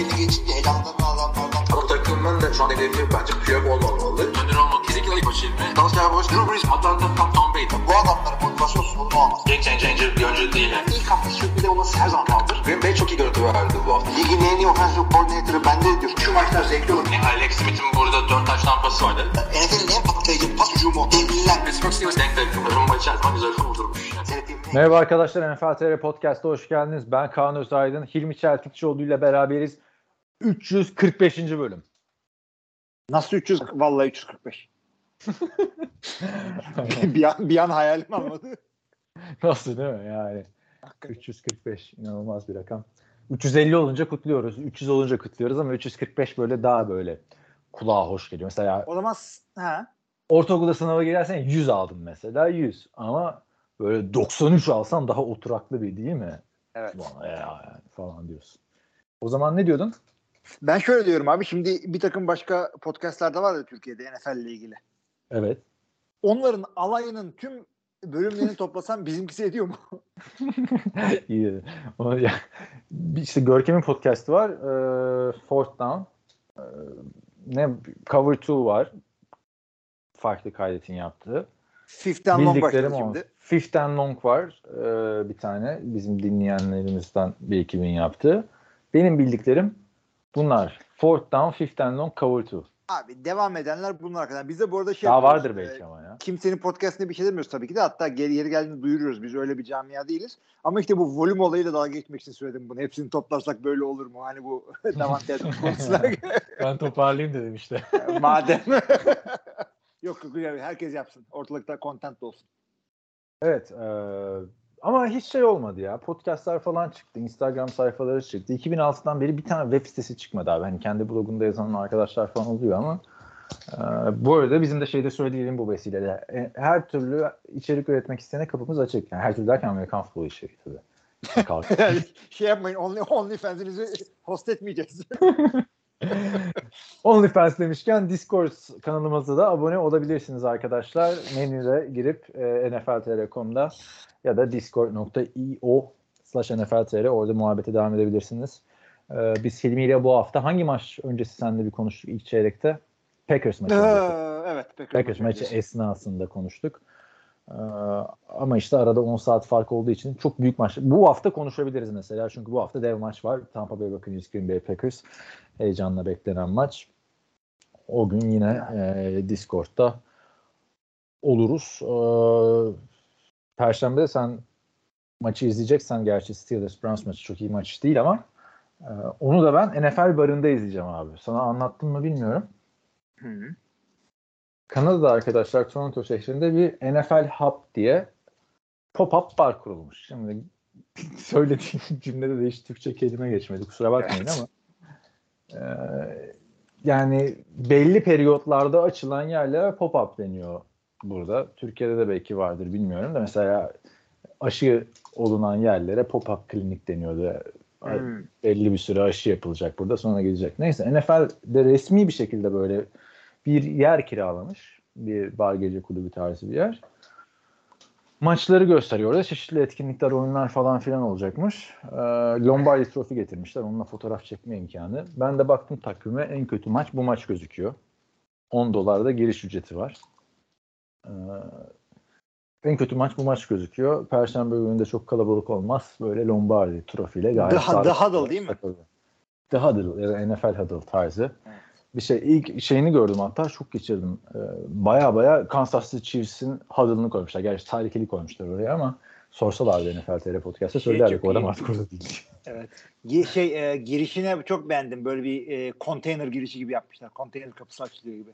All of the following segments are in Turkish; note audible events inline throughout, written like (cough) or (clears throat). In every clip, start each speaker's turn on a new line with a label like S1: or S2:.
S1: belli geçince elamdan adamlardan.
S2: Ama takımın da şu an hedefi bence Piyok olmamalı.
S3: Önder olmak kesinlikle ilk başı ilmi.
S2: Dalsya Boş,
S3: Drew Brees, Atlanta, Tom, Tom Brady.
S1: Bu adamların motivasyon sorunu olmaz.
S3: Game changer bir oyuncu değil. Yani.
S1: İlk hafta sürpriz olması her zaman kaldır.
S2: Green Bay çok iyi görüntü verdi bu hafta.
S1: Ligin en iyi offensive coordinator'ı bende diyor. Şu maçlar zevkli olur.
S3: Yani Alex Smith'in burada 4 taş tampası vardı.
S1: NFL'in en patlayıcı pas hücumu. Devliler.
S3: Pittsburgh Steelers denk denk. Rumba içer zaman güzel kurdurmuş.
S4: Merhaba arkadaşlar NFL TR Podcast'a hoş geldiniz. Ben Kaan Özaydın. Hilmi Çeltikçioğlu ile beraberiz. 345. bölüm.
S5: Nasıl 300? Vallahi 345. (laughs) (laughs) bir an, bir an hayalim almadı. (laughs)
S4: Nasıl değil mi yani? 345 inanılmaz bir rakam. 350 olunca kutluyoruz. 300 olunca kutluyoruz ama 345 böyle daha böyle kulağa hoş geliyor. Mesela
S5: O zaman ha.
S4: ortaokulda sınava girersen 100 aldın mesela 100 ama böyle 93 alsan daha oturaklı bir değil mi?
S5: Evet.
S4: Bana ya yani falan diyorsun. O zaman ne diyordun?
S5: Ben şöyle diyorum abi şimdi bir takım başka podcastlarda var ya Türkiye'de NFL ile ilgili.
S4: Evet.
S5: Onların alayının tüm bölümlerini toplasan bizimkisi ediyor mu? (laughs)
S4: İyi. O ya, işte Görkem'in podcast'ı var. Ee, Fourth Down. Ee, ne Cover 2 var. Farklı kaydetin yaptığı.
S5: Fifth and long başladı şimdi.
S4: Fifth and Long var. ee, bir tane. Bizim dinleyenlerimizden bir ekibin yaptığı. Benim bildiklerim bunlar. Fourth Down, Fifth and Long, Cover 2.
S5: Abi devam edenler bunlar kadar. Biz de bu arada şey
S4: Daha
S5: yapıyoruz,
S4: vardır belki
S5: e,
S4: ama ya.
S5: kimsenin podcastinde bir şey demiyoruz tabii ki de. Hatta geri yeri geldiğinde duyuruyoruz. Biz öyle bir camia değiliz. Ama işte bu volüm olayıyla dalga geçmek için söyledim bunu. Hepsini toplarsak böyle olur mu? Hani bu (laughs) Davante (laughs) konusuna.
S4: ben toparlayayım dedim işte. (laughs)
S5: Madem. yok yok herkes yapsın. Ortalıkta content olsun.
S4: Evet. e, ama hiç şey olmadı ya. Podcastlar falan çıktı. Instagram sayfaları çıktı. 2006'dan beri bir tane web sitesi çıkmadı abi. Hani kendi blogunda yazan arkadaşlar falan oluyor ama e, bu arada bizim de şeyde söyleyelim bu vesileyle. E, her türlü içerik üretmek isteyene kapımız açık. Yani her türlü derken Amerikan futbolu içeriği tabii. (laughs)
S5: Şey yapmayın. Only, OnlyFans'inizi host etmeyeceğiz. (laughs) (laughs)
S4: OnlyFans demişken Discord kanalımıza da abone olabilirsiniz arkadaşlar. Menüde girip e, NFL.com.'da ya da discord.io slash NFL.tr orada muhabbete devam edebilirsiniz. E, biz Hilmi ile bu hafta hangi maç öncesi seninle bir konuştuk ilk çeyrekte? Packers maçı. öncesi.
S5: evet. Packers,
S4: Packers maçı esnasında konuştuk. Ee, ama işte arada 10 saat fark olduğu için çok büyük maç. Bu hafta konuşabiliriz mesela çünkü bu hafta dev maç var. Tampa Bay Buccaneers, Green Bay Packers. Heyecanla beklenen maç. O gün yine e, Discord'da oluruz. Ee, Perşembe sen maçı izleyeceksen gerçi Steelers Browns maçı çok iyi maç değil ama e, onu da ben NFL barında izleyeceğim abi. Sana anlattım mı bilmiyorum.
S5: Hı.
S4: Kanada'da arkadaşlar Toronto şehrinde bir NFL Hub diye pop-up bar kurulmuş. Şimdi (laughs) söylediğim cümlede de hiç Türkçe kelime geçmedi kusura bakmayın ama e, yani belli periyotlarda açılan yerlere pop-up deniyor burada. Türkiye'de de belki vardır bilmiyorum da mesela aşı olunan yerlere pop-up klinik deniyordu.
S5: Hmm.
S4: Belli bir süre aşı yapılacak burada sonra gidecek. Neyse NFL'de resmi bir şekilde böyle bir yer kiralamış. Bir bar gece kulübü tarzı bir yer. Maçları gösteriyor orada. Çeşitli etkinlikler, oyunlar falan filan olacakmış. Ee, Lombardi Trophy getirmişler. Onunla fotoğraf çekme imkanı. Ben de baktım takvime en kötü maç bu maç gözüküyor. 10 dolar da giriş ücreti var. Ee, en kötü maç bu maç gözüküyor. Perşembe gününde çok kalabalık olmaz. Böyle Lombardi Trophy ile gayet sakin
S5: The Huddle değil mi?
S4: takıldı. The Huddle ya da NFL Huddle tarzı. Bir şey ilk şeyini gördüm hatta şok geçirdim. Ee, baya baya Kansas City Chiefs'in huddle'ını koymuşlar. Gerçi tehlikeli koymuşlar oraya ama sorsalardı NFL TR Podcast'ta
S5: Şey
S4: söylerdik orada
S5: iyi.
S4: artık orada değil. (laughs)
S5: Evet. Şey e, girişine çok beğendim. Böyle bir e, konteyner girişi gibi yapmışlar. Konteyner kapısı açılıyor gibi.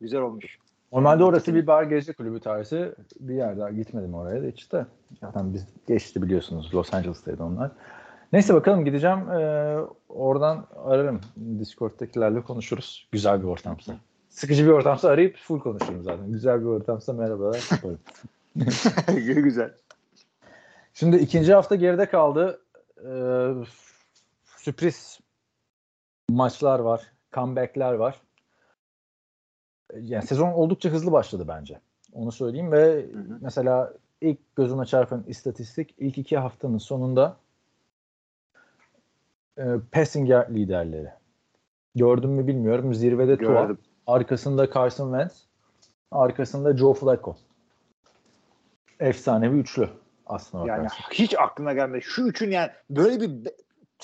S5: Güzel olmuş.
S4: Normalde orası bir bar gece kulübü tarzı bir yer daha gitmedim oraya da hiç de. Zaten biz geçti biliyorsunuz Los Angeles'taydı onlar. Neyse bakalım gideceğim. Ee, oradan ararım. Discord'dakilerle konuşuruz. Güzel bir ortamsa. Sıkıcı bir ortamsa arayıp full konuşurum zaten. Güzel bir ortamsa merhabalar yaparım. (laughs)
S5: Güzel.
S4: Şimdi ikinci hafta geride kaldı. Ee, sürpriz maçlar var. Comeback'ler var. Yani sezon oldukça hızlı başladı bence. Onu söyleyeyim ve
S5: Hı hı.
S4: mesela ilk gözüme çarpan istatistik ilk iki haftanın sonunda e, passing yard liderleri. Gördün mü bilmiyorum. Zirvede Tua. Arkasında Carson Wentz. Arkasında Joe Flacco. Efsane bir üçlü aslında
S5: Yani
S4: bakarsan.
S5: hiç aklına gelmedi. Şu üçün yani böyle bir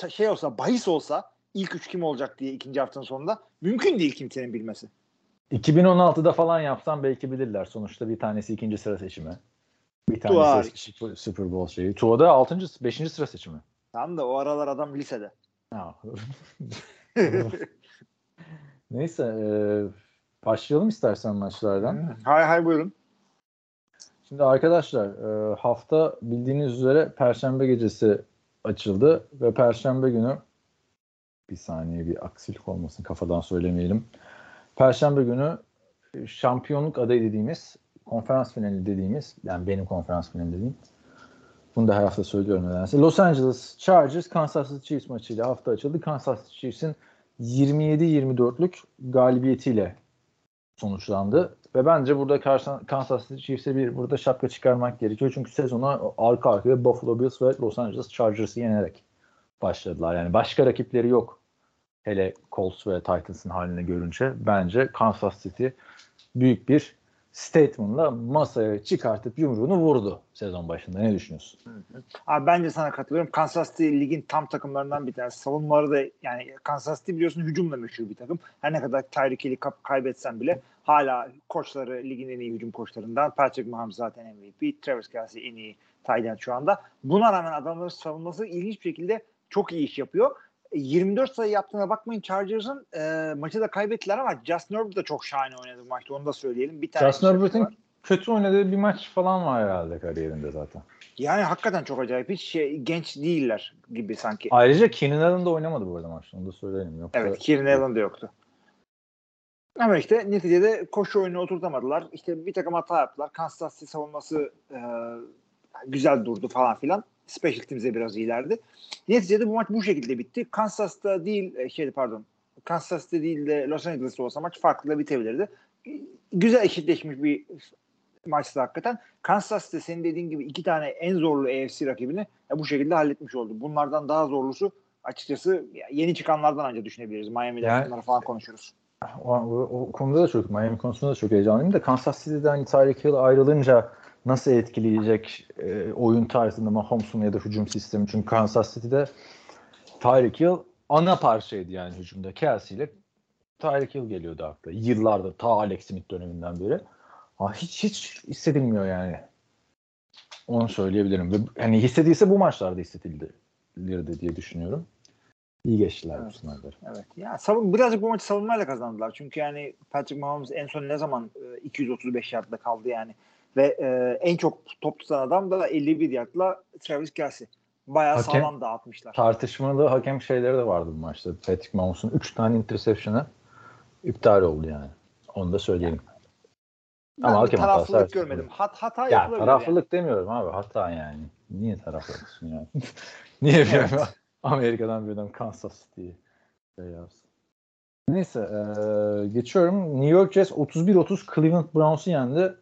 S5: şey olsa, bahis olsa ilk üç kim olacak diye ikinci haftanın sonunda mümkün değil kimsenin bilmesi.
S4: 2016'da falan yapsam belki bilirler. Sonuçta bir tanesi ikinci sıra seçimi. Bir
S5: Tua
S4: tanesi eski Super- Bowl şeyi. Tua'da 6. 5. sıra seçimi.
S5: Tamam da o aralar adam lisede.
S4: Ha. (laughs) Neyse e, başlayalım istersen maçlardan.
S5: hay hay buyurun.
S4: Şimdi arkadaşlar e, hafta bildiğiniz üzere Perşembe gecesi açıldı ve Perşembe günü bir saniye bir aksilik olmasın kafadan söylemeyelim. Perşembe günü şampiyonluk adayı dediğimiz konferans finali dediğimiz yani benim konferans finali dediğim bunu da her hafta söylüyorum nedense. Los Angeles Chargers Kansas City Chiefs maçıyla hafta açıldı. Kansas City Chiefs'in 27-24'lük galibiyetiyle sonuçlandı. Ve bence burada Kansas City Chiefs'e bir burada şapka çıkarmak gerekiyor. Çünkü sezona arka arkaya Buffalo Bills ve Los Angeles Chargers'ı yenerek başladılar. Yani başka rakipleri yok. Hele Colts ve Titans'ın halini görünce bence Kansas City büyük bir statement'la masaya çıkartıp yumruğunu vurdu sezon başında. Ne düşünüyorsun?
S5: Abi bence sana katılıyorum. Kansas City ligin tam takımlarından bir tanesi. Savunmaları da yani Kansas City biliyorsun hücumla meşhur bir takım. Her ne kadar Tyreek Hill'i kaybetsen bile hala koçları ligin en iyi hücum koçlarından. Patrick Mahomes zaten MVP. Travis Kelsey en iyi tight şu anda. Buna rağmen adamların savunması ilginç bir şekilde çok iyi iş yapıyor. E, 24 sayı yaptığına bakmayın Chargers'ın e, maçı da kaybettiler ama Justin Herbert da çok şahane oynadı bu maçta onu da söyleyelim. Bir tane
S4: Justin Herbert'in kötü oynadığı bir maç falan var herhalde kariyerinde zaten.
S5: yani hakikaten çok acayip. Hiç şey, genç değiller gibi sanki.
S4: Ayrıca Keenan Allen da oynamadı bu arada maçta. Onu da söyleyelim. Yoksa
S5: Evet, Kieran Allen da yoktu. Ama işte neticede koşu oyunu oturtamadılar. İşte bir takım hata yaptılar. Kansas City savunması e, güzel durdu falan filan. Special Teams'e biraz iyilerdi. Neticede bu maç bu şekilde bitti. Kansas'ta değil, e, şey pardon, Kansas'ta değil de Los Angeles'ta olsa maç farklı da bitebilirdi. Güzel eşitleşmiş bir maçtı hakikaten. Kansas senin dediğin gibi iki tane en zorlu AFC rakibini e, bu şekilde halletmiş oldu. Bunlardan daha zorlusu açıkçası yeni çıkanlardan önce düşünebiliriz. Miami'de
S4: Yani-
S5: falan konuşuruz.
S4: O, o, o konuda da çok Miami konusunda da çok heyecanlıyım da Kansas City'den hani Tyreek Hill ayrılınca nasıl etkileyecek e, oyun tarzında Mahomes'un ya da hücum sistemi çünkü Kansas City'de Tyreek Hill ana parçaydı yani hücumda. Kelsey ile Tyreek Hill geliyordu akla. Yıllardır ta Alex Smith döneminden beri. Ha, hiç hiç hissedilmiyor yani. Onu söyleyebilirim. Ve hani hissedilse bu maçlarda hissedilirdi diye düşünüyorum. İyi geçtiler bu
S5: Evet.
S4: sınavları.
S5: Evet. Ya savun birazcık bu maçı savunmayla kazandılar. Çünkü yani Patrick Mahomes en son ne zaman e, 235 yardda kaldı yani. Ve e, en çok top tutan adam da 51 yardla Travis Kelsey. Bayağı
S4: Hakem-
S5: sağlam dağıtmışlar.
S4: tartışmalı hakem şeyleri de vardı bu maçta. Patrick Mahomes'un 3 tane interception'ı iptal oldu yani. Onu da söyleyelim.
S5: Ben
S4: Ama hakem hatası
S5: taraflılık
S4: her şey
S5: görmedim. Hat, hata
S4: Ya taraflılık demiyorum abi. Hata yani. Niye taraflısın yani? (laughs) (laughs) Niye bir
S5: Evet.
S4: Amerika'dan bir adam Kansas City'yi şey yapsın? Neyse eee, geçiyorum. New York Jets 31-30 Cleveland Browns'u yendi.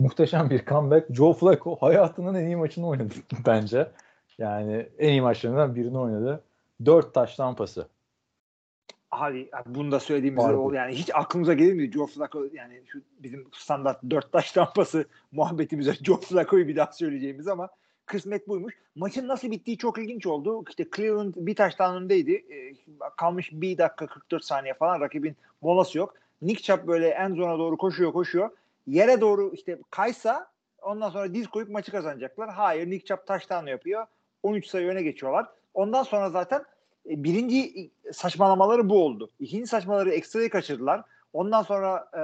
S4: Muhteşem bir comeback. Joe Flacco hayatının en iyi maçını oynadı (laughs) bence. Yani en iyi maçlarından birini oynadı. 4 taş tampası.
S5: Abi bunu da söylediğimiz o yani hiç aklımıza gelir mi? Joe Flacco yani şu bizim standart dört taş tampası (laughs) muhabbetimize (laughs) Joe Flacco'yu bir daha söyleyeceğimiz ama kısmet buymuş. Maçın nasıl bittiği çok ilginç oldu. İşte Cleveland bir taştan öndeydi. Ee, kalmış bir dakika 44 saniye falan rakibin molası yok. Nick Chubb böyle en zona doğru koşuyor koşuyor. Yere doğru işte kaysa ondan sonra diz koyup maçı kazanacaklar. Hayır Nick Chubb taştan yapıyor. 13 sayı öne geçiyorlar. Ondan sonra zaten e, birinci saçmalamaları bu oldu. İkinci saçmaları ekstrayı kaçırdılar. Ondan sonra e,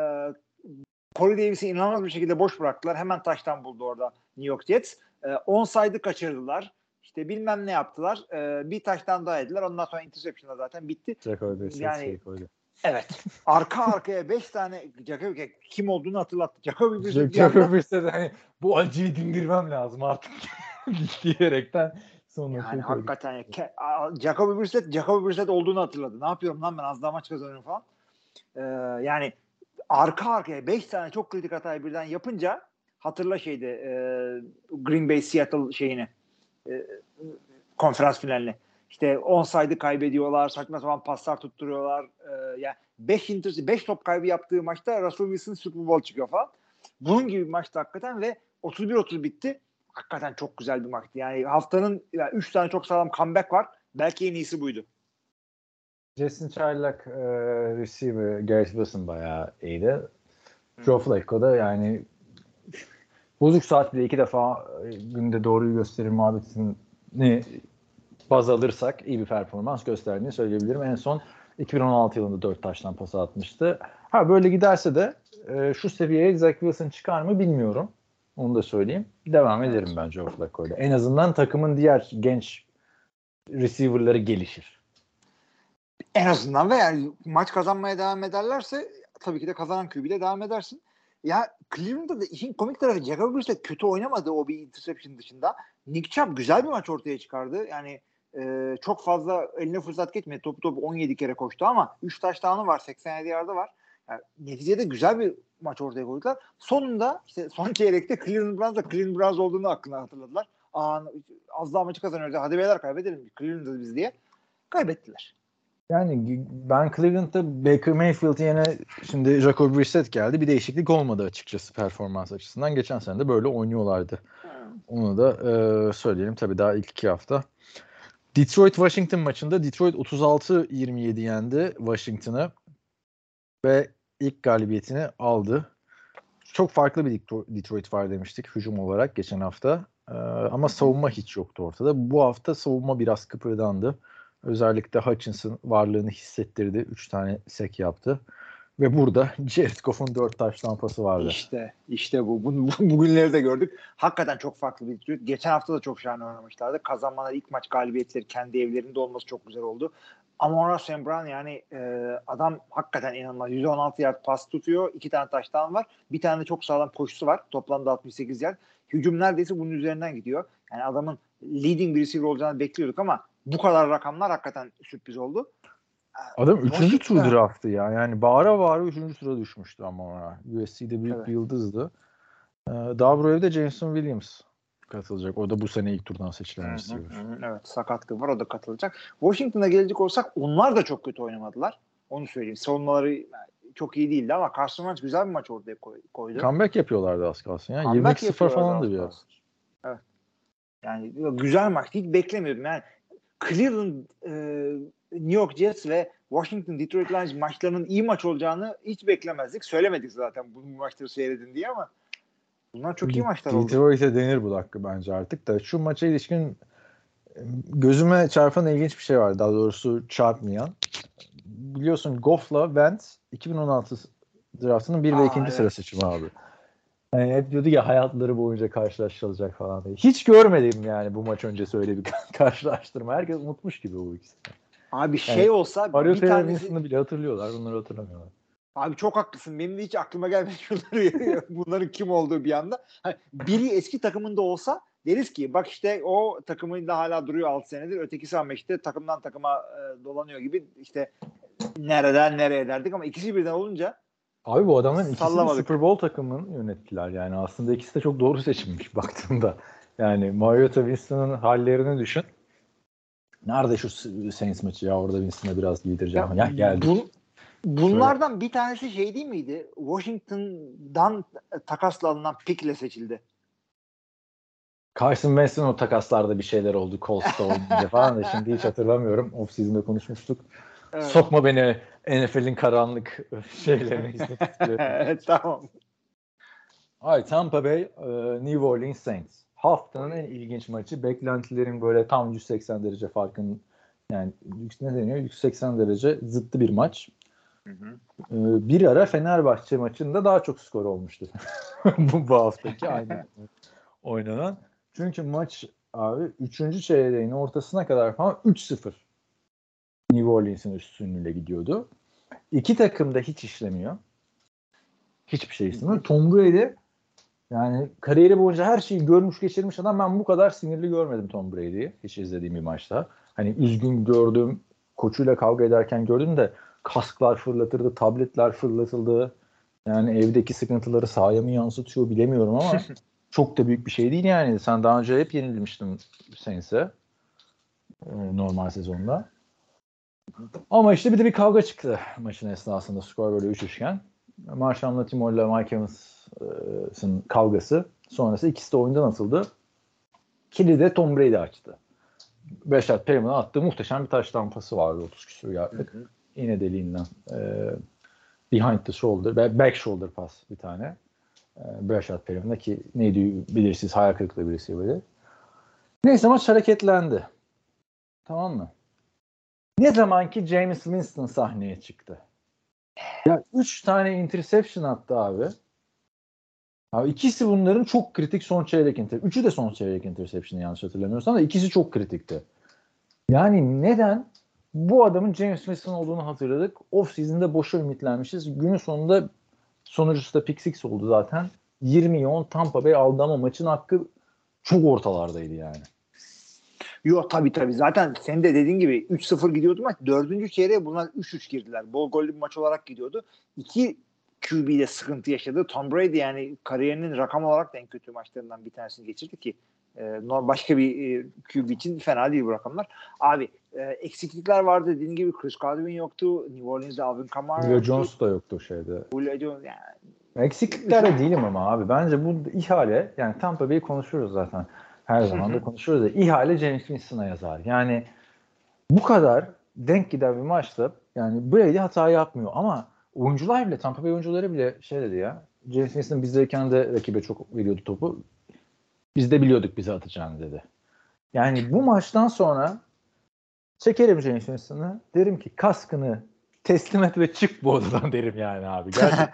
S5: Corey Davis'i inanılmaz bir şekilde boş bıraktılar. Hemen taştan buldu orada New York Jets. E, onside kaçırdılar. İşte bilmem ne yaptılar. E, bir taştan daha yediler. Ondan sonra interception'da zaten bitti.
S4: Brissett
S5: Yani-. Evet. Arka arkaya 5 tane Jacoby kim olduğunu hatırlattı. Jacoby Brissett bir anda-
S4: Jacoby Brissett hani bu acıyı dindirmem lazım artık (laughs) diyerekten sonra
S5: Yani
S4: şey
S5: hakikaten ya. Jacoby Brissett, Jacoby Brissett olduğunu hatırladı. Ne yapıyorum lan ben az daha maç kazanıyorum falan. Ee, yani arka arkaya 5 tane çok kritik hatayı birden yapınca hatırla şeyde e, Green Bay Seattle şeyini e, konferans finalini. İşte onside kaybediyorlar, saçma sapan paslar tutturuyorlar. Ee, yani 5 5 top kaybı yaptığı maçta Russell Wilson Super Bowl çıkıyor falan. Bunun gibi bir maçtı hakikaten ve 31-30 bitti. Hakikaten çok güzel bir maçtı. Yani haftanın 3 yani üç tane çok sağlam comeback var. Belki en iyisi buydu.
S4: Jason Charlock e, receiver Garrett Wilson bayağı iyiydi. Joe Flacco da yani bozuk saat bile iki defa e, günde doğruyu gösterir muhabbetini baz alırsak iyi bir performans gösterdiğini söyleyebilirim. En son 2016 yılında 4 taştan pas atmıştı. Ha böyle giderse de e, şu seviyeye Zach Wilson çıkar mı bilmiyorum. Onu da söyleyeyim. Devam ederim ben Joe Flacco'yla. En azından takımın diğer genç receiver'ları gelişir.
S5: En azından ve yani maç kazanmaya devam ederlerse tabii ki de kazanan QB ile devam edersin. Ya Cleveland'da da işin komik tarafı Jacob Brissett kötü oynamadı o bir interception dışında. Nick Chubb güzel bir maç ortaya çıkardı. Yani e, çok fazla eline fırsat geçmedi. Topu topu 17 kere koştu ama 3 taştanı var. 87 yardı var. Yani neticede güzel bir maç ortaya koydular. Sonunda işte son çeyrekte Cleveland Browns da Cleveland Browns olduğunu aklına hatırladılar. Aa, az daha maçı kazanıyoruz. Hadi beyler kaybedelim. Cleveland'ız biz diye. Kaybettiler.
S4: Yani ben Cleveland'da Baker Mayfield yerine şimdi Jacob Brissett geldi. Bir değişiklik olmadı açıkçası performans açısından. Geçen sene de böyle oynuyorlardı. Onu da e, söyleyelim. Tabii daha ilk iki hafta. Detroit-Washington maçında Detroit 36-27 yendi Washington'ı ve ilk galibiyetini aldı. Çok farklı bir Detroit var demiştik hücum olarak geçen hafta. Ee, ama savunma hiç yoktu ortada. Bu hafta savunma biraz kıpırdandı. Özellikle Hutchinson varlığını hissettirdi. Üç tane sek yaptı. Ve burada (laughs) Jared Goff'un dört taş lampası vardı.
S5: İşte işte bu. bu, (laughs) bu bugünleri de gördük. Hakikaten çok farklı bir Detroit. Geçen hafta da çok şahane oynamışlardı. Kazanmalar ilk maç galibiyetleri kendi evlerinde olması çok güzel oldu. Ama St. Brown yani e, adam hakikaten inanılmaz. 116 yard pas tutuyor. iki tane taştan var. Bir tane de çok sağlam koşusu var. Toplamda 68 yard. Hücum neredeyse bunun üzerinden gidiyor. Yani adamın leading bir receiver olacağını bekliyorduk ama bu kadar rakamlar hakikaten sürpriz oldu.
S4: Adam 3. tur draftı ya. Yani bağıra bağıra 3. tura düşmüştü ama ona. USC'de büyük evet. bir yıldızdı. Ee, daha buraya da Jameson Williams katılacak. O da bu sene ilk turdan seçilen receiver.
S5: Evet sakatlığı var o da katılacak. Washington'a gelecek olsak onlar da çok kötü oynamadılar. Onu söyleyeyim. Savunmaları çok iyi değildi ama Carson Wentz güzel bir maç ortaya koydu.
S4: Comeback yapıyorlardı az kalsın. Yani 22-0 falandı biraz.
S5: Evet. Yani güzel maç. Hiç beklemiyordum. Yani Cleveland, e, New York Jets ve Washington Detroit Lions maçlarının iyi maç olacağını hiç beklemezdik. Söylemedik zaten bu maçları seyredin diye ama bunlar çok iyi maçlar oldu.
S4: Detroit'e denir bu dakika bence artık da. Şu maça ilişkin gözüme çarpan ilginç bir şey var. Daha doğrusu çarpmayan. Biliyorsun Goff'la Wentz 2016 draftının 1 ve 2. Evet. sıra seçimi abi. Yani hep diyordu ya hayatları boyunca karşılaşılacak falan diye. Hiç görmedim yani bu maç öncesi öyle bir (laughs) karşılaştırma. Herkes unutmuş gibi bu ikisi.
S5: Abi şey yani, olsa
S4: Mario bir tanesi... bile hatırlıyorlar. Bunları hatırlamıyorlar.
S5: Abi çok haklısın. Benim de hiç aklıma gelmedi (laughs) bunların kim olduğu bir anda. Hani biri eski takımında olsa deriz ki bak işte o takımında hala duruyor 6 senedir. Ötekisi ama işte takımdan takıma e, dolanıyor gibi işte nereden nereye derdik ama ikisi birden olunca
S4: Abi bu adamın ikisini Super Bowl takımını yönettiler. Yani aslında ikisi de çok doğru seçilmiş (laughs) baktığında. Yani Mariota Winston'ın hallerini düşün. Nerede şu Saints maçı ya orada Winston'a biraz giydireceğim. Ya, ya geldi. Bu,
S5: bunlardan Şöyle. bir tanesi şey değil miydi? Washington'dan takasla alınan pickle seçildi.
S4: Carson Wentz'in o takaslarda bir şeyler oldu. Colts'ta olunca falan da (laughs) şimdi hiç hatırlamıyorum. Off season'da konuşmuştuk. Evet. Sokma beni NFL'in karanlık şeylerine (laughs)
S5: tamam.
S4: Ay Tampa Bay, e, New Orleans Saints. Haftanın en ilginç maçı. Beklentilerin böyle tam 180 derece farkın yani ne deniyor? 180 derece zıttı bir maç. Hı hı. E, bir ara Fenerbahçe maçında daha çok skor olmuştu. (laughs) bu, bu haftaki aynı (laughs) oynanan. Çünkü maç abi 3. çeyreğin ortasına kadar falan 3-0 New Orleans'in üstünlüğüyle gidiyordu. İki takım da hiç işlemiyor. Hiçbir şey istemiyor. Tom Brady yani kariyeri boyunca her şeyi görmüş geçirmiş adam ben bu kadar sinirli görmedim Tom Brady'yi hiç izlediğim bir maçta. Hani üzgün gördüm, koçuyla kavga ederken gördüm de kasklar fırlatırdı, tabletler fırlatıldı. Yani evdeki sıkıntıları sahaya mı yansıtıyor bilemiyorum ama (laughs) çok da büyük bir şey değil yani. Sen daha önce hep yenilmiştin Saints'e. e, normal sezonda. Ama işte bir de bir kavga çıktı maçın esnasında skor böyle 3 iken. Marshall Latimore ile Mike Evans'ın kavgası sonrası ikisi de oyundan atıldı. Kilidi Tom Brady açtı. Beşat Perriman'a attığı muhteşem bir taş tampası vardı 30 küsur yardlık. İğne deliğinden. E, behind the shoulder, back shoulder pass bir tane. E, Beşat Perriman'a ki neydi bilirsiniz hayal kırıklığı birisi böyle. Neyse maç hareketlendi. Tamam mı? Ne zaman ki James Winston sahneye çıktı. Ya üç tane interception attı abi. Abi ikisi bunların çok kritik son çeyrek interception. Üçü de son çeyrek interception yanlış hatırlamıyorsam da ikisi çok kritikti. Yani neden? Bu adamın James Winston olduğunu hatırladık. Off season'da boşa ümitlenmişiz. Günün sonunda sonucusu da pick six oldu zaten. 20 10 Tampa Bay aldı ama maçın hakkı çok ortalardaydı yani.
S5: Yok tabii tabii. Zaten sen de dediğin gibi 3-0 gidiyordu maç. Dördüncü çeyreğe bunlar 3-3 girdiler. Bol gollü bir maç olarak gidiyordu. İki QB'de sıkıntı yaşadı. Tom Brady yani kariyerinin rakam olarak da en kötü maçlarından bir tanesini geçirdi ki e, başka bir e, QB için fena değil bu rakamlar. Abi e, eksiklikler vardı. Dediğin gibi Chris Godwin yoktu. New Orleans'de Alvin Kamara
S4: Julio
S5: yoktu.
S4: Jones da yoktu şeyde.
S5: Julio Jones yani
S4: Eksikliklerde değilim ama abi. Bence bu ihale yani Tampa Bay'i konuşuyoruz zaten. Her zaman da konuşuyoruz da ihale James Winston'a yazar. Yani bu kadar denk giden bir maçta yani Brady hata yapmıyor ama oyuncular bile Tampa Bay oyuncuları bile şey dedi ya James Winston bizdeyken de rakibe çok veriyordu topu. Biz de biliyorduk bize atacağını dedi. Yani bu maçtan sonra çekerim James Winston'ı. Derim ki kaskını teslim et ve çık bu odadan derim yani abi. (laughs) Gerçekten.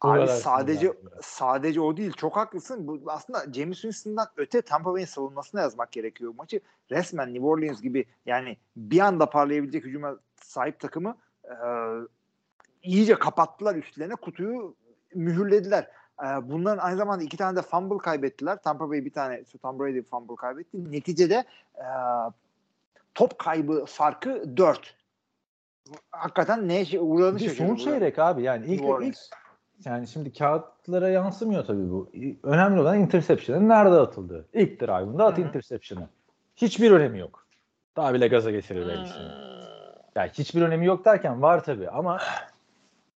S5: Abi sadece sadece o değil. Çok haklısın. Bu aslında James Winston'dan öte Tampa Bay'in savunmasına yazmak gerekiyor bu maçı. Resmen New Orleans gibi yani bir anda parlayabilecek hücuma sahip takımı e, iyice kapattılar üstlerine. Kutuyu mühürlediler. E, bunların aynı zamanda iki tane de fumble kaybettiler. Tampa Bay bir tane Tom Brady fumble kaybetti. Neticede e, top kaybı farkı 4. Hakikaten neye şey, uğradığını
S4: Bir de
S5: şaşırdı.
S4: son çeyrek abi yani ilk, ilk yani şimdi kağıtlara yansımıyor tabii bu. Önemli olan interception'ın nerede atıldığı. İlk drive'ında at interception'ı. Hiçbir önemi yok. Daha bile gaza getirir belki seni. Yani hiçbir önemi yok derken var tabii ama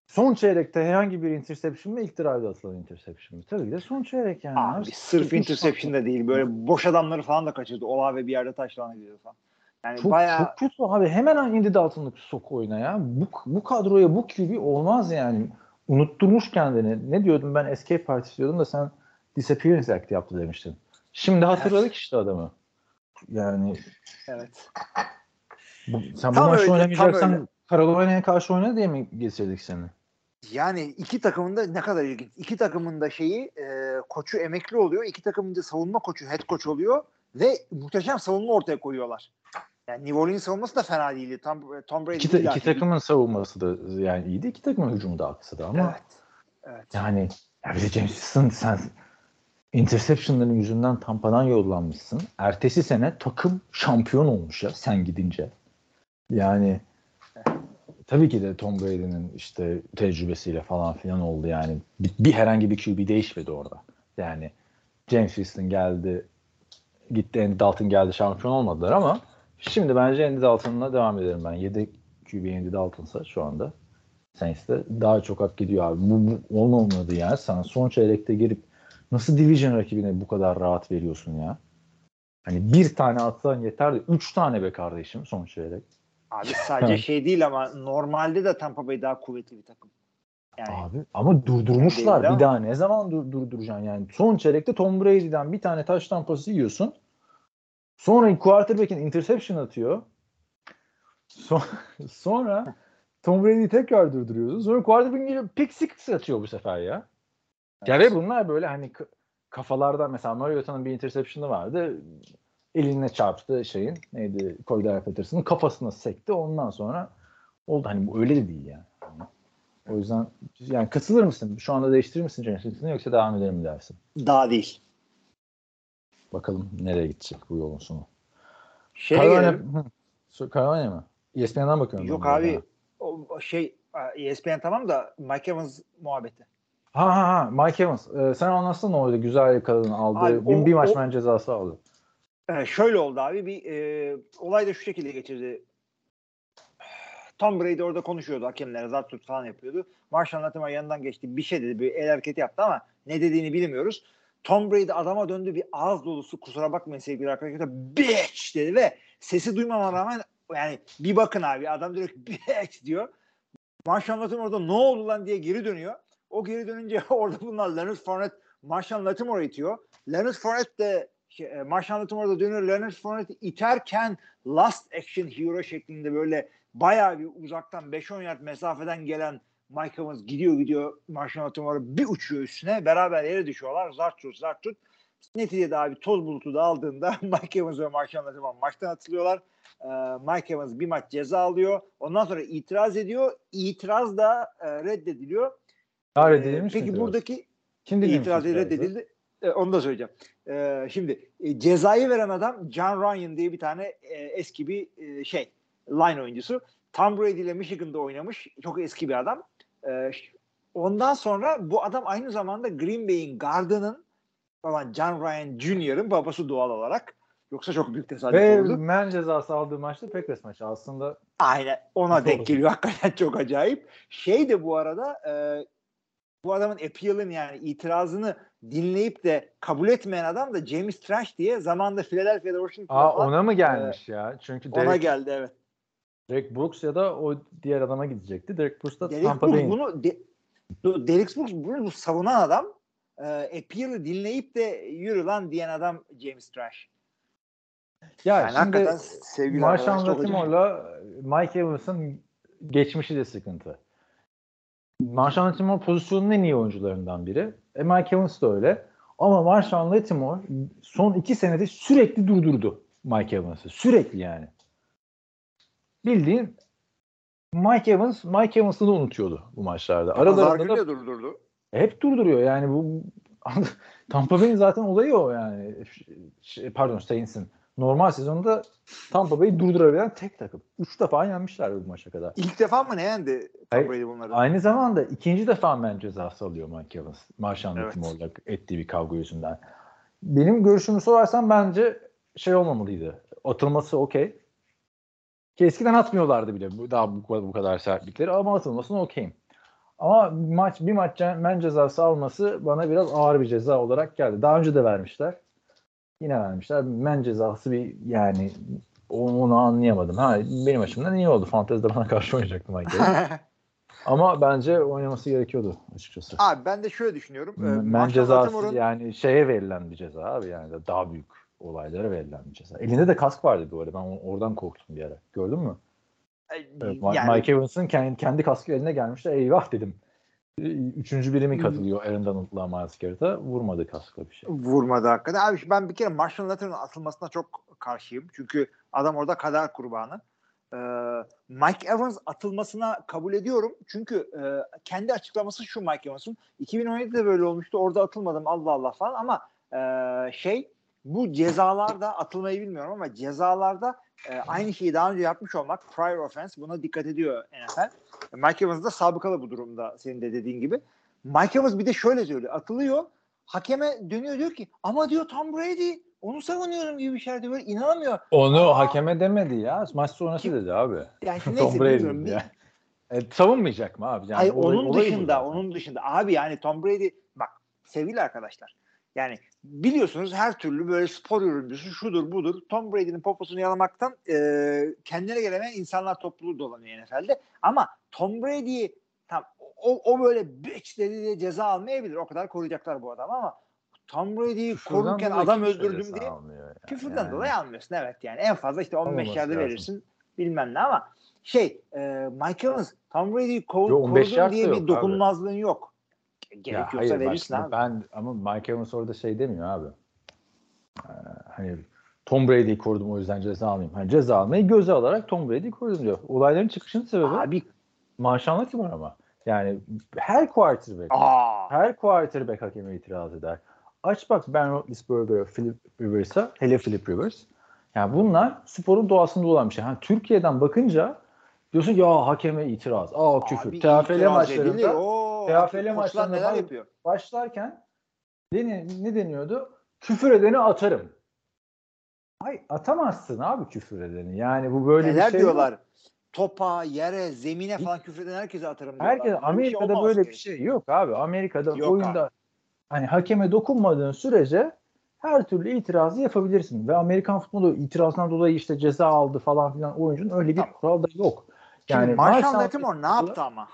S4: son çeyrekte herhangi bir interception mı ilk drive'da atılan interception mı? Tabii ki de son çeyrek yani.
S5: Abi sırf interception da değil. Böyle boş adamları falan da kaçırdı. Olave bir yerde taşlan ediyor falan. Yani
S4: Çok,
S5: bayağı
S4: çok kötü abi. Hemen Andy Dalton'ı sok oyuna ya. Bu, bu kadroya bu QB olmaz yani. Unutturmuş kendini. Ne diyordum ben Escape Partisi diyordum da sen Disappearance Act yaptı demiştin. Şimdi hatırladık işte adamı. Yani
S5: evet.
S4: bu, sen bu
S5: Tam öyle, tam
S4: oynamayacaksan
S5: öyle.
S4: Carolina'ya karşı oyna diye mi getirdik seni?
S5: Yani iki takımın da ne kadar ilginç. İki takımın da şeyi e, koçu emekli oluyor. İki takımın da savunma koçu head coach oluyor ve muhteşem savunma ortaya koyuyorlar. Yani New Orleans savunması da fena değildi. Tom, Tom Brady
S4: İki, ta- iki
S5: ki-
S4: takımın savunması da yani iyiydi. İki takımın hücumu da aksadı ama
S5: Evet. Evet.
S4: Yani ya bir de James Winston sen interceptionların yüzünden Tampa'dan yollanmışsın. Ertesi sene takım şampiyon olmuş ya sen gidince. Yani tabii ki de Tom Brady'nin işte tecrübesiyle falan filan oldu yani. Bir, bir herhangi bir QB değişmedi orada. Yani James Winston geldi gitti Andy Dalton geldi şampiyon olmadılar ama şimdi bence Andy Dalton'la devam ederim ben. 7 QB Andy Dalton'sa şu anda. Saints'te daha çok hak gidiyor abi. Bu, bu olmamalı yani. Sen son çeyrekte girip nasıl division rakibine bu kadar rahat veriyorsun ya? Hani bir tane atsan yeter de üç tane be kardeşim son çeyrek.
S5: Abi sadece şey değil ama normalde de Tampa Bay daha kuvvetli bir takım. Yani
S4: Abi ama durdurmuşlar. Bir
S5: ama.
S4: daha ne zaman dur- durduracaksın yani? Son çeyrekte Tom Brady'den bir tane taş tampası yiyorsun. Sonra quarterback'in interception atıyor. Son- (laughs) sonra Tom Brady'yi tekrar durduruyorsun. Sonra quarterback'in geliyor pick six atıyor bu sefer ya. Ya ve bunlar böyle hani kafalardan mesela Mariota'nın bir interception'ı vardı. Eline çarptı şeyin neydi Cordell Patterson'ın kafasına sekti. Ondan sonra oldu. Hani bu öyle de değil yani. O yüzden yani katılır mısın? Şu anda değiştirir misin James Winston'ı yoksa devam ederim mi dersin?
S5: daha değil.
S4: Bakalım nereye gidecek bu yolun sonu.
S5: Şeye
S4: Carolina, Carolina mı? ESPN'den bakıyorum.
S5: Yok
S4: ben
S5: abi o, şey ESPN tamam da Mike Evans muhabbeti.
S4: Ha ha ha Mike Evans. Ee, sen anlatsana orada güzel yakaladın aldı.
S5: Abi,
S4: bir,
S5: o-
S4: bir maç
S5: o-
S4: men cezası aldı.
S5: Şöyle oldu abi bir e, olay da şu şekilde geçirdi. Tom Brady orada konuşuyordu hakemlere zart tut falan yapıyordu. Marshall Latimer yanından geçti bir şey dedi bir el hareketi yaptı ama ne dediğini bilmiyoruz. Tom Brady adama döndü bir ağız dolusu kusura bakmayın sevgili arkadaşlar bitch dedi ve sesi duymama rağmen yani bir bakın abi adam direkt (laughs) bitch diyor. Marshall Latimer orada ne oldu lan diye geri dönüyor. O geri dönünce (laughs) orada bunlar Leonard Fournette Marshall Latimer'ı itiyor. Leonard Fournette de e, Marshall Latimer da dönüyor. Leonard Fournette iterken last action hero şeklinde böyle bayağı bir uzaktan 5-10 yard mesafeden gelen Mike Evans gidiyor gidiyor Marshall Latimer'ı bir uçuyor üstüne. Beraber yere düşüyorlar. Zart tut zart tut. Neticede abi toz bulutu da aldığında (laughs) Mike Evans ve Marshall Latimer maçtan atılıyorlar. Ee, Mike Evans bir maç ceza alıyor. Ondan sonra itiraz ediyor. İtiraz da e, reddediliyor.
S4: Ha reddedilmiş mi
S5: Peki
S4: itiraz?
S5: buradaki
S4: Kim
S5: itirazı? reddedildi. E, onu da söyleyeceğim. E, şimdi e, cezayı veren adam John Ryan diye bir tane e, eski bir e, şey line oyuncusu. Tom Brady ile Michigan'da oynamış. Çok eski bir adam. E, ondan sonra bu adam aynı zamanda Green Bay'in gardının olan John Ryan Jr.'ın babası doğal olarak. Yoksa çok büyük tesadüf
S4: Ve
S5: olurdu.
S4: men cezası aldığı maçta Packers maçı. Aslında
S5: Aynen ona denk geliyor. Hakikaten çok acayip. Şey de bu arada e, bu adamın appeal'ın yani itirazını dinleyip de kabul etmeyen adam da James Trash diye zamanda Philadelphia'da Washington'da
S4: Aa, ona mı gelmiş ya? Çünkü
S5: ona
S4: Derek,
S5: geldi evet.
S4: Derek Brooks ya da o diğer adama gidecekti. Derek Brooks da
S5: Derek
S4: Tampa
S5: Brooks
S4: Bay'in.
S5: bunu de, Derek Brooks bunu bu savunan adam e, appeal'ı dinleyip de yürü lan diyen adam James Trash.
S4: Ya
S5: Yani
S4: şimdi Marshall. Latimer'la Mike Evans'ın geçmişi de sıkıntı. Marshall Latimore pozisyonun en iyi oyuncularından biri. E Mike Evans da öyle. Ama Marshall Latimore son iki senede sürekli durdurdu Mike Evans'ı. Sürekli yani. Bildiğin Mike Evans, Mike Evans'ı da unutuyordu bu maçlarda. Aralarında da
S5: durdurdu.
S4: hep durduruyor yani bu (laughs) Tampa Bay'in zaten olayı o yani. Pardon Saints'in. Normal sezonda Tampa Bay'i durdurabilen tek takım. Üç defa yenmişler bu maça kadar.
S5: İlk defa mı ne yendi
S4: Hayır,
S5: Brady bunları?
S4: Aynı zamanda ikinci defa men cezası alıyor Mike Evans. Marshall
S5: Evet.
S4: Latimore'la ettiği bir kavga yüzünden. Benim görüşümü sorarsan bence şey olmamalıydı. Atılması okey. Ki eskiden atmıyorlardı bile daha bu, bu kadar sertlikleri ama atılmasına okeyim. Ama maç bir maç men cezası alması bana biraz ağır bir ceza olarak geldi. Daha önce de vermişler. Yine vermişler. Men cezası bir yani onu, anlayamadım. Ha benim açımdan iyi oldu. Fantezide bana karşı oynayacaktı Evans. (laughs) Ama bence oynaması gerekiyordu açıkçası.
S5: Abi ben de şöyle düşünüyorum. Ee,
S4: Men
S5: Marshall
S4: cezası yani şeye verilen bir ceza abi yani daha büyük olaylara verilen bir ceza. Elinde de kask vardı bu arada. Ben oradan korktum bir ara. Gördün mü?
S5: Yani
S4: Mike Evans'ın kendi, kendi kaskı eline gelmişti. Eyvah dedim. Üçüncü birimi katılıyor Aaron Donald'la Garrett'a. Vurmadı kaskla bir şey.
S5: vurmadı hakikaten. Abi ben bir kere Marshall Latimore'un atılmasına çok karşıyım. Çünkü adam orada kader kurbanı. Ee, Mike Evans atılmasına kabul ediyorum. Çünkü e, kendi açıklaması şu Mike Evans'ın. 2017'de böyle olmuştu. Orada atılmadım Allah Allah falan ama e, şey bu cezalarda atılmayı bilmiyorum ama cezalarda e, aynı şeyi daha önce yapmış olmak prior offense buna dikkat ediyor NFL. Mike Evans da sabıkalı bu durumda senin de dediğin gibi. Mike Evans bir de şöyle söylüyor. Atılıyor. Hakeme dönüyor diyor ki ama diyor Tom Brady onu savunuyorum gibi bir şey diyor. Böyle inanamıyor.
S4: Onu
S5: Aa.
S4: hakeme demedi ya. Maç sonrası
S5: Kim-
S4: dedi abi.
S5: Yani (laughs)
S4: Tom Brady ya. E, savunmayacak mı abi? Yani
S5: Hayır,
S4: olay-
S5: onun dışında, onun dışında. Abi yani Tom Brady bak sevgili arkadaşlar. Yani biliyorsunuz her türlü böyle spor yorumcusu şudur budur. Tom Brady'nin poposunu yalamaktan e, kendine gelemeyen insanlar topluluğu dolanıyor NFL'de. Ama Tom Brady'yi tam o, o böyle bitch dedi diye ceza almayabilir. O kadar koruyacaklar bu adamı ama Tom Brady'yi korurken adam öldürdüm diye
S4: yani.
S5: Küfürden
S4: Yani.
S5: dolayı almıyorsun evet yani. En fazla işte 15
S4: Olmaması
S5: yerde
S4: lazım.
S5: verirsin bilmem ne ama şey e, Mike Evans Tom Brady'yi
S4: 15
S5: korudun diye bir
S4: abi.
S5: dokunulmazlığın yok. Gerekiyorsa
S4: hayır,
S5: verirsin abi.
S4: Ben ama Mike Evans orada şey demiyor abi. Ee, hani Tom Brady'yi korudum o yüzden ceza almayayım. Hani ceza almayı göze alarak Tom Brady'yi korudum diyor. Olayların çıkışının sebebi
S5: Abi
S4: Marshall Lattimore ama. Yani her quarterback,
S5: aa,
S4: her quarterback hakeme itiraz eder. Aç bak Ben Roethlisberger'a, Philip Rivers'a, hele Philip Rivers. Yani bunlar sporun doğasında olan bir şey. Yani Türkiye'den bakınca diyorsun ya hakeme itiraz, aa küfür. TFL maçlarında TFL maçlarında
S5: neler yapıyor?
S4: başlarken deni, ne deniyordu? Küfür edeni atarım. Ay atamazsın abi küfür edeni. Yani bu böyle
S5: Neler
S4: bir şey
S5: diyorlar?
S4: Yok.
S5: Topa, yere, zemine falan küfreden herkese atarım diyorlar.
S4: Herkes
S5: Böyle şey
S4: Amerika'da
S5: olmaması
S4: böyle bir şey yok abi. Amerika'da
S5: Yok
S4: oyunda hani hakeme dokunmadığın sürece her türlü itirazı yapabilirsin. Ve Amerikan futbolu itirazdan dolayı işte ceza aldı falan filan oyuncunun öyle bir
S5: Tamam.
S4: kural da yok.
S5: Şimdi
S4: Yani
S5: Marshall
S4: Marshall-
S5: Latimore ne yaptı ama?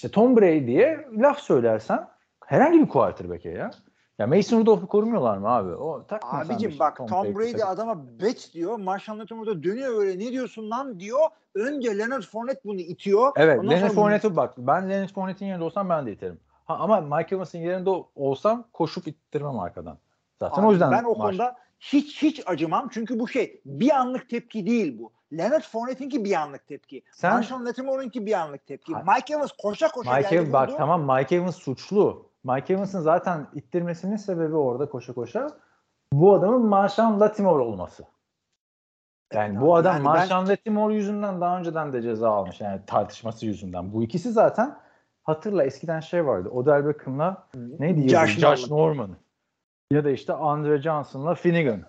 S4: İşte Tom Brady'ye laf söylersen herhangi bir quarterback'e ya. Ya Mason Rudolph'u korumuyorlar mı abi? O takma
S5: Abicim bak
S4: Tom
S5: Tom Brady
S4: takıp-
S5: adama bet diyor. Marshall Latimore da dönüyor öyle ne diyorsun lan diyor. Önce Leonard Fournette bunu itiyor.
S4: Evet
S5: Ondan
S4: Leonard
S5: sonra-
S4: Fournette'e bak. Ben Leonard Fournette'in yerinde olsam ben de iterim. Ha, ama Mike Evans'ın yerinde olsam koşup ittirmem arkadan. Zaten
S5: Abi
S4: o yüzden
S5: ben o konuda hiç hiç acımam. Çünkü bu şey bir anlık tepki değil bu. Leonard Fournette'inki bir anlık tepki.
S4: Sen-
S5: Marshall Latimore'unki bir anlık tepki.
S4: Ha-
S5: Mike Evans koşa koşa
S4: Mike
S5: geldi
S4: Evans bak tamam Mike Evans suçlu. Mike Evans'ın zaten ittirmesinin sebebi orada koşa koşa bu adamın Marshawn Latimore olması. Yani bu adam
S5: Yani ben-
S4: Marshawn Latimore yüzünden daha önceden de ceza almış. Yani tartışması yüzünden. Bu ikisi zaten hatırla eskiden şey vardı. Odell Beckham'la neydi?
S5: Josh,
S4: Josh Norman. Ya da işte Andre Johnson'la Finnegan.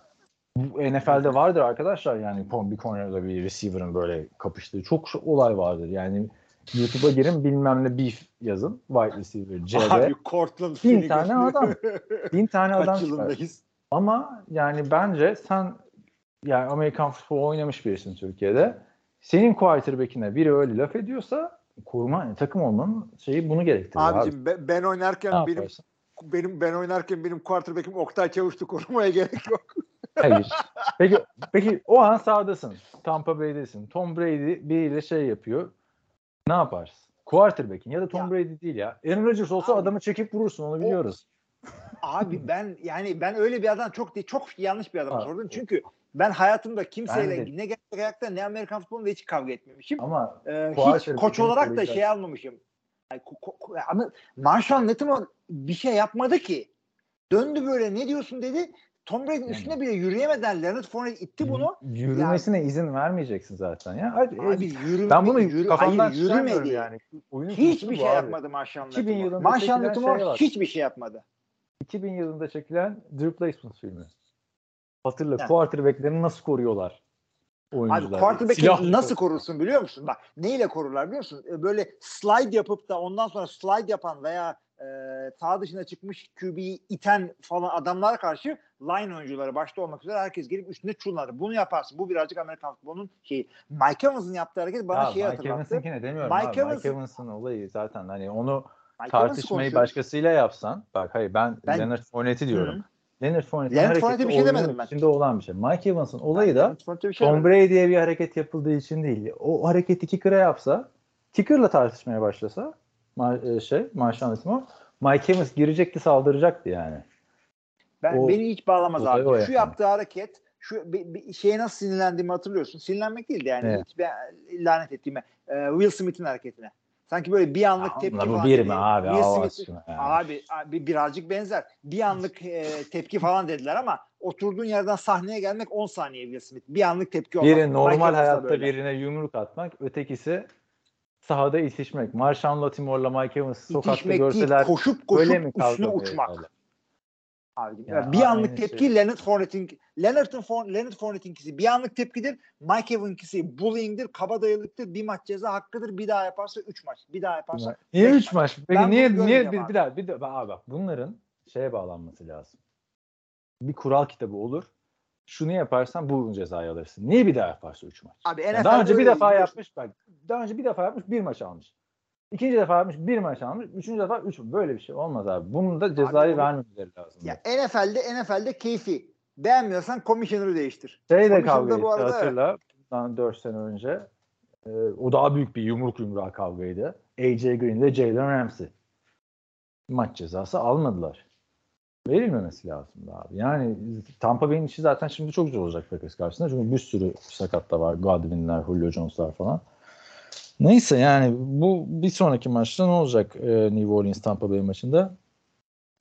S4: Bu NFL'de vardır arkadaşlar yani bir corner'da bir receiver'ın böyle kapıştığı çok olay vardır. Yani YouTube'a girin bilmem ne beef yazın. Wide receiver, CD.
S5: Abi Cortland
S4: Bin tane adam. Bin tane (laughs) adam çıkar. Ama yani bence sen yani Amerikan futbolu oynamış birisin Türkiye'de. Senin quarterback'ine biri öyle laf ediyorsa koruma yani takım olmanın şeyi bunu gerektirir abi.
S5: Abicim ben, ben oynarken benim benim ben oynarken benim quarterback'im Oktay Çavuş'tu korumaya gerek yok.
S4: Hayır. Peki peki o an sahadasın. Tampa Bay'desin. Tom Brady biriyle şey yapıyor. Ne yaparsın? Quarterback'in ya da Tom
S5: Ya.
S4: Brady değil ya. Aaron Rodgers olsa
S5: Abi.
S4: adamı çekip vurursun onu biliyoruz.
S5: Abi ben yani ben öyle bir adam çok değil, çok yanlış bir adama
S4: Ha.
S5: sordum. Çünkü ben hayatımda kimseyle
S4: Ben
S5: ne gerçek hayatta ne Amerikan futbolunda hiç kavga etmemişim.
S4: Ama
S5: Ee, hiç koç olarak da şey almamışım. Yani ko- ko- ama Marshall Latimore bir şey yapmadı ki. Döndü böyle ne diyorsun dedi. Tom Brady'nin
S4: Yani.
S5: üstüne bile yürüyemeden Leonard Fournette itti bunu.
S4: yürümesine izin vermeyeceksin zaten ya. Hadi,
S5: Abi yürüme,
S4: ben bunu
S5: yürü,
S4: kafamdan
S5: hayır, yürümedi.
S4: yani. Oyunun
S5: Hiçbir şey
S4: abi.
S5: yapmadı Marshall
S4: 2000
S5: Latimore.
S4: yılında
S5: Marshall Latimore
S4: şey var.
S5: hiçbir şey yapmadı.
S4: 2000 yılında çekilen The Replacement filmi. Hatırla
S5: Yani.
S4: quarterback'lerini nasıl koruyorlar oyuncular.
S5: Abi quarterback'i nasıl
S4: koru-
S5: korursun biliyor musun? Bak neyle korurlar biliyor musun? Ee, Böyle slide yapıp da ondan sonra slide yapan veya e, sağ dışına çıkmış QB'yi iten falan adamlara karşı line oyuncuları başta olmak üzere herkes gelip üstünde çullanır. Bunu yaparsın. Bu birazcık Amerikan futbolunun şeyi. Mike Evans'ın yaptığı hareket bana
S4: Ya
S5: şeyi
S4: Mike
S5: hatırlattı.
S4: Evans'ınkine demiyorum
S5: Mike
S4: abi. Mike
S5: Evans'ın-
S4: olayı zaten hani onu
S5: Mike
S4: tartışmayı başkasıyla yapsan bak hayır ben,
S5: Ben-
S4: Leonard Fournette'i diyorum.
S5: Hı.
S4: Leonard Fournette'in
S5: Leonard bir şey demedim ben.
S4: içinde olan bir şey. Mike Evans'ın olayı da
S5: bir şey
S4: Tom. Brady'ye bir hareket yapıldığı için değil. O hareketi kicker'a yapsa, kicker'la tartışmaya başlasa ma- e, şey, Latimore, Mike Evans girecekti, saldıracaktı yani.
S5: Ben,
S4: O-
S5: beni hiç bağlamaz abi. Şu
S4: yani.
S5: yaptığı hareket şu bir, bir şeye nasıl sinirlendiğimi hatırlıyorsun. Sinirlenmek değil de yani
S4: Evet.
S5: hiç ben lanet ettiğime. Ee, Will Smith'in hareketine. Sanki böyle bir anlık
S4: Ya
S5: tepki
S4: bu bir mi abi? Allah aşkına yani.
S5: Abi, abi birazcık benzer. Bir anlık e, tepki falan dediler ama oturduğun yerden sahneye gelmek 10 saniye Will Smith. Bir anlık tepki olmak.
S4: Biri normal hayatta
S5: böyle.
S4: birine yumruk atmak, ötekisi sahada itişmek. Marshall Latimore'la Mike Evans'ı sokakta
S5: İtişmek değil,
S4: görseler
S5: koşup
S4: böyle
S5: koşup
S4: mi
S5: üstüne uçmak.
S4: ederler?
S5: Abi,
S4: Ya
S5: bir anlık tepki
S4: şey.
S5: Leonard Fournette'in Leonard'ın Fourn- Leonard Fournette'inkisi bir anlık tepkidir. Mike Evans'inkisi bullying'dir, kabadayılıktır, bir maç ceza hakkıdır. Bir daha yaparsa 3 maç. Bir daha yaparsa
S4: Niye
S5: beş
S4: 3 maç? Peki
S5: Ben
S4: niye niye bir, bir daha bir daha abi bak bunların şeye bağlanması lazım. Bir kural kitabı olur. Şunu yaparsan bu cezayı alırsın. Niye bir daha yaparsa 3 maç?
S5: Abi
S4: Yani daha önce bir defa yapmış bak. Daha önce bir defa yapmış bir maç almış. İkinci defa yapmış bir maç almış. Üçüncü defa üç Böyle bir şey olmaz abi. Bunun da cezayı vermemeleri lazım.
S5: Ya NFL'de NFL'de keyfi. Beğenmiyorsan commissioner'ı değiştir.
S4: Şey de kavga etti
S5: bu arada
S4: hatırla. Bundan 4 sene önce. Ee, o daha büyük bir yumruk yumruğa kavgaydı. AJ Green ile Jalen Ramsey. Maç cezası almadılar. Verilmemesi lazımdı abi. Yani Tampa Bay'in işi zaten şimdi çok zor olacak Packers karşısında. Çünkü bir sürü sakat da var. Godwin'ler, Julio Jones'lar falan. Neyse yani bu bir sonraki maçta ne olacak e, New Orleans Tampa Bay maçında?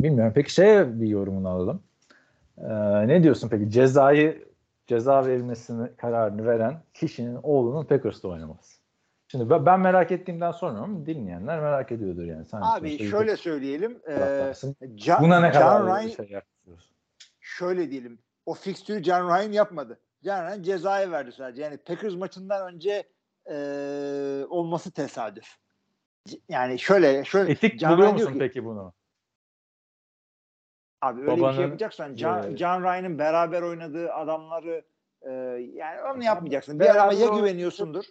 S4: Bilmiyorum. Peki şeye bir yorumunu alalım. Ee, ne diyorsun peki? Cezayı ceza verilmesini kararını veren kişinin oğlunun Packers'ta oynaması. Şimdi ben, ben merak ettiğimden sonra ama dinleyenler merak ediyordur yani. Sen
S5: Abi şöyle söyleyelim. E. Can,
S4: Buna ne
S5: Can
S4: kadar
S5: Ryan
S4: şey yapıyorsun?
S5: şöyle diyelim. o fikstürü John Ryan yapmadı. John Ryan cezaya verdi sadece. Yani Packers maçından önce e, olması tesadüf. Yani şöyle şöyle
S4: Etik
S5: John
S4: buluyor musun
S5: ki,
S4: peki bunu?
S5: Abi öyle bir
S4: Babanın,
S5: şey yapacaksan John,
S4: e,
S5: John Ryan'ın beraber oynadığı adamları e, yani onu yapmayacaksın. Bir
S4: Beraber
S5: adama ya güveniyorsundur.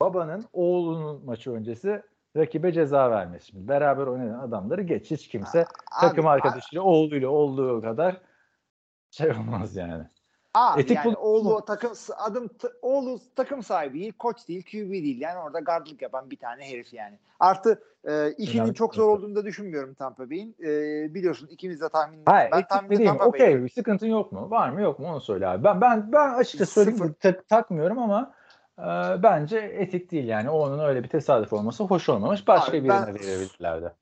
S4: Babanın oğlunun maçı öncesi rakibe ceza vermesi. Şimdi beraber oynayan adamları geç hiç kimse
S5: Abi,
S4: takım arkadaşıyla oğluyla olduğu kadar şey olmaz yani.
S5: Abi
S4: Etik
S5: yani oğlu takım adım oğlu takım sahibi değil, koç değil, QB değil. Yani orada gardlık yapan bir tane herif yani. Artı e, işinin
S4: Önemli.
S5: çok zor olduğunu da düşünmüyorum Tampa Bay'in. E, biliyorsun ikimiz de tahmin
S4: Hayır,
S5: ben tahminim
S4: dediğim
S5: Tampa
S4: okey bir sıkıntın yok mu? Var mı yok mu onu söyle abi. Ben ben ben açıkçası söyleyeyim tak- takmıyorum ama e, bence etik değil yani. Onun öyle bir tesadüf olması hoş olmamış. Başka
S5: Abi
S4: birine
S5: ben-
S4: verebilirlerdi.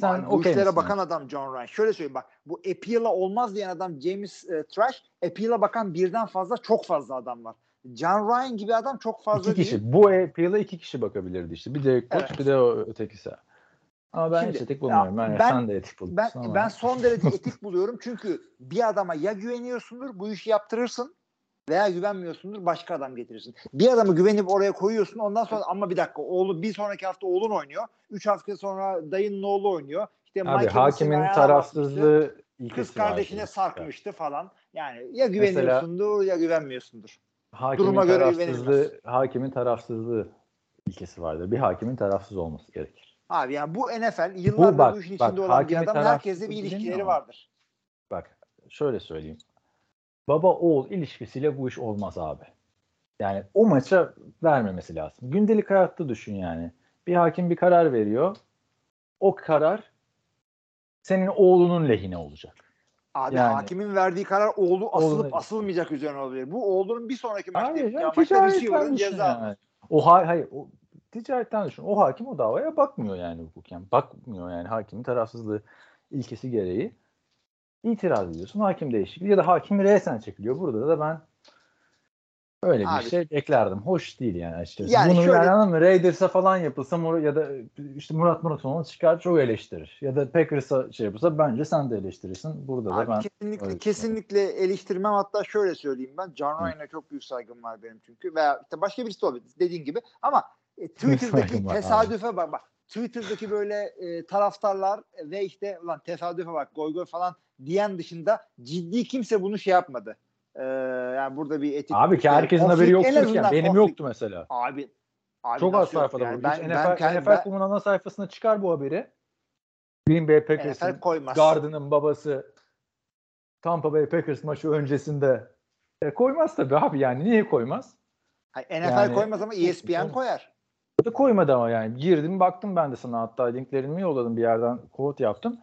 S5: Sen
S4: Sen
S5: bu
S4: okey
S5: işlere
S4: misin?
S5: bakan adam John Ryan. Şöyle söyleyeyim bak. Bu appeal'a olmaz diyen adam James e, Trash. Appeal'a bakan birden fazla çok fazla adam var. John Ryan gibi adam çok fazla
S4: İki
S5: değil.
S4: kişi. Bu appeal'a iki kişi bakabilirdi işte. Bir de koç
S5: Evet.
S4: bir de o ötekisi. Ama ben
S5: Şimdi,
S4: hiç etik bulmuyorum.
S5: ya
S4: Ben,
S5: ben-
S4: sen de etik buldun.
S5: Ben
S4: ama.
S5: ben son derece etik buluyorum çünkü bir adama ya güveniyorsundur bu işi yaptırırsın veya güvenmiyorsundur başka adam getirirsin. Bir adamı güvenip oraya koyuyorsun ondan sonra ama bir dakika oğlu bir sonraki hafta oğlun oynuyor. Üç hafta sonra dayının oğlu oynuyor. İşte
S4: Abi
S5: Michael
S4: hakimin tarafsızlığı
S5: kız kardeşine
S4: işte.
S5: sarkmıştı falan. Yani ya güveniyorsundur ya güvenmiyorsundur.
S4: Hakimin
S5: Duruma göre
S4: tarafsızlığı, hakimin tarafsızlığı ilkesi vardır. Bir hakimin tarafsız olması gerekir.
S5: Abi yani bu NFL yıllardır bu,
S4: bak-
S5: işin
S4: bak,
S5: içinde olan bir adam herkesle bir ilişkileri vardır.
S4: Bak şöyle söyleyeyim. Baba oğul ilişkisiyle bu iş olmaz abi. Yani o maça vermemesi lazım. Gündelik hayatta düşün yani. Bir hakim bir karar veriyor. O karar senin oğlunun lehine olacak.
S5: Abi
S4: Yani-
S5: hakimin verdiği karar oğlu asılıp
S4: Oğluna-
S5: asılmayacak üzerine olabilir. Bu oğlunun bir sonraki maçta
S4: Hayır, yani
S5: maçta
S4: düşün
S5: ceza
S4: yani. O hay hayır o ticaretten düşün. O hakim o davaya bakmıyor yani hukuken. Bakmıyor yani hakimin tarafsızlığı ilkesi gereği. İtiraz ediyorsun. Hakim değişikliği ya da hakim resen çekiliyor. Burada da ben öyle bir
S5: Abi-
S4: şey beklerdim. Hoş değil yani açıkçası.
S5: Yani
S4: Bunu
S5: şöyle-
S4: yani? Raiders'a falan yapılsa ya da işte Murat Muratoğlu çıkar çok eleştirir. Ya da Packers'a şey yapılsa bence sen de eleştirirsin. Burada da
S5: Abi
S4: ben
S5: kesinlikle kesinlikle eleştirmem hatta şöyle söyleyeyim ben John. Ryan'a çok büyük saygım var benim çünkü veya işte başka birisi de olabilir dediğin gibi ama e, (laughs) Twitter'daki tesadüfe bak bak Twitter'daki böyle e, taraftarlar ve işte ulan tesadüfe bak goy goy falan diyen dışında ciddi kimse bunu şey yapmadı. Ee, yani burada bir etik
S4: Abi ki herkesin haberi yoktur ki. Benim
S5: konflik-
S4: yoktu mesela.
S5: Abi Abi
S4: Çok az sayfada
S5: yani?
S4: bu.
S5: Ben,
S4: Hiç
S5: ben,
S4: NFL,
S5: kendim-
S4: NFL kumun ana sayfasına çıkar bu haberi. Green Bay
S5: ben,
S4: Packers'ın. Garden'ın babası Tampa Bay Packers maçı öncesinde e, koymaz tabii abi yani niye koymaz?
S5: Hayır, NFL
S4: Yani-
S5: koymaz ama E ESPN koyar.
S4: O da koymadı ama yani girdim baktım ben de sana hatta linklerimi yolladım bir yerden quote yaptım.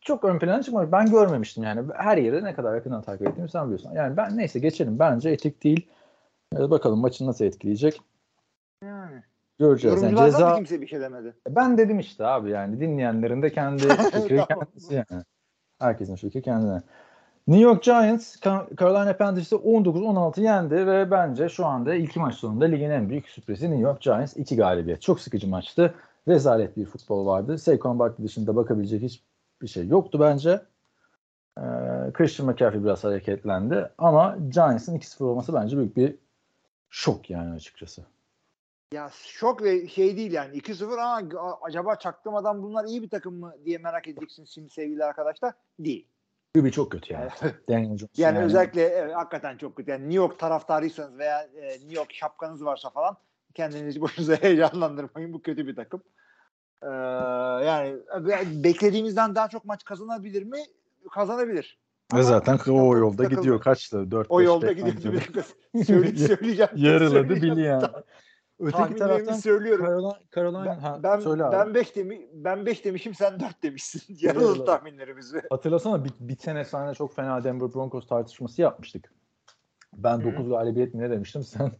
S4: Çok ön plana çıkmamış. Ben görmemiştim yani. Her yere ne kadar yakından takip ettiğimi sen biliyorsun. Yani ben neyse geçelim. Bence etik değil. Ee, bakalım maçı nasıl etkileyecek.
S5: Yani.
S4: Göreceğiz. Yani ceza
S5: kimse bir şey demedi.
S4: Ben dedim işte abi yani dinleyenlerin de kendi (laughs) fikri kendisi yani. Herkesin fikri kendine. New York Giants Carolina Panthers'ı 19-16 yendi ve bence şu anda iki maç sonunda ligin en büyük sürprizi New York Giants. iki galibiyet. Çok sıkıcı maçtı. Rezalet bir futbol vardı. Saquon Barkley dışında bakabilecek hiçbir şey yoktu bence. Ee, Christian McCaffrey biraz hareketlendi ama Giants'ın 2-0 olması bence büyük bir şok yani açıkçası.
S5: Ya şok ve şey değil yani 2-0 ama acaba çaktırmadan bunlar iyi bir takım mı diye merak edeceksiniz şimdi sevgili arkadaşlar. Değil.
S4: Gibi çok kötü yani. (laughs) Daniel Jones
S5: Yani, özellikle evet, hakikaten çok kötü. Yani New York taraftarıysanız veya e, New York şapkanız varsa falan kendinizi (laughs) boşunuza heyecanlandırmayın. Bu kötü bir takım. Ee, yani be- beklediğimizden daha çok maç kazanabilir mi? Kazanabilir. Ama
S4: zaten o yolda
S5: takıldı.
S4: gidiyor. Kaçtı? 4
S5: O yolda gidiyor. (laughs) Söyle, (laughs) söyleyeceğim.
S4: Yarıladı bili yani. Öteki taraftan
S5: söylüyorum.
S4: Carolina, Carolina
S5: Ben,
S4: ha,
S5: ben,
S4: söyle abi.
S5: ben 5 demi, ben 5 demişim sen 4 demişsin. (laughs) Yarıladı tahminlerimizi.
S4: Hatırlasana bir, bir sene sonra çok fena Denver Broncos tartışması yapmıştık. Ben
S5: Hı.
S4: 9 galibiyet mi ne demiştim? Sen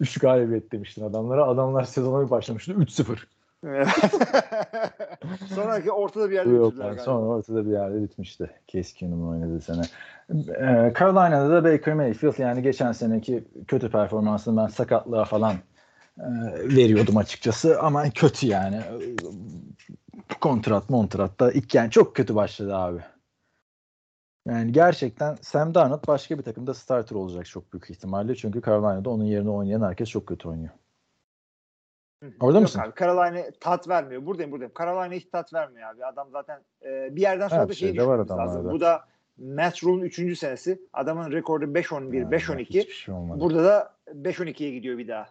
S4: 3 galibiyet demiştin adamlara. Adamlar sezona bir başlamıştı. 3-0. (laughs)
S5: Sonraki ortada bir yerde
S4: yok
S5: bitirdiler galiba.
S4: Sonra ortada bir yerde bitmişti. Keskin'in oynadığı sene. Ee, Carolina'da da Baker Mayfield yani geçen seneki kötü performansını ben sakatlığa falan e, veriyordum açıkçası ama kötü yani. Kontrat montrat da ilk yani çok kötü başladı abi. Yani gerçekten Sam Darnold başka bir takımda starter olacak çok büyük ihtimalle. Çünkü Carolina'da onun yerine oynayan herkes çok kötü oynuyor. Orada
S5: Yok
S4: mısın?
S5: Abi, Carolina tat vermiyor. Buradayım buradayım. Carolina hiç tat vermiyor abi. Adam zaten e, bir yerden sonra
S4: Her
S5: da şey düşünmemiz lazım.
S4: adamlarda.
S5: Bu da Matt Rule'un 3. senesi. Adamın rekordu 5-11,
S4: Yani
S5: 5-12.
S4: hiçbir şey olmadı.
S5: Burada da 5-12'ye gidiyor bir daha.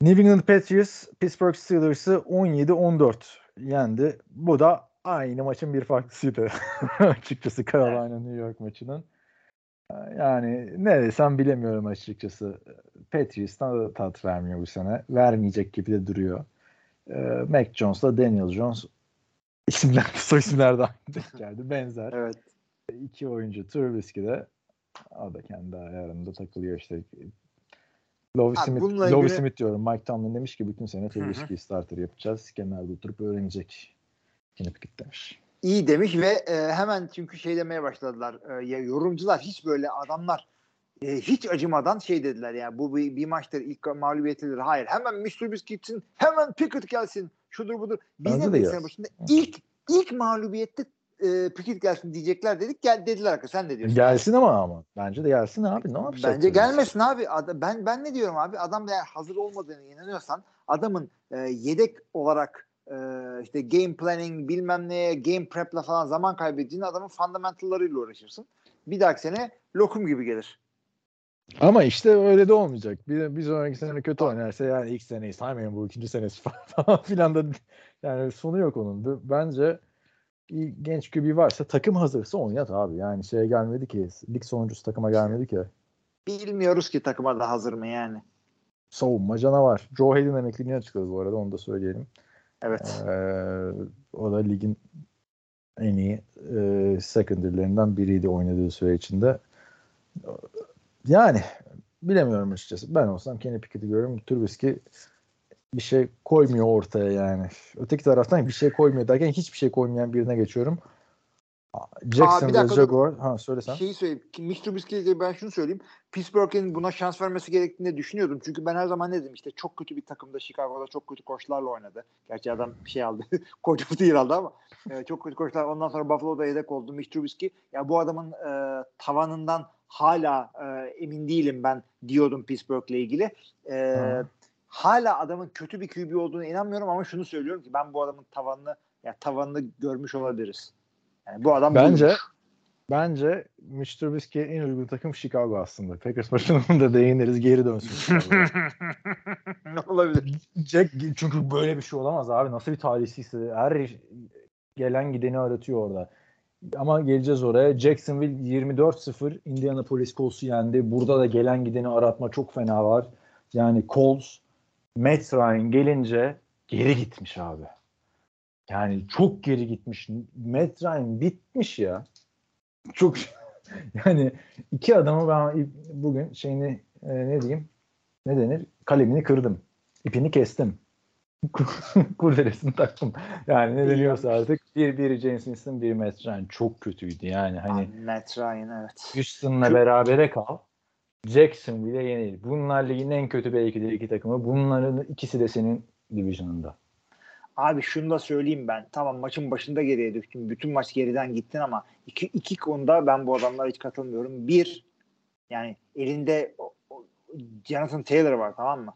S4: New England Patriots Pittsburgh Steelers'ı 17-14 yendi. Bu da aynı maçın bir farklısıydı. (laughs) açıkçası Carolina New York maçının. Yani ne desem bilemiyorum açıkçası. Patriots'tan da tat vermiyor bu sene. Vermeyecek gibi de duruyor. Ee, Mac Jones'la Daniel Jones isimler, (laughs) soy isimler (laughs) de aynı geldi. Benzer.
S5: Evet.
S4: İki oyuncu Trubisky de o da kendi ayarında takılıyor işte. Lovie
S5: Abi
S4: Smith, Lovie
S5: ilgili-
S4: Smith diyorum. Mike Tomlin demiş ki bütün sene
S5: hı.
S4: Trubisky'yi starter yapacağız. Kenarda oturup öğrenecek. Pickett demiş.
S5: İyi demiş ve e, hemen çünkü şey demeye başladılar. E, yorumcular hiç böyle adamlar e, hiç acımadan şey dediler yani bu bir, bir maçtır ilk mağlubiyetidir. Hayır hemen. Trubisky gitsin hemen Pickett gelsin şudur budur. Biz
S4: Bence
S5: de sene başında ilk ilk mağlubiyette e, Pickett gelsin diyecekler dedik. Gel dediler ki sen ne diyorsun?
S4: Gelsin ama ama. Bence de gelsin abi. Ne yapacak?
S5: Bence gelmesin abi. Ad- ben ben ne diyorum abi? Adam eğer hazır olmadığını inanıyorsan adamın e, yedek olarak e, işte game planning bilmem neye game prep'la falan zaman kaybettiğini adamın fundamentallarıyla uğraşırsın. Bir dahaki sene lokum gibi gelir.
S4: Ama işte öyle de olmayacak. Bir, bir sonraki sene kötü oynarsa yani ilk seneyi saymayın bu ikinci senesi (laughs) falan filan da yani sonu yok onun. Bence genç QB varsa takım hazırsa oynat abi. Yani şeye gelmedi ki lig sonuncusu takıma gelmedi ki.
S5: Bilmiyoruz ki takıma da hazır mı yani.
S4: Savunma canavar. Joe Hayden emekliliğine açıkladı bu arada onu da söyleyelim.
S5: Evet.
S4: Ee, o da ligin en iyi e, secondary'lerinden biriydi oynadığı süre içinde. Yani bilemiyorum açıkçası. Ben olsam Kenny Pickett'i görüyorum. Trubisky bir şey koymuyor ortaya yani. Öteki taraftan bir şey koymuyor derken hiçbir şey koymayan birine geçiyorum. Jackson ve
S5: dakika dur.
S4: Jaguar. Ha söylesen.
S5: Şeyi söyleyeyim. Mitch Trubisky'ye ilgili ben şunu söyleyeyim. Pittsburgh'in buna şans vermesi gerektiğini düşünüyordum. Çünkü ben her zaman ne dedim işte çok kötü bir takımda Chicago'da çok kötü koçlarla oynadı. Gerçi adam bir şey aldı. (laughs) Koç değil aldı ama e, çok kötü koçlar. Ondan sonra Buffalo'da yedek oldu Mitch Trubisky. Ya bu adamın e, tavanından hala e, emin değilim ben diyordum Pittsburgh'le ilgili. E,
S4: Hı.
S5: hala adamın kötü bir QB olduğunu inanmıyorum ama şunu söylüyorum ki ben bu adamın tavanını ya tavanını görmüş olabiliriz. Yani bu adam
S4: Bence
S5: buymuş.
S4: bence Mitch Trubisky'ye en uygun takım Chicago aslında. Packers maçını da değiniriz geri dönsün.
S5: Ne (laughs) olabilir?
S4: Jack çünkü böyle bir şey olamaz abi. Nasıl bir talihsizse her gelen gideni aratıyor orada. Ama geleceğiz oraya. Jacksonville 24-0 Indianapolis Colts'u yendi. Burada da gelen gideni aratma çok fena var. Yani Colts Matt Ryan gelince geri gitmiş abi. Yani çok geri gitmiş. Matt Ryan bitmiş ya. Çok (laughs) yani iki adamı ben bugün şeyini e, ne diyeyim ne denir kalemini kırdım. İpini kestim. (laughs) Kurdelesini taktım. Yani ne deniyorsa artık bir biri James Winston bir Matt Ryan çok kötüydü yani hani
S5: Abi, Matt Ryan evet.
S4: Houston'la berabere kal. Jackson bile yenil. Bunlar ligin en kötü belki de iki takımı. Bunların ikisi de senin division'ında.
S5: Abi şunu da söyleyeyim ben. Tamam maçın başında geriye düştün. Bütün maç geriden gittin ama iki, iki konuda ben bu adamlara hiç katılmıyorum. Bir yani elinde Jonathan Taylor var tamam mı?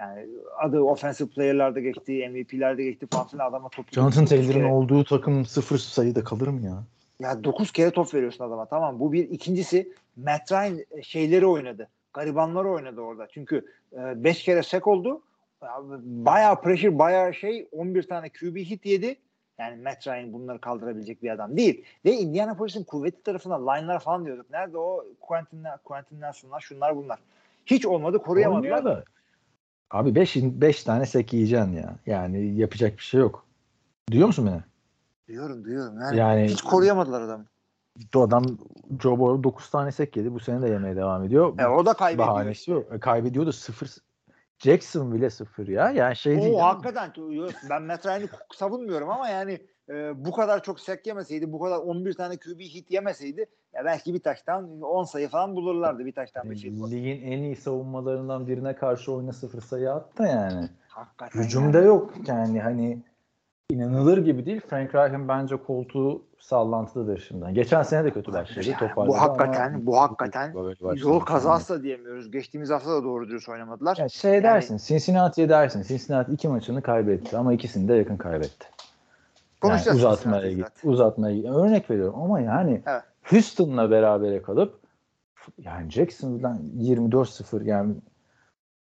S5: Yani adı offensive player'larda geçti, MVP'lerde geçti falan filan adama top
S4: Jonathan Taylor'ın olduğu takım sıfır sayıda kalır mı ya?
S5: Ya 9 kere top veriyorsun adama tamam? Bu bir. ikincisi Matt Ryan e, şeyleri oynadı. Garibanları oynadı orada. Çünkü 5 kere sek oldu. Ya, Bayağı pressure, bayağı şey 11 tane QB hit yedi. Yani Matt Ryan bunları kaldırabilecek bir adam değil. Ve Indianapolis'in kuvvetli tarafına line'lar falan diyorduk. Nerede o Quentin, Quentin Nelson'lar şunlar bunlar. Hiç olmadı koruyamadılar.
S4: Da. Abi 5 5 tane sek yiyeceksin ya. Yani yapacak bir şey yok. Duyuyor musun beni?
S5: Duyuyorum duyuyorum. Yani,
S4: Yani
S5: hiç koruyamadılar adamı.
S4: bu adam Joe Burrow 9 tane sek yedi. Bu sene de yemeye devam ediyor.
S5: E, o da kaybediyor.
S4: Bahanesi yok. E, kaybediyor da 0 Jackson bile 0 ya. Yani şey değil.
S5: O hakikaten ben Matt Ryan'ı (laughs) savunmuyorum ama yani e, bu kadar çok sek yemeseydi, bu kadar 11 tane QB hit yemeseydi ya belki bir taştan 10 sayı falan bulurlardı bir taştan bir şey.
S4: Ligin en iyi savunmalarından birine karşı oyuna 0 sayı attı yani.
S5: Hakikaten.
S4: Hücumda yok yani hani inanılır gibi değil. Frank Reich'in bence koltuğu sallantılıdır şimdi. Geçen sene de kötü başladı.
S5: Yani bu hakikaten
S4: ama-
S5: bu hakikaten yol kazası da diyemiyoruz. Geçtiğimiz hafta da doğru dürüst oynamadılar.
S4: Ya şey dersin, Cincinnati'ye dersin. Cincinnati iki maçını kaybetti ama ikisini de yakın kaybetti. Yani
S5: Konuşacağız.
S4: uzatmaya
S5: Cincinnati'yi
S4: git,
S5: zaten.
S4: uzatmaya git. Örnek veriyorum ama yani
S5: Evet.
S4: Houston'la berabere kalıp yani Jacksonville'dan 24-0 yani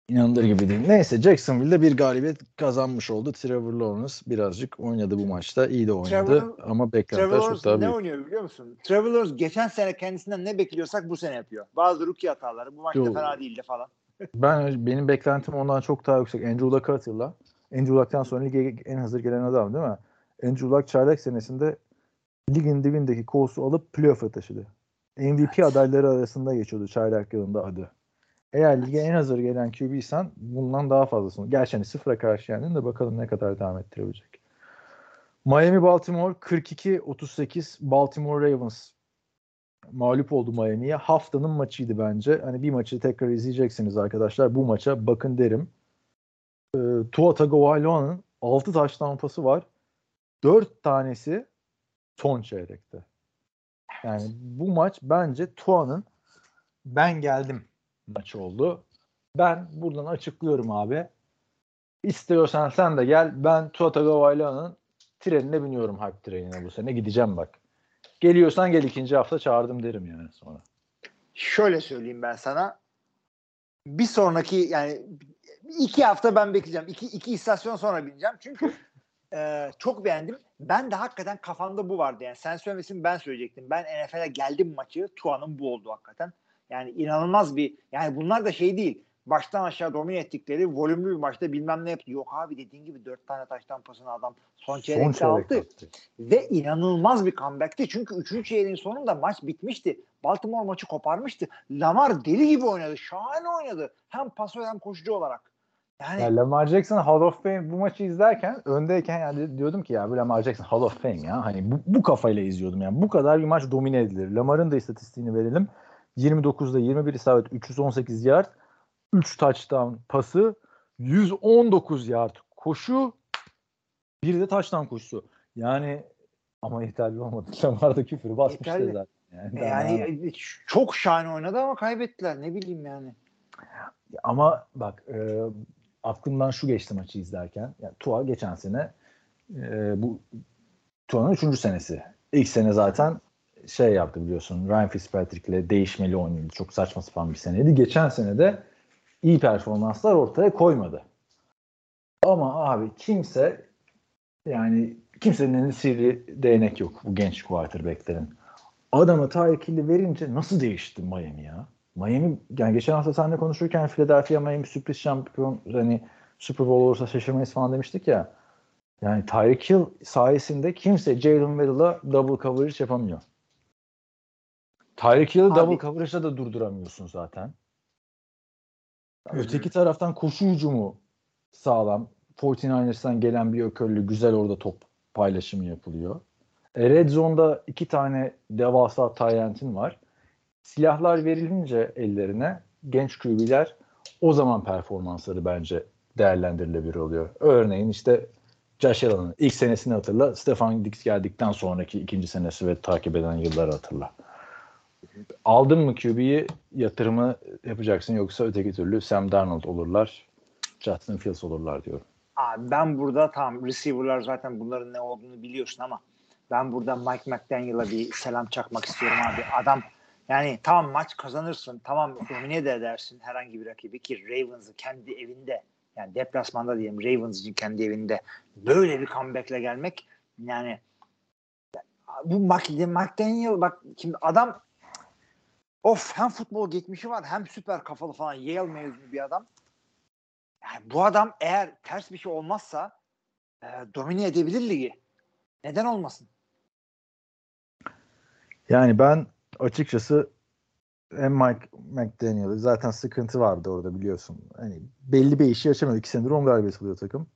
S4: inanılır gibi değil. Neyse Jacksonville'de bir galibiyet kazanmış oldu. Trevor Lawrence birazcık oynadı bu maçta. İyi de oynadı
S5: Trevor-
S4: ama beklentiler
S5: Trevor
S4: çok daha
S5: ne
S4: büyük.
S5: oynuyor biliyor musun? Trevor Lawrence geçen sene kendisinden ne bekliyorsak bu sene yapıyor. Bazı rookie hataları bu maçta
S4: Yo.
S5: fena değildi falan. (laughs)
S4: Ben benim beklentim ondan çok daha yüksek. Andrew Luck'ı hatırla. Andrew Luck'tan sonra lige en hazır gelen adam değil mi? Andrew Luck çaylak senesinde ligin dibindeki Colts'u alıp playoff'a taşıdı. MVP adayları arasında geçiyordu çaylak yılında adı. Eğer lige en hazır gelen QB'sen bundan daha fazlasını. Gerçi hani sıfıra karşı yendin de bakalım ne kadar devam ettirebilecek. Miami Baltimore 42-38 Baltimore Ravens mağlup oldu Miami'ye. Haftanın maçıydı bence. Hani bir maçı tekrar izleyeceksiniz arkadaşlar. Bu maça bakın derim. Ee, Tua Tagovailoa'nın 6 taş tampası var. 4 tanesi son çeyrekte. Yani bu maç bence Tua'nın ben geldim maçı oldu. Ben buradan açıklıyorum abi. İstiyorsan sen de gel. Ben Tua Tagovailoa'nın trenine biniyorum hype trenine bu sene. Gideceğim bak. Geliyorsan gel ikinci hafta çağırdım derim yani sonra.
S5: Şöyle söyleyeyim ben sana. Bir sonraki yani iki hafta ben bekleyeceğim. İki, iki istasyon sonra bineceğim. Çünkü (laughs) e, çok beğendim. Ben de hakikaten kafamda bu vardı. Yani sen söylemesin ben söyleyecektim. Ben NFL'e geldim maçı. Tua'nın bu oldu hakikaten. Yani inanılmaz bir yani bunlar da şey değil. Baştan aşağı domine ettikleri volümlü bir maçta bilmem ne yaptı. Yok abi dediğin gibi dört tane taştan pasını adam son
S4: Son
S5: çeyrekte
S4: çeyrek attı.
S5: Ve inanılmaz bir comeback'ti. Çünkü 3. çeyreğin sonunda maç bitmişti. Baltimore maçı koparmıştı. Lamar deli gibi oynadı. Şahane oynadı. Hem pasör hem koşucu olarak. Yani
S4: Ya Lamar Jackson Hall of Fame bu maçı izlerken öndeyken yani diyordum ki ya bu Lamar Jackson Hall of Fame ya. Hani bu, bu kafayla izliyordum yani. Bu kadar bir maç domine edilir. Lamar'ın da istatistiğini verelim. 29'da 21 isabet 318 yard 3 touchdown pası 119 yard koşu bir de touchdown koşusu. Yani ama yeterli olmadı. (laughs) Lamar'da küfürü basmıştı
S5: Yeterli.
S4: zaten. Yani,
S5: yani e, çok şahane oynadı ama kaybettiler. Ne bileyim yani.
S4: Ama bak e, aklımdan şu geçti maçı izlerken. Yani Tua geçen sene e, bu Tua'nın üçüncü senesi. İlk sene zaten şey yaptı biliyorsun. Ryan Fitzpatrick'le değişmeli oynadı. Çok saçma sapan bir seneydi. Geçen sene de iyi performanslar ortaya koymadı. Ama abi kimse yani kimsenin elinde sivri değnek yok bu genç quarterback'lerin. Adama Tyreek Hill'i verince nasıl değişti Miami ya? Miami yani geçen hafta seninle konuşurken Philadelphia Miami sürpriz şampiyon hani Super Bowl olursa şaşırmayız falan demiştik ya. Yani Tyreek Hill sayesinde kimse Jalen Waddle'a double coverage yapamıyor. Tyreek Hill'i double coverage'da da durduramıyorsun zaten. Öteki taraftan koşu hücumu sağlam. 49ers'tan gelen bir ökörlü güzel orada top paylaşımı yapılıyor. E, Red Zone'da iki tane devasa Tyrant'in var. Silahlar verilince ellerine genç QB'ler o zaman performansları bence değerlendirilebilir oluyor. Örneğin işte Josh Allen'ın ilk senesini hatırla. Stefan Diggs geldikten sonraki ikinci senesi ve takip eden yılları hatırla. Aldın mı QB'yi yatırımı yapacaksın yoksa öteki türlü Sam Darnold olurlar. Justin Fields olurlar diyorum.
S5: Abi ben burada tam receiver'lar zaten bunların ne olduğunu biliyorsun ama ben burada Mike McDaniel'a bir selam çakmak istiyorum abi. Adam yani tamam maç kazanırsın. Tamam domine de edersin herhangi bir rakibi ki Ravens'ı kendi evinde yani deplasmanda diyelim Ravens için kendi evinde böyle bir comeback'le gelmek yani bu Mc- McDaniel bak şimdi adam of hem futbol geçmişi var hem süper kafalı falan Yale mezunu bir adam. Yani bu adam eğer ters bir şey olmazsa e, domine edebilir ligi. Neden olmasın?
S4: Yani ben açıkçası hem Mike McDaniel'ı zaten sıkıntı vardı orada biliyorsun. Hani belli bir işi yaşamıyor. İki senedir 10 galibiyet alıyor takım.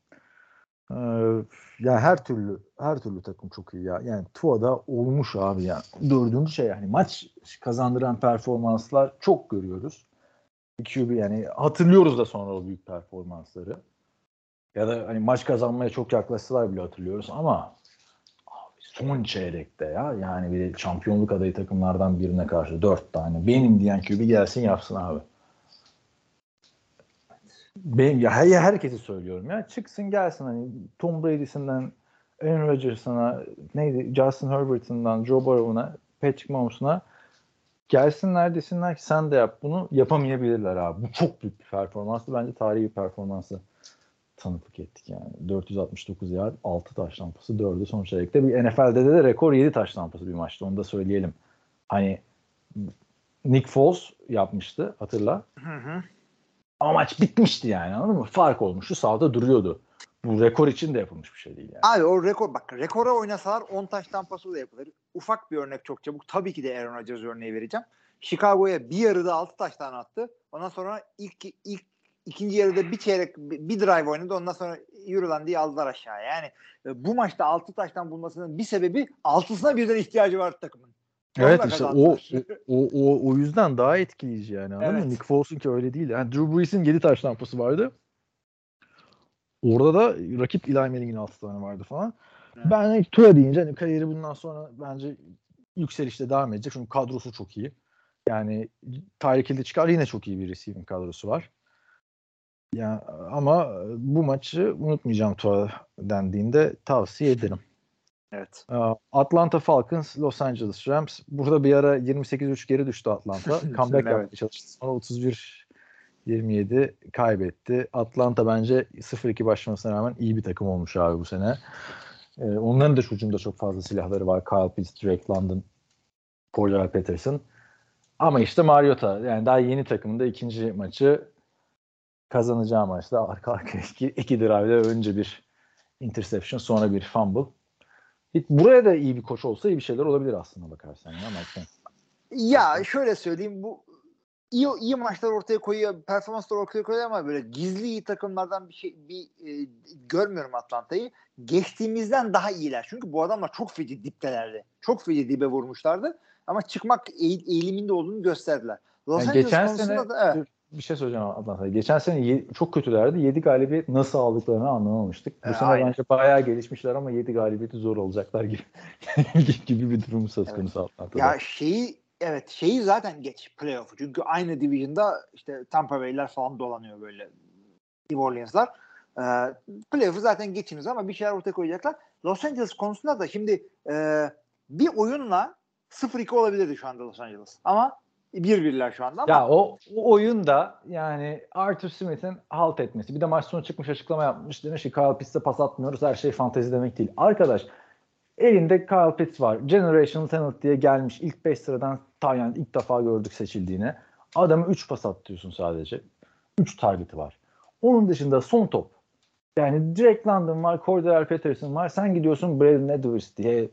S4: Yani her türlü her türlü takım çok iyi ya. Yani Tua'da olmuş abi ya. Dördüncü şey yani maç kazandıran performanslar çok görüyoruz. QB yani hatırlıyoruz da sonra o büyük performansları. Ya da hani maç kazanmaya çok yaklaştılar bile hatırlıyoruz ama abi son çeyrekte ya yani bir şampiyonluk adayı takımlardan birine karşı dört tane benim diyen QB gelsin yapsın abi. Benim ya her, herkesi söylüyorum ya çıksın gelsin hani Tom Brady'sinden Aaron Rodgers'ına neydi Justin Herbert'ından Joe Burrow'una Patrick Mahomes'una gelsinler desinler ki sen de yap bunu yapamayabilirler abi. Bu çok büyük bir performanstı. Bence tarihi bir performansı tanıklık ettik yani. 469 yard, 6 taş lampası, 4'ü son çeyrekte. Bir NFL'de de rekor 7 taş lampası bir maçtı. Onu da söyleyelim. Hani Nick Foles yapmıştı hatırla.
S5: Hı hı.
S4: Ama maç bitmişti yani anladın mı? Fark olmuştu. Sahada duruyordu. Bu rekor için de yapılmış bir şey değil yani.
S5: Abi o rekor bak rekora oynasalar 10 taş tampası da yapılır. Ufak bir örnek çok çabuk. Tabii ki de Aaron Rodgers örneği vereceğim. Chicago'ya bir yarıda 6 taş tane attı. Ondan sonra ilk ilk ikinci yarıda bir çeyrek bir drive oynadı. Ondan sonra yürülen diye aldılar aşağıya. Yani e, bu maçta 6 taştan bulmasının bir sebebi altısına birden ihtiyacı var takımın.
S4: Evet işte o, o, o, o yüzden daha etkileyici yani anladın
S5: Evet.
S4: mı? Nick Foles'un ki öyle değil. Yani Drew Brees'in 7 taş lampası vardı. Orada da rakip Eli Manning'in 6 tane vardı falan.
S5: Evet.
S4: Ben hani Tua deyince hani kariyeri bundan sonra bence yükselişte devam edecek. Çünkü kadrosu çok iyi. Yani Tyreek Hill'i çıkar yine çok iyi bir receiving kadrosu var. Yani ama bu maçı unutmayacağım Tua dendiğinde tavsiye ederim.
S5: Evet.
S4: Aa, Atlanta Falcons, Los Angeles Rams. Burada bir ara 28-3 geri düştü Atlanta. (laughs) Comeback
S5: Evet.
S4: yapmaya çalıştı. Sonra 31-27 kaybetti. Atlanta bence 0-2 başlamasına rağmen iyi bir takım olmuş abi bu sene. Ee, onların da hücumda çok fazla silahları var. Kyle Pitts, Drake London, Cordell Patterson. Ama işte Mariota yani daha yeni takımında ikinci maçı kazanacağı maçta arka arkaya iki, iki drive'de önce bir interception sonra bir fumble. Buraya da iyi bir koç olsa iyi bir şeyler olabilir aslında bakarsan ya Mike.
S5: Ya şöyle söyleyeyim bu iyi iyi maçlar ortaya koyuyor, performanslar ortaya koyuyor ama böyle gizli iyi takımlardan bir şey bir e, görmüyorum Atlanta'yı. Geçtiğimizden daha iyiler. Çünkü bu adamlar çok feci diptelerdi. Çok feci dibe vurmuşlardı ama çıkmak eğ- eğiliminde olduğunu gösterdiler. Los
S4: Yani
S5: Angeles
S4: geçen sene
S5: da, evet.
S4: Bir şey söyleyeceğim Atlanta'ya. Geçen sene ye- çok kötülerdi. 7 galibiyet nasıl aldıklarını anlamamıştık. Bu
S5: E,
S4: sene
S5: aynen.
S4: bence bayağı gelişmişler ama 7 galibiyeti zor olacaklar (laughs) gibi gibi bir durum söz konusu Atlanta'da.
S5: Ya şeyi evet şeyi zaten geç playoff'u. Çünkü aynı division'da işte Tampa Bay'ler falan dolanıyor böyle. New Orleans'lar. Ee, playoff'u zaten geçiniz ama bir şeyler ortaya koyacaklar. Los Angeles konusunda da şimdi e, bir oyunla 0-2 olabilirdi şu anda Los Angeles. Ama 1-1'ler şu anda ama
S4: Ya o, o oyunda yani Arthur Smith'in halt etmesi. Bir de maç sonu çıkmış açıklama yapmış. Demiş ki Kyle Pitts'e pas atmıyoruz. Her şey fantezi demek değil. Arkadaş elinde Kyle Pitts var. Generational Talent diye gelmiş. ilk 5 sıradan yani ilk defa gördük seçildiğini. Adamı 3 pas atıyorsun sadece. 3 target'i var. Onun dışında son top. Yani Drake London var, Cordell Patterson var. Sen gidiyorsun Braden Edwards diye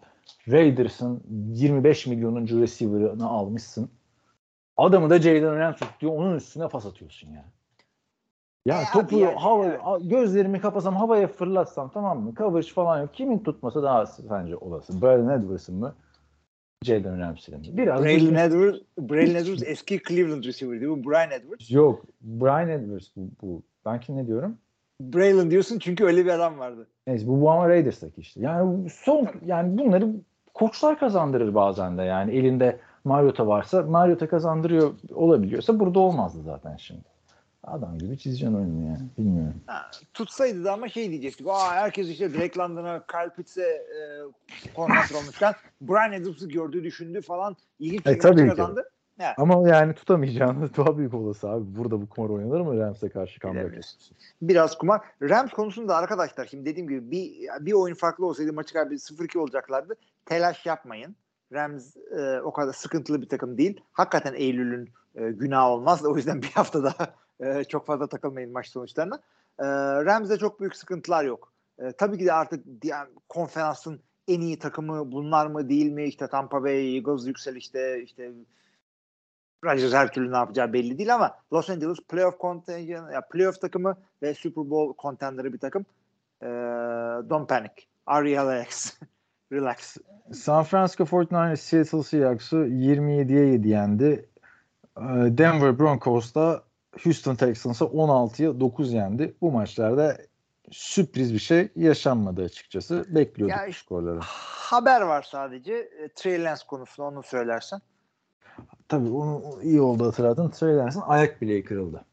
S4: Raiders'ın 25 milyonuncu receiver'ını almışsın. Adamı da Jalen Ramsey tutuyor. Onun üstüne pas atıyorsun ya. Ya
S5: E
S4: topu
S5: yani,
S4: hava, a- gözlerimi kapasam havaya fırlatsam tamam mı? Coverage falan yok. Kimin tutması daha sence olası? Braden Edwards'ın mı? Jalen Ramsey'in mi? Biraz
S5: Braylon Edwards, Braylon Edwards eski Cleveland receiver'di. Bu Brian Edwards.
S4: Yok. Brian Edwards bu. bu. Ben kim ne diyorum?
S5: Braylon diyorsun çünkü öyle bir adam vardı.
S4: Neyse bu, bu ama Raiders'taki işte. Yani son yani bunları koçlar kazandırır bazen de yani elinde Mariota varsa Mariota kazandırıyor olabiliyorsa burada olmazdı zaten şimdi. Adam gibi çizeceksin oyunu yani. Bilmiyorum.
S5: Ha, tutsaydı da ama şey diyecektik. Aa herkes işte Drake London'a, Kyle Pitts'e e, konsantre olmuşken (laughs) Brian Edwards'ı gördü, düşündü falan. İlginç
S4: E, tabii ki.
S5: kazandı. Evet.
S4: Ama yani tutamayacağını (laughs) daha büyük olası abi. Burada bu kumar oynanır mı Rams'e karşı comeback?
S5: Biraz kumar. Rams konusunda arkadaşlar şimdi dediğim gibi bir, bir oyun farklı olsaydı maçı kaybedip 0-2 olacaklardı. Telaş yapmayın. Rams e, o kadar sıkıntılı bir takım değil. Hakikaten Eylül'ün e, günahı olmaz. O yüzden (laughs) bir hafta daha e, çok fazla takılmayın maç sonuçlarına. E, Rams'de çok büyük sıkıntılar yok. E, tabii ki de artık diğer konferansın en iyi takımı bunlar mı değil mi? İşte Tampa Bay, Eagles yükselişte işte Rodgers her türlü ne yapacağı belli değil ama Los Angeles playoff contention, ya playoff takımı ve Super Bowl contender'ı bir takım. Ee, don't panic. RELX. (laughs) Relax.
S4: San Francisco 49ers Seattle Seahawks'ı 27'ye 7 yendi. Ee, Denver Broncos da Houston Texans'ı 16'ya 9 yendi. Bu maçlarda sürpriz bir şey yaşanmadı açıkçası. Bekliyorduk
S5: Ya
S4: skorları.
S5: Haber var sadece. E, Trey Lance konusunda onu söylersen.
S4: Tabii onu iyi oldu hatırladın. Trey Lance'ın ayak bileği kırıldı.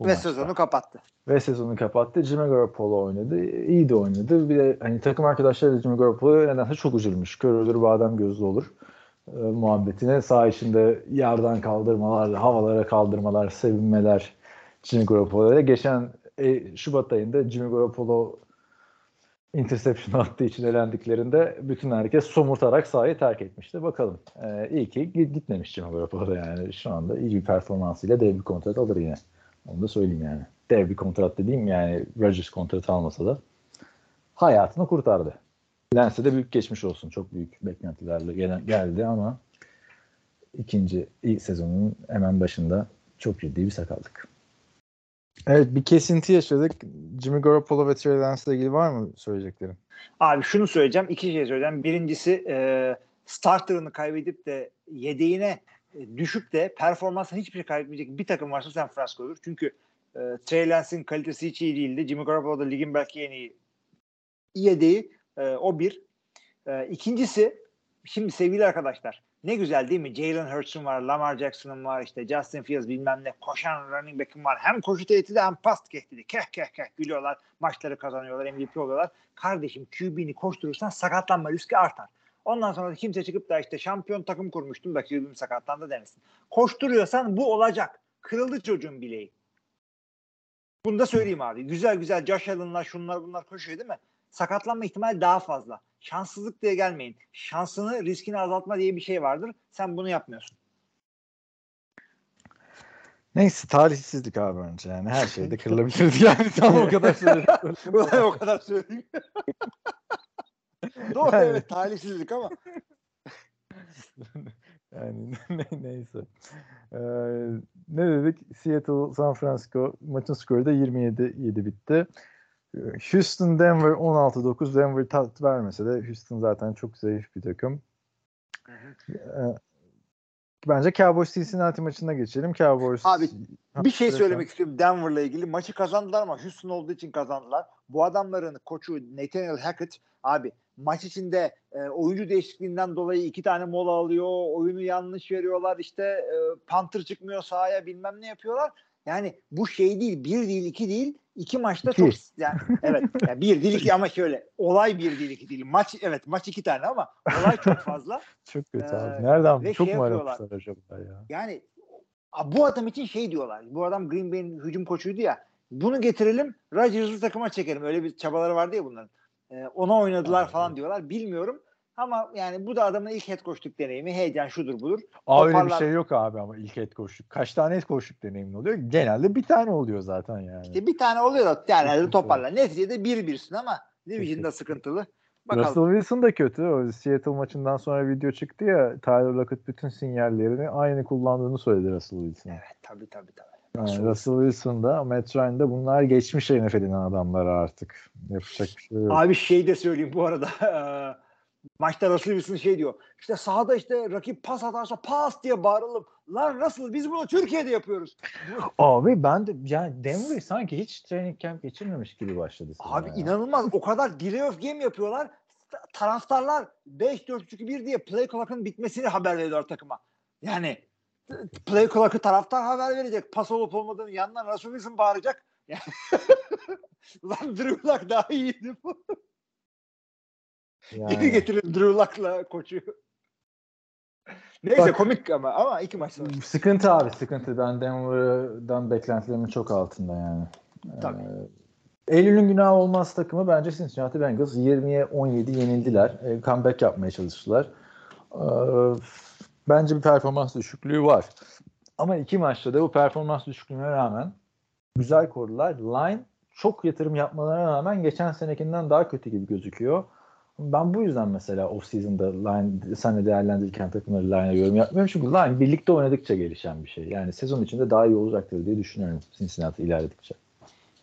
S4: Bu
S5: Ve
S4: maçta.
S5: sezonu kapattı.
S4: Ve sezonu kapattı. Jimmy Garoppolo oynadı. İyi de oynadı. Bir de hani takım arkadaşları da Jimmy Garoppolo'ya nedense çok üzülmüş. Kör olur badem gözlü olur. e, muhabbetine sağ içinde yerden kaldırmalar, havalara kaldırmalar, sevinmeler Jimmy Garoppolo'ya. Geçen e, Şubat ayında Jimmy Garoppolo interception attığı için elendiklerinde bütün herkes somurtarak sahayı terk etmişti. Bakalım. E, iyi ki git- gitmemiş Jimmy Garoppolo yani. Şu anda iyi bir performansıyla dev bir kontrat alır yine. Onu da söyleyeyim yani. Dev bir kontrat dediğim yani Rodgers kontratı almasa da hayatını kurtardı. Lence'e de büyük geçmiş olsun. Çok büyük beklentilerle gelen, geldi ama ikinci ilk sezonun hemen başında çok ciddi bir sakatlık. Evet bir kesinti yaşadık. Jimmy Garoppolo ve Trey Lance'la ilgili var mı söyleyeceklerin?
S5: Abi şunu söyleyeceğim. iki şey söyleyeceğim. Birincisi e, starterını kaybedip de yedeğine düşüp de performansını hiçbir şey kaybetmeyecek bir takım varsa San Francisco'dur. Çünkü e, Trey Lance'in kalitesi hiç iyi değildi. Jimmy Garoppolo da ligin belki en iyi yedeği. E, o bir. E, ikincisi şimdi sevgili arkadaşlar ne güzel değil mi? Jalen Hurts'un var, Lamar Jackson'ın var, işte Justin Fields bilmem ne, koşan running back'in var. Hem koşu tehdidi hem pas tehdidi. Keh keh keh gülüyorlar, maçları kazanıyorlar, MVP oluyorlar. Kardeşim QB'ni koşturursan sakatlanma riski artar. Ondan sonra kimse çıkıp da işte şampiyon takım kurmuştum da QB'm sakatlandı demesin. Koşturuyorsan bu olacak. Kırıldı çocuğun bileği. Bunu da söyleyeyim abi. Güzel güzel Josh Allen'lar şunlar bunlar koşuyor değil mi? Sakatlanma ihtimali daha fazla. Şanssızlık diye gelmeyin. Şansını riskini azaltma diye bir şey vardır. Sen bunu yapmıyorsun.
S4: Neyse talihsizlik abi bence yani. Her şeyde (laughs) kırılabilirdi yani. Tam o kadar (laughs) söyledim.
S5: Ulan o kadar söyleyeyim. (laughs) (laughs) Doğru
S4: Yani.
S5: evet talihsizlik ama. (laughs)
S4: yani (laughs) ne- neyse. Ee, ne dedik? Seattle San Francisco maçın skoru da 27-7 bitti. Ee, Houston Denver 16-9 Denver tat vermese de Houston zaten çok zayıf bir takım. Ee, bence Cowboys Cincinnati maçına geçelim. Cowboys
S5: Abi, Bir şey söylemek istiyorum Denver'la ilgili. Maçı kazandılar ama Houston olduğu için kazandılar. Bu adamların koçu Nathaniel Hackett abi maç içinde e, oyuncu değişikliğinden dolayı iki tane mola alıyor. Oyunu yanlış veriyorlar. işte e, Panther çıkmıyor sahaya bilmem ne yapıyorlar. Yani bu şey değil. Bir değil iki değil. iki maçta
S4: İki.
S5: çok yani evet yani bir değil iki ama şöyle olay bir değil iki değil. Maç evet maç iki tane ama olay çok fazla. (laughs)
S4: çok kötü
S5: Ee,
S4: abi. Nereden?
S5: ve
S4: Çok
S5: şey
S4: mu acaba ya?
S5: Yani bu adam için şey diyorlar. Bu adam Green Bay'in hücum koçuydu ya. Bunu getirelim Rodgers'ı takıma çekelim. Öyle bir çabaları vardı ya bunların. Ee, ona oynadılar
S4: Aynen.
S5: falan diyorlar. Bilmiyorum. Ama yani bu da adamın ilk head coachluk deneyimi. Heyecan şudur budur.
S4: Aa, öyle bir şey yok abi ama ilk et koşuk. Kaç tane et koşuk deneyimin oluyor? Genelde bir tane oluyor zaten yani.
S5: İşte bir tane oluyor da yani toparlar. Neticede bir birsin ama Division'da sıkıntılı. Bakalım.
S4: Russell Wilson da kötü. O Seattle maçından sonra video çıktı ya Tyler Lockett bütün sinyallerini aynı kullandığını söyledi Russell Wilson.
S5: Evet tabii tabii tabii.
S4: Yani
S5: Russell
S4: Russell Wilson da Matt Ryan da bunlar geçmiş NFL'in adamları artık. Yapacak bir şey yok.
S5: Abi şey de söyleyeyim bu arada. (laughs) Maçta Russell Wilson şey diyor. İşte sahada işte rakip pas atarsa pas diye bağıralım. Lan Russell biz bunu Türkiye'de yapıyoruz. (laughs)
S4: Abi ben de yani Denver sanki hiç training camp geçirmemiş gibi başladı.
S5: Abi
S4: ya.
S5: inanılmaz. O kadar delay of game yapıyorlar. Ta- Taraftarlar 5-4-3-2-1 diye play clock'ın bitmesini haber veriyorlar takıma. Yani play clock'ı taraftar haber verecek. Pas olup olmadığını yandan Russell Wilson bağıracak. Yani (laughs) Lan Drew Lock daha iyiydi bu.
S4: Yani-
S5: Geri getirin Drew Lock'la koçu. Neyse
S4: Bak-
S5: komik ama ama iki maç sonra.
S4: Sıkıntı abi sıkıntı. Ben Denver'dan beklentilerimin çok altında yani.
S5: Tabii.
S4: Ee, Eylül'ün günahı olmaz takımı bence Cincinnati Bengals 20'ye 17 yenildiler. E, comeback yapmaya çalıştılar. Ee, bence bir performans düşüklüğü var. Ama iki maçta da bu performans düşüklüğüne rağmen güzel korudular. Line çok yatırım yapmalarına rağmen geçen senekinden daha kötü gibi gözüküyor. Ben bu yüzden mesela off season'da line senle değerlendirirken takımları line'a yorum yapmıyorum. Çünkü line birlikte oynadıkça gelişen bir şey. Yani sezon içinde daha iyi olacaktır diye düşünüyorum Cincinnati ilerledikçe.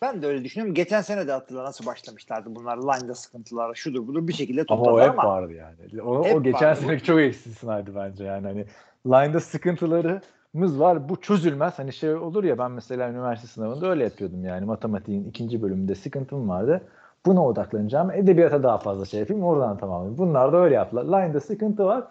S5: Ben de öyle düşünüyorum. Geçen sene de hatırla nasıl başlamışlardı bunlar. Line'da sıkıntılar, şudur budur bir şekilde
S4: Ama o
S5: topladılar
S4: hep
S5: ama.
S4: vardı yani. O, o geçen
S5: vardı.
S4: seneki çok istisnaydı bence yani. Hani line'da sıkıntıları sıkıntımız var. Bu çözülmez. Hani şey olur ya ben mesela üniversite sınavında öyle yapıyordum yani. Matematiğin ikinci bölümünde sıkıntım vardı. Buna odaklanacağım. Edebiyata daha fazla şey yapayım. Oradan tamamlayayım. Bunlar da öyle yaptılar. Line'da sıkıntı var.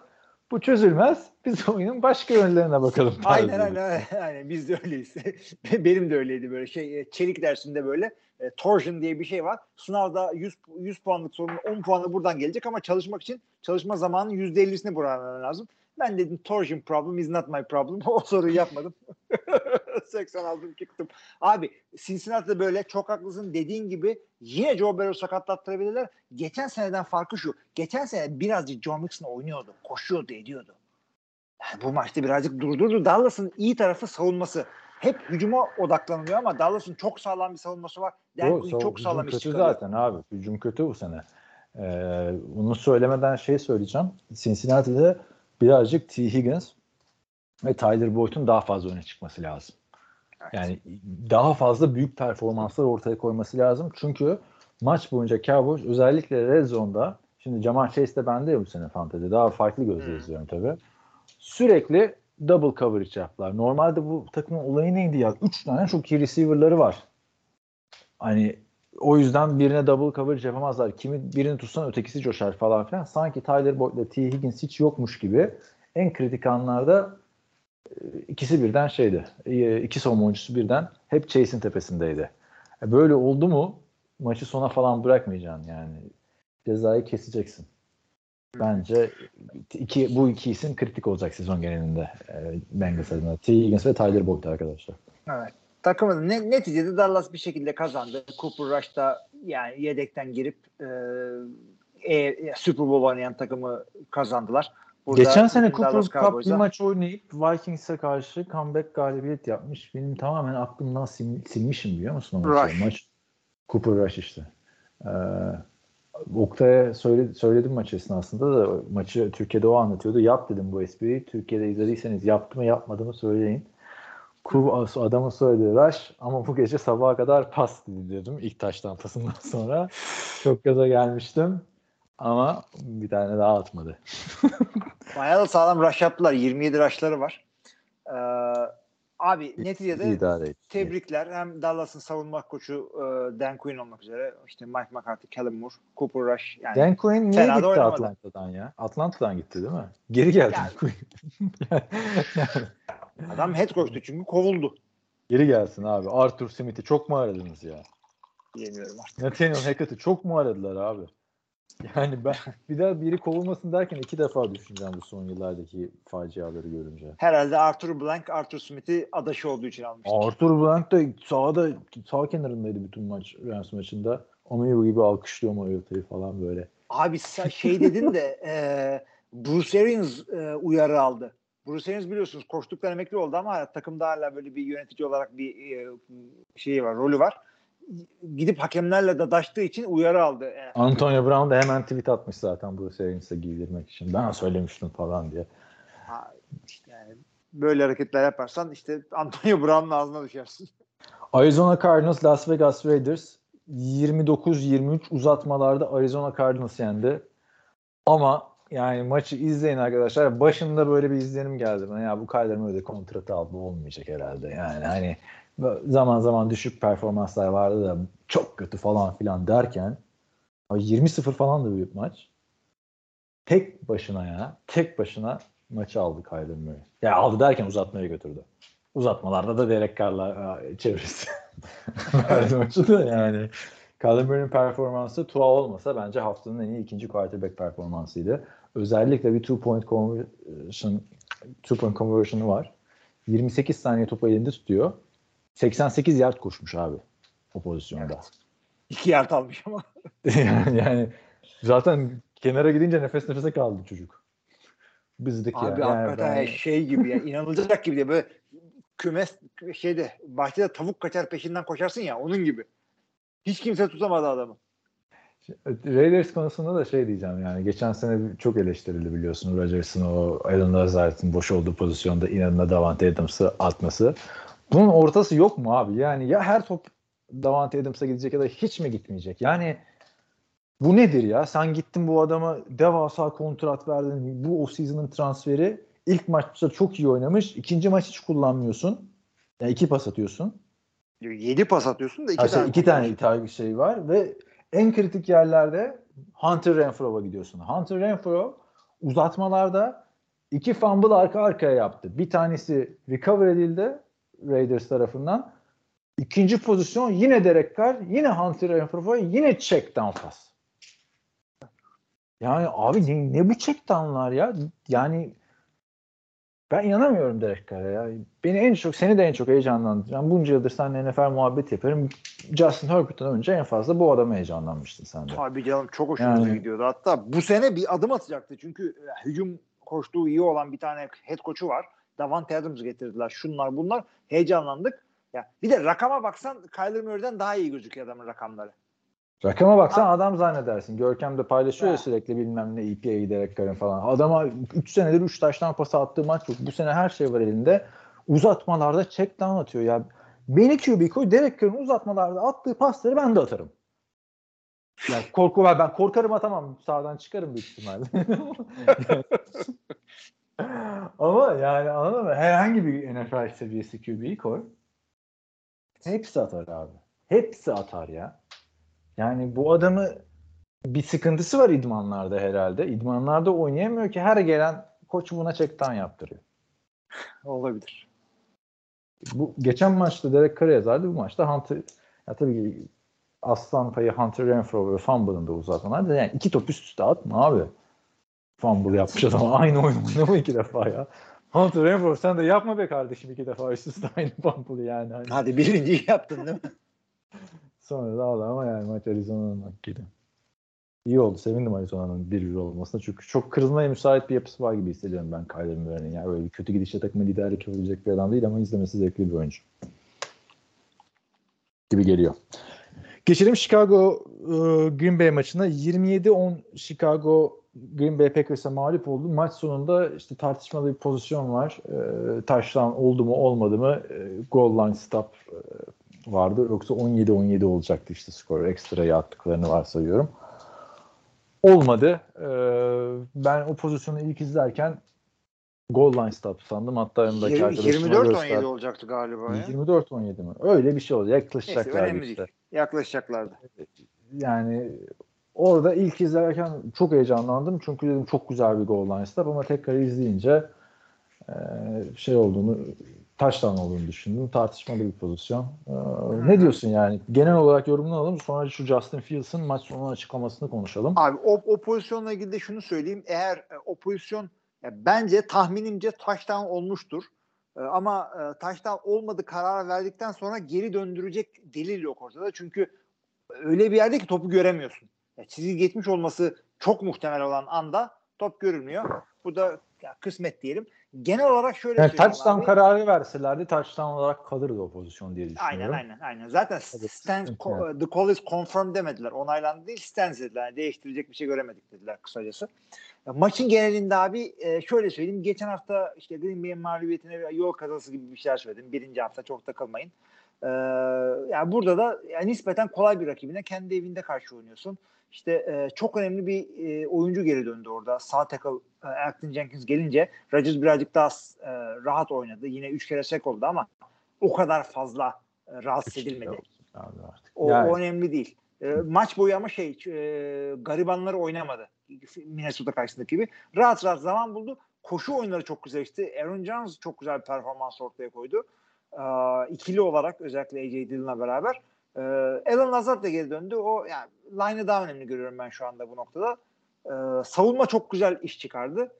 S4: Bu çözülmez. Biz oyunun başka yönlerine bakalım. (laughs)
S5: Aynen aynen. aynen. Biz de öyleyiz. (laughs) Benim de öyleydi böyle şey e, çelik dersinde böyle e, torsion diye bir şey var. Sınavda 100 100 puanlık sorunun 10 puanı buradan gelecek ama çalışmak için çalışma zamanının %50'sini buradan lazım. Ben dedim torsion problem is not my problem. (laughs) O soruyu yapmadım. (laughs) 86 çıktım. Abi Cincinnati'de böyle çok haklısın dediğin gibi yine Joe Burrow sakatlattırabilirler. Geçen seneden farkı şu. Geçen sene birazcık Joe Mixon oynuyordu. Koşuyordu ediyordu. Yani bu maçta birazcık durdurdu. Dallas'ın iyi tarafı savunması. Hep hücuma odaklanılıyor ama Dallas'ın çok sağlam bir savunması var. Quinn
S4: so-
S5: çok sağlam
S4: hücum kötü
S5: çıkarıyor.
S4: zaten abi. Hücum kötü bu sene. Ee, bunu söylemeden şey söyleyeceğim. Cincinnati'de birazcık T. Higgins ve Tyler Boyd'un daha fazla öne çıkması lazım. Yani daha fazla büyük performanslar ortaya koyması lazım. Çünkü maç boyunca Cowboys özellikle Red Zone'da şimdi Jamal Chase de bende ya bu sene fantezi. Daha farklı gözle
S5: Hmm.
S4: izliyorum tabii. Sürekli double coverage yaptılar. Normalde bu takımın olayı neydi ya? Üç tane çok iyi receiver'ları var. Hani o yüzden birine double coverage yapamazlar. Kimi birini tutsan ötekisi coşar falan filan. Sanki Tyler Boyd ile T. Higgins hiç yokmuş gibi en kritik anlarda e, ikisi birden şeydi. E, İki savunma birden hep Chase'in tepesindeydi. E, Böyle oldu mu maçı sona falan bırakmayacaksın yani. Cezayı keseceksin. Bence iki, bu iki isim kritik olacak sezon genelinde e, Bengals adına. T. Higgins ve Tyler Boyd arkadaşlar.
S5: Evet. Takımın ne, neticede Dallas bir şekilde kazandı. Cooper Rush da yani yedekten girip e, e, Super Bowl oynayan takımı kazandılar. Burada
S4: Geçen sene Cooper Cup bir maç oynayıp Vikings'e karşı comeback galibiyet yapmış. Benim tamamen aklımdan sil- silmişim biliyor musun o maçı?
S5: Rush.
S4: Maç Cooper Rush işte. Ee, Oktay'a söyle, söyledim maç esnasında da maçı Türkiye'de o anlatıyordu. Yap dedim bu espriyi. Türkiye'de izlediyseniz yaptı mı yapmadı mı söyleyin. Ku- Adamın söylediği Rush ama bu gece sabaha kadar pas dedi diyordum ilk taş tampasından (laughs) sonra. Çok gaza gelmiştim. Ama bir tane daha atmadı. (laughs)
S5: Bayağı da sağlam rush yaptılar. 27 rushları var. Ee, abi neticede tebrikler. Hem Dallas'ın savunma koçu e, Dan Quinn olmak üzere işte Mike McCarthy, Kellen Moore, Cooper Rush yani
S4: Dan Quinn niye gitti
S5: oynamadı.
S4: Atlanta'dan ya? Atlanta'dan gitti değil mi? Geri geldi
S5: Yani-
S4: Dan Quinn. (laughs)
S5: adam head coach'tu çünkü kovuldu.
S4: Geri gelsin abi. Arthur Smith'i çok mu aradınız ya?
S5: Diyemiyorum artık.
S4: Nathaniel Hackett'i çok mu aradılar abi? Yani ben bir daha biri kovulmasın derken iki defa düşüneceğim bu son yıllardaki faciaları görünce.
S5: Herhalde Arthur Blank, Arthur Smith'i adaşı olduğu için almıştır.
S4: Arthur Blank da sağda sağ kenarındaydı bütün maç Rams maçında. Amigo gibi alkışlıyor Mariota'yı falan böyle.
S5: Abi sen şey dedin de (laughs) e, Bruce Arians e, uyarı aldı. Bruce Arians biliyorsunuz koştuktan emekli oldu ama takımda hala böyle bir yönetici olarak bir e, şeyi var, rolü var. Gidip hakemlerle dadaştığı için uyarı aldı. Yani,
S4: Antonio Brown da hemen tweet atmış zaten Arians'a giydirmek için. Ben söylemiştim falan diye.
S5: ha, işte yani böyle hareketler yaparsan işte Antonio Brown'un ağzına düşersin.
S4: Arizona Cardinals Las Vegas Raiders 29-23 uzatmalarda Arizona Cardinals yendi. Ama yani maçı izleyin arkadaşlar. Başında böyle bir izlenim geldi bana. Ya bu Kyler Murray kontratı aldı olmayacak herhalde. Yani hani zaman zaman düşük performanslar vardı da çok kötü falan filan derken 20-0 falan da bir maç. Tek başına ya. Tek başına maçı aldı Kyler Murray. Ya aldı derken uzatmaya götürdü. Uzatmalarda da Derek Carr'la e, çevresi. (laughs) Verdi maçı da yani. Kyler Murray'nin performansı Tua olmasa bence haftanın en iyi ikinci quarterback performansıydı. Özellikle bir two point conversion two point conversion'ı var. 28 saniye topu elinde tutuyor. 88 yard koşmuş abi o pozisyonda.
S5: İki yard almış ama.
S4: yani, (laughs) yani zaten kenara gidince nefes nefese kaldı çocuk. Bizdeki
S5: Abi
S4: yani.
S5: hakikaten
S4: ben-
S5: şey gibi ya inanılacak gibi diye böyle kümes şeyde bahçede tavuk kaçar peşinden koşarsın ya onun gibi. Hiç kimse tutamadı adamı.
S4: Raiders konusunda da şey diyeceğim yani geçen sene çok eleştirildi biliyorsun Rodgers'ın o Alan Lazard'ın boş olduğu pozisyonda inadına Davante Adams'ı atması. Bunun ortası yok mu abi? Yani ya her top Davante Adams'a gidecek ya da hiç mi gitmeyecek? Yani bu nedir ya? Sen gittin bu adama devasa kontrat verdin. Bu o season'ın transferi ilk maçta çok iyi oynamış. ikinci maç hiç kullanmıyorsun. Yani iki pas atıyorsun.
S5: 7 pas atıyorsun da 2
S4: Ha, şey,
S5: tane.
S4: iki tane şey var ve en kritik yerlerde Hunter Renfro'ya gidiyorsun. Hunter Renfro uzatmalarda iki fumble arka arkaya yaptı. Bir tanesi recover edildi Raiders tarafından. İkinci pozisyon yine Derek Carr, yine Hunter Renfro'ya yine check down pas. Yani abi ne, ne bu check down'lar ya? Yani ben inanamıyorum Derek Carr'a ya. Beni en çok, seni de en çok heyecanlandıran. Bunca yıldır seninle NFL muhabbet yaparım. Justin Herbert'tan önce en fazla bu adamı heyecanlanmıştın sen de.
S5: Tabii canım çok hoşumuza
S4: Yani-
S5: gidiyordu. Hatta bu sene bir adım atacaktı. Çünkü e, hücum koştuğu iyi olan bir tane head coach'u var. Davante Adams getirdiler. Şunlar bunlar. Heyecanlandık. Ya bir de rakama baksan Kyler Murray'den daha iyi gözüküyor adamın rakamları.
S4: Rakama baksan adam zannedersin. Görkem de paylaşıyor ya sürekli bilmem ne EPA giderek Carr'ın falan. Adama 3 senedir 3 taştan pası attığı maç yok. Bu sene her şey var elinde. Uzatmalarda check down atıyor ya. Beni QB koy Derek Carr'ın uzatmalarda attığı pasları ben de atarım. Yani korku var. Ben korkarım atamam. Sağdan çıkarım büyük ihtimalle. (laughs) Ama yani anladın mı? Herhangi bir NFL seviyesi QB'yi koy. Hepsi atar abi. Hepsi atar ya. Yani bu adamı bir sıkıntısı var idmanlarda herhalde. İdmanlarda oynayamıyor ki her gelen koç buna çekten yaptırıyor.
S5: Olabilir.
S4: Bu geçen maçta Derek Carr yazardı. Bu maçta Hunter ya tabii ki aslan payı Hunter Renfro ve fumble'ın da uzatmalarda yani iki top üst üste atma abi. Fumble yapmış adam. (laughs) Aynı oyun oynama iki defa ya. Hunter Renfro sen de yapma be kardeşim iki defa üst üste aynı fumble'ı yani. Hani
S5: Hadi birinciyi yaptın değil mi? (laughs)
S4: Sonra da aldı ama yani maç Arizona'nın hakkıydı. İyi oldu. Sevindim Arizona'nın 1-1 olmasına. Çünkü çok kırılmaya müsait bir yapısı var gibi hissediyorum ben Kyler Murray'nin. Yani öyle bir kötü gidişle takıma liderlik yapabilecek bir adam değil ama izlemesi zevkli bir oyuncu. Gibi geliyor. Geçelim Chicago e, Green Bay maçına. 27-10 Chicago Green Bay Packers'a mağlup oldu. Maç sonunda işte tartışmalı bir pozisyon var. E, taşlan oldu mu olmadı mı e, goal line stop e, vardı. Yoksa 17-17 olacaktı işte skor. Ekstra'ya attıklarını varsayıyorum. Olmadı. Ee, ben o pozisyonu ilk izlerken goal line stop sandım. Hatta yanımdaki
S5: Yirmi-
S4: arkadaşıma
S5: 24-17
S4: gösterdim.
S5: olacaktı galiba ya.
S4: 24-17 mi? Öyle bir şey oldu.
S5: Neyse
S4: Yaklaşacaklardı
S5: önemli
S4: işte.
S5: değil. Yaklaşacaklardı.
S4: Yani orada ilk izlerken çok heyecanlandım. Çünkü dedim çok güzel bir goal line stop ama tekrar izleyince e, şey olduğunu taştan olduğunu düşündüm. Tartışmalı bir pozisyon. Ee, ne diyorsun yani? Genel olarak yorumunu alalım. Sonra şu Justin Fields'ın maç sonu açıklamasını konuşalım.
S5: Abi o, o pozisyonla ilgili de şunu söyleyeyim. Eğer e, o pozisyon ya bence tahminimce touchdown olmuştur. E, ama e, touchdown olmadı karar verdikten sonra geri döndürecek delil yok ortada. Çünkü öyle bir yerde ki topu göremiyorsun. Ya çizgi geçmiş olması çok muhtemel olan anda top görülmüyor. Bu da ya, kısmet diyelim. Genel olarak şöyle
S4: Yani touchdown
S5: abi.
S4: kararı verselerdi touchdown olarak kalırdı o pozisyon diye
S5: Aynen
S4: düşünüyorum.
S5: aynen aynen. Zaten
S4: Tabii.
S5: stance,
S4: Evet.
S5: co- the call is confirmed demediler. Onaylandı değil stance dediler. Yani değiştirecek bir şey göremedik dediler kısacası. Ya, Maçın genelinde abi e, şöyle söyleyeyim. Geçen hafta işte Green Bay'in mağlubiyetine yol kazası gibi bir şeyler söyledim. Birinci hafta çok takılmayın. Ee, yani burada da yani nispeten kolay bir rakibine kendi evinde karşı oynuyorsun. İşte e, çok önemli bir e, oyuncu geri döndü orada. Sağ tackle e, Acton Jenkins gelince Rodgers birazcık daha e, rahat oynadı. Yine üç kere sek oldu ama o kadar fazla e, rahatsız edilmedi. O,
S4: Yani-
S5: o önemli değil. E, maç boyu ama şey e, garibanları oynamadı. Minnesota karşısındaki gibi. Rahat rahat zaman buldu. Koşu oyunları çok güzel işte. Aaron Jones çok güzel bir performans ortaya koydu. E, ikili olarak özellikle AJ Dillon'la beraber. E, Alan Lazard da geri döndü. O yani line'ı daha önemli görüyorum ben şu anda bu noktada. E, savunma çok güzel iş çıkardı.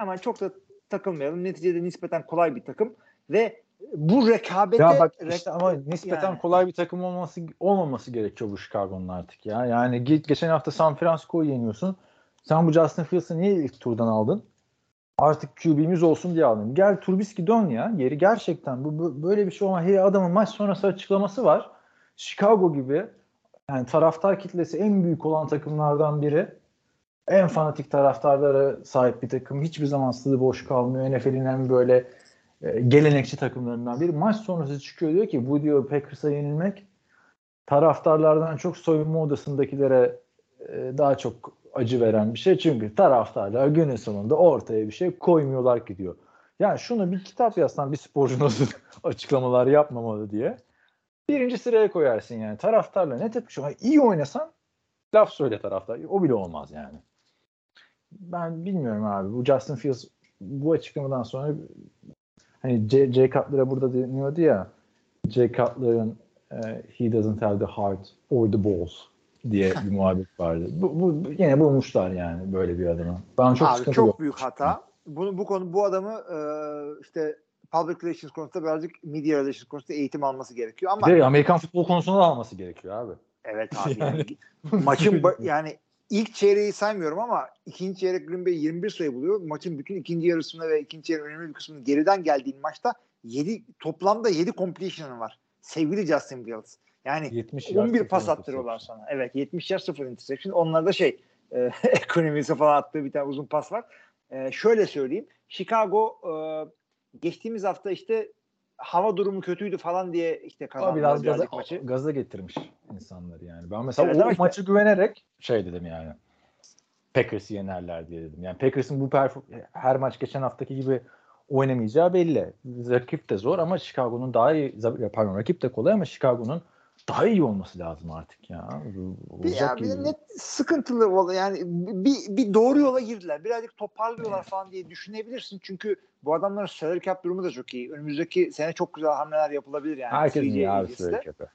S5: Ama çok da takılmayalım. Neticede nispeten kolay bir takım ve bu rekabete
S4: Ya bak işte ama nispeten
S5: yani.
S4: kolay bir takım olması olmaması gerekiyor bu Chicago'nun artık ya. Yani ge- geçen hafta San Francisco'yu yeniyorsun. Sen bu Justin Fields'ı niye ilk turdan aldın? Artık QB'miz olsun diye aldın. Gel Turbiski dön ya. Geri gerçekten bu bu- böyle bir şey olmaz. Hey adamın maç sonrası açıklaması var. Chicago gibi yani taraftar kitlesi en büyük olan takımlardan biri. En fanatik taraftarlara sahip bir takım. Hiçbir zaman stadı boş kalmıyor. NFL'in en böyle e, gelenekçi takımlarından biri. Maç sonrası çıkıyor diyor ki bu diyor Packers'a yenilmek taraftarlardan çok soyunma odasındakilere e, daha çok acı veren bir şey. Çünkü taraftarlar günün sonunda ortaya bir şey koymuyorlar ki diyor. Yani şunu bir kitap yazsan bir sporcu nasıl (laughs) açıklamalar yapmamalı diye. Birinci sıraya koyarsın yani. Taraftarla ne tepki İyi oynasan laf söyle taraftar. O bile olmaz yani. Ben bilmiyorum abi. Bu Justin Fields bu açıklamadan sonra hani J, J Cutler'a burada deniyordu ya J Cutler'ın e, he doesn't have the heart or the balls diye bir (laughs) muhabbet vardı. Bu, bu yine bulmuşlar yani böyle bir adamı. Ben çok
S5: Abi çok
S4: yok.
S5: büyük hata. Bunu bu konu bu adamı e, işte public relations konusunda birazcık media relations konusunda eğitim alması gerekiyor ama
S4: de Amerikan futbol konusunda da alması gerekiyor abi.
S5: evet abi (laughs)
S4: Yani-
S5: yani, maçın (laughs) yani ilk çeyreği saymıyorum ama ikinci çeyrek Green Bay 21 sayı buluyor. Maçın bütün ikinci yarısında ve ikinci çeyreğin önemli bir kısmını geriden geldiğin maçta 7 toplamda 7 completion'ın var. Sevgili Justin Fields. Yani
S4: 70 yard
S5: 11
S4: sıfır
S5: pas attırıyorlar sana. Evet 70 yer 0 interception. Onlarda şey e, (laughs) ekonomisi falan attığı bir tane uzun pas var. E, şöyle söyleyeyim. Chicago e, geçtiğimiz hafta işte hava durumu kötüydü falan diye işte kazandılar
S4: biraz gaza,
S5: maçı.
S4: gaza getirmiş insanları yani. Ben mesela
S5: Evet,
S4: o
S5: işte-
S4: maçı güvenerek şey dedim yani. Packers'ı yenerler diye dedim. Yani Packers'ın bu her maç geçen haftaki gibi oynamayacağı belli. Rakip de zor ama Chicago'nun daha iyi pardon rakip de kolay ama Chicago'nun daha iyi olması lazım artık ya. Olacak
S5: ya, bir net sıkıntılı oldu. Yani bir, bir doğru yola girdiler. Birazcık toparlıyorlar falan diye düşünebilirsin. Çünkü bu adamların salary cap durumu da çok iyi. Önümüzdeki sene çok güzel hamleler yapılabilir yani.
S4: Herkesin iyi abi
S5: de.
S4: yapıyor.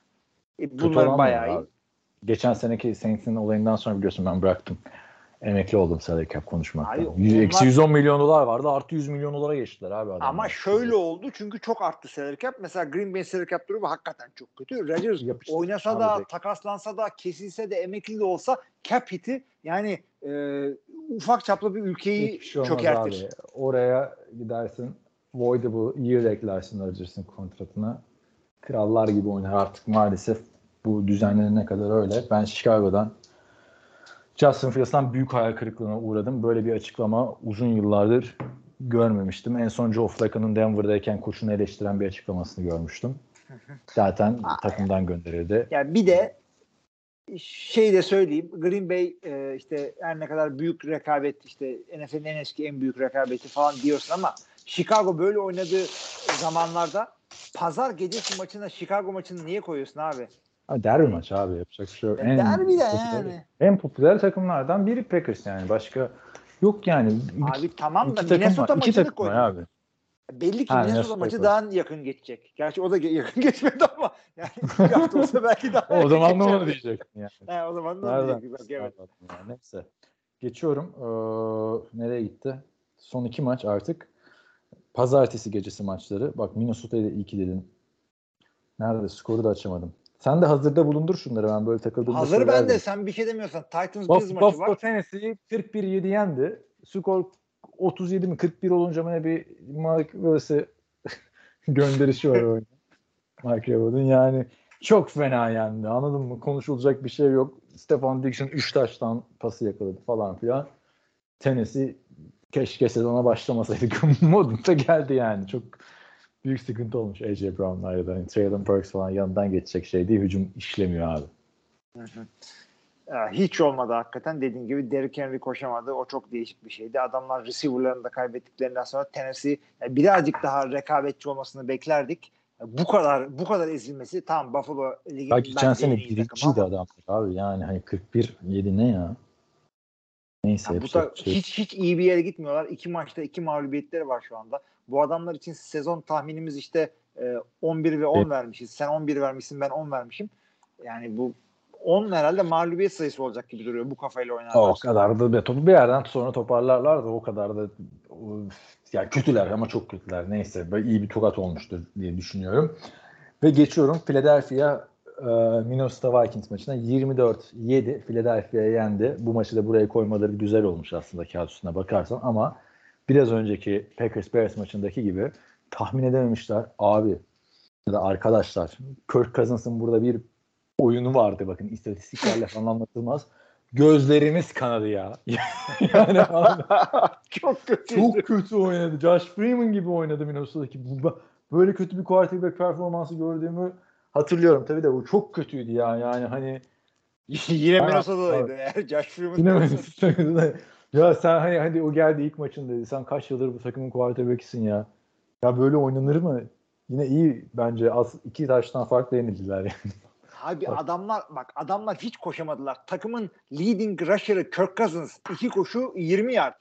S5: E, bunlar bayağı iyi.
S4: Geçen seneki Saints'in olayından sonra biliyorsun ben bıraktım. Emekli oldum salary cap konuşmaktan.
S5: Abi onlar-
S4: Eksi 110 milyon dolar vardı artı 100 milyon dolara geçtiler abi adamlar.
S5: Ama şöyle oldu çünkü çok arttı salary. Mesela Green Bay salary durumu hakikaten çok kötü. Rodgers oynasa
S4: Abi
S5: da,
S4: de-
S5: takaslansa da, kesilse de, emekli de olsa cap hit'i yani e, ufak çaplı bir ülkeyi
S4: Hiçbir şey
S5: çökertir.
S4: abi. Oraya gidersin voidable year eklersin Rodgers'ın kontratına. Krallar gibi oynar artık maalesef bu düzenlenene kadar öyle. Ben Chicago'dan Justin Fields'tan büyük hayal kırıklığına uğradım. Böyle bir açıklama uzun yıllardır görmemiştim. En son Joe Flacco'nun Denver'dayken koçunu eleştiren bir açıklamasını görmüştüm. Zaten takımdan gönderildi.
S5: Yani bir de şey de söyleyeyim. Green Bay e, işte her ne kadar büyük rekabet işte NFL'in en eski en büyük rekabeti falan diyorsun ama Chicago böyle oynadığı zamanlarda pazar gecesi maçına Chicago maçını niye koyuyorsun abi?
S4: Derbi maç abi yapacak bir şey yok.
S5: Ya derbi de yani.
S4: En popüler takımlardan biri Packers yani. Başka yok yani.
S5: Abi tamam da Minnesota maçını koydun.
S4: abi.
S5: Belli ki
S4: Ha,
S5: Minnesota maçı daha yakın geçecek. Gerçi o da (laughs) yakın geçmedi ama yani bir hafta olsa (laughs) belki daha
S4: O zaman ne onu diyecektim yani.
S5: He, o zaman ne olacak? Bak, evet.
S4: Yani? Neyse. Geçiyorum. Ee, nereye gitti? Son iki maç artık. Pazartesi gecesi maçları. Bak Minnesota'yı da iyi ki dedin. Nerede? Skoru da açamadım. Sen de hazırda bulundur şunları. Ben böyle takıldığımda
S5: Hazır ben de sen bir şey demiyorsan Titans Bills
S4: Buff,
S5: maçı var.
S4: Tennessee'yi 41-7 yendi. Skor 37 mi 41 olunca ne bir Mark Willis'e (laughs) gönderişi var oyunda. (laughs) Mark Willis'in yani çok fena yendi anladın mı? Konuşulacak bir şey yok. Stefan Dixon 3 taştan pası yakaladı falan filan. Tennessee keşke sezona başlamasaydık (laughs) modunda geldi yani. Çok büyük sıkıntı olmuş AJ Brown'la da hani Traylon Burks falan yanından geçecek şey değil. Hücum işlemiyor abi.
S5: Hı hı. Ya, Hiç olmadı hakikaten. Dediğin gibi Derrick Henry koşamadı. O çok değişik bir şeydi. Adamlar receiver'larını da kaybettiklerinden sonra Tennessee yani birazcık daha rekabetçi olmasını beklerdik. Yani Bu kadar bu kadar ezilmesi tamam Buffalo ligin
S4: Ya geçen sene birinciydi adamlar abi. Yani hani 41 7 ne ya? Neyse.
S5: yani bu da
S4: şey
S5: hiç hiç iyi bir yere gitmiyorlar. İki maçta iki mağlubiyetleri var şu anda. Bu adamlar için sezon tahminimiz işte e, 11 ve 10
S4: Evet.
S5: vermişiz. Sen 11 vermişsin ben 10 vermişim. Yani bu 10 herhalde mağlubiyet sayısı olacak gibi duruyor bu kafayla oynarlar.
S4: O kadar da be, topu bir yerden sonra toparlarlar da o kadar da ya kötüler ama çok kötüler. Neyse böyle iyi bir tokat olmuştur diye düşünüyorum. Ve geçiyorum Philadelphia e, Minnesota Vikings maçına 24-7 Philadelphia'ya yendi. Bu maçı da buraya koymaları güzel olmuş aslında kağıt üstüne bakarsan ama biraz önceki Packers Bears maçındaki gibi tahmin edememişler. Abi ya da arkadaşlar Kirk Cousins'ın burada bir oyunu vardı bakın istatistiklerle falan anlatılmaz. Gözlerimiz kanadı ya. (laughs) yani abi, (laughs)
S5: çok kötü.
S4: çok kötü oynadı. Josh Freeman gibi oynadı Minnesota'daki. Bu- Böyle kötü bir quarterback performansı gördüğümü hatırlıyorum. Tabii de o çok kötüydü ya. Yani hani (laughs)
S5: Yine Minnesota'daydı Josh Freeman
S4: yine
S5: diyorsan.
S4: Ya sen hani hadi o geldi ilk maçın dedi. Sen kaç yıldır bu takımın quarterback'isin ya. Ya böyle oynanır mı? Yine iyi bence. Az iki taştan farklı yenildiler yani.
S5: Abi
S4: Bak.
S5: adamlar bak adamlar hiç koşamadılar. Takımın leading rusher'ı Kirk Cousins iki koşu 20 yard.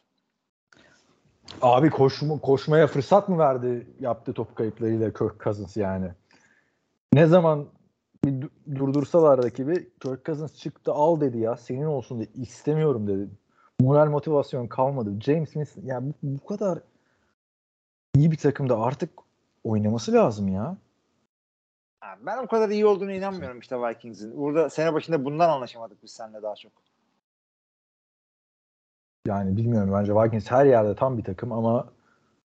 S4: Abi koşma, koşmaya fırsat mı verdi yaptığı top kayıplarıyla Kirk Cousins yani? Ne zaman bir du- durdursalar rakibi Kirk Cousins çıktı al dedi ya senin olsun dedi istemiyorum dedi. Moral motivasyon kalmadı. James Smith yani bu, bu kadar iyi bir takımda artık oynaması lazım ya.
S5: Ben o kadar iyi olduğunu inanmıyorum işte Vikings'in. Burada sene başında bundan anlaşamadık biz seninle daha çok.
S4: Yani bilmiyorum bence Vikings her yerde tam bir takım ama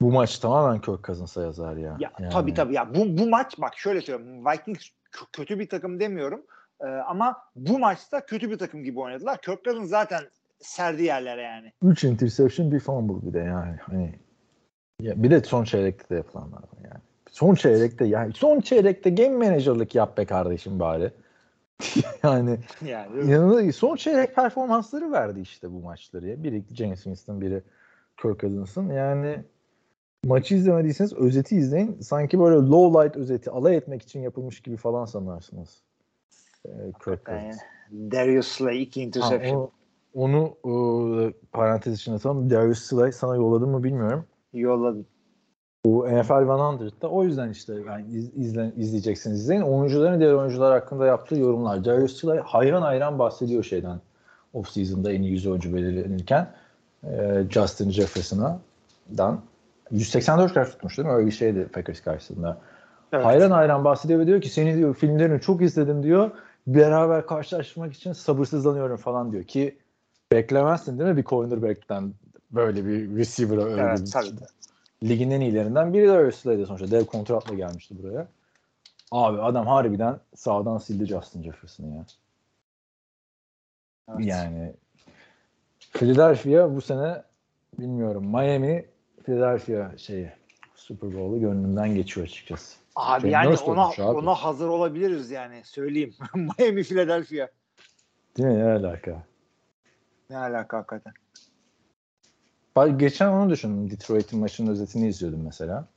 S4: bu maç tamamen Kirk Cousins'a yazar ya.
S5: Ya
S4: Yani
S5: tabii tabii ya bu bu maç bak şöyle söyleyeyim. Vikings kötü bir takım demiyorum. Ee, ama bu maçta kötü bir takım gibi oynadılar. Kirk Cousins zaten serdi yerlere yani.
S4: 3 interception bir fumble bir de yani. Hani ya bir de son çeyrekte de yapılanlar yani. Son çeyrekte yani son çeyrekte game manager'lık yap be kardeşim bari. (laughs) yani
S5: Yani
S4: inanılmaz son çeyrek performansları verdi işte bu maçları ya. Biri James Winston, biri Kirk Cousins'ın. Yani maçı izlemediyseniz özeti izleyin. Sanki böyle low light özeti alay etmek için yapılmış gibi falan sanarsınız. Ee, Kirk
S5: yani
S4: Cousins.
S5: Darius Slay iki
S4: Ha,
S5: interception.
S4: Onu e, parantez içinde atalım. Darius Slay sana yolladım mı bilmiyorum.
S5: yolladı.
S4: Bu NFL 100'da o yüzden işte yani iz, izle, izleyeceksiniz izleyin. Oyuncuların diğer oyuncular hakkında yaptığı yorumlar. Darius Slay hayran hayran bahsediyor şeyden. Off season'da en iyi 100 oyuncu belirlenirken e, Justin Jefferson'dan 184 kart tutmuş değil mi? Öyle bir şeydi Packers karşısında.
S5: Evet.
S4: Hayran hayran bahsediyor ve diyor ki seni diyor filmlerini çok izledim diyor. Beraber karşılaşmak için sabırsızlanıyorum falan diyor ki beklemezsin değil mi bir cornerback'ten böyle bir receiver'a öyle
S5: Evet,
S4: bir-
S5: tabii.
S4: ligin en iyilerinden biri de Örsley'di sonuçta. Dev kontratla gelmişti buraya. Abi adam harbiden sağdan sildi Justin Jefferson'ı ya.
S5: Evet.
S4: Yani Philadelphia bu sene bilmiyorum Miami Philadelphia şeyi Super Bowl'u gönlümden geçiyor açıkçası.
S5: Abi
S4: Jalen
S5: yani ona
S4: abi.
S5: ona hazır olabiliriz yani söyleyeyim. (laughs) Miami Philadelphia.
S4: Değil mi? Ne alaka?
S5: Ne alaka hakikaten.
S4: Geçen onu düşündüm. Detroit'in maçının özetini izliyordum mesela.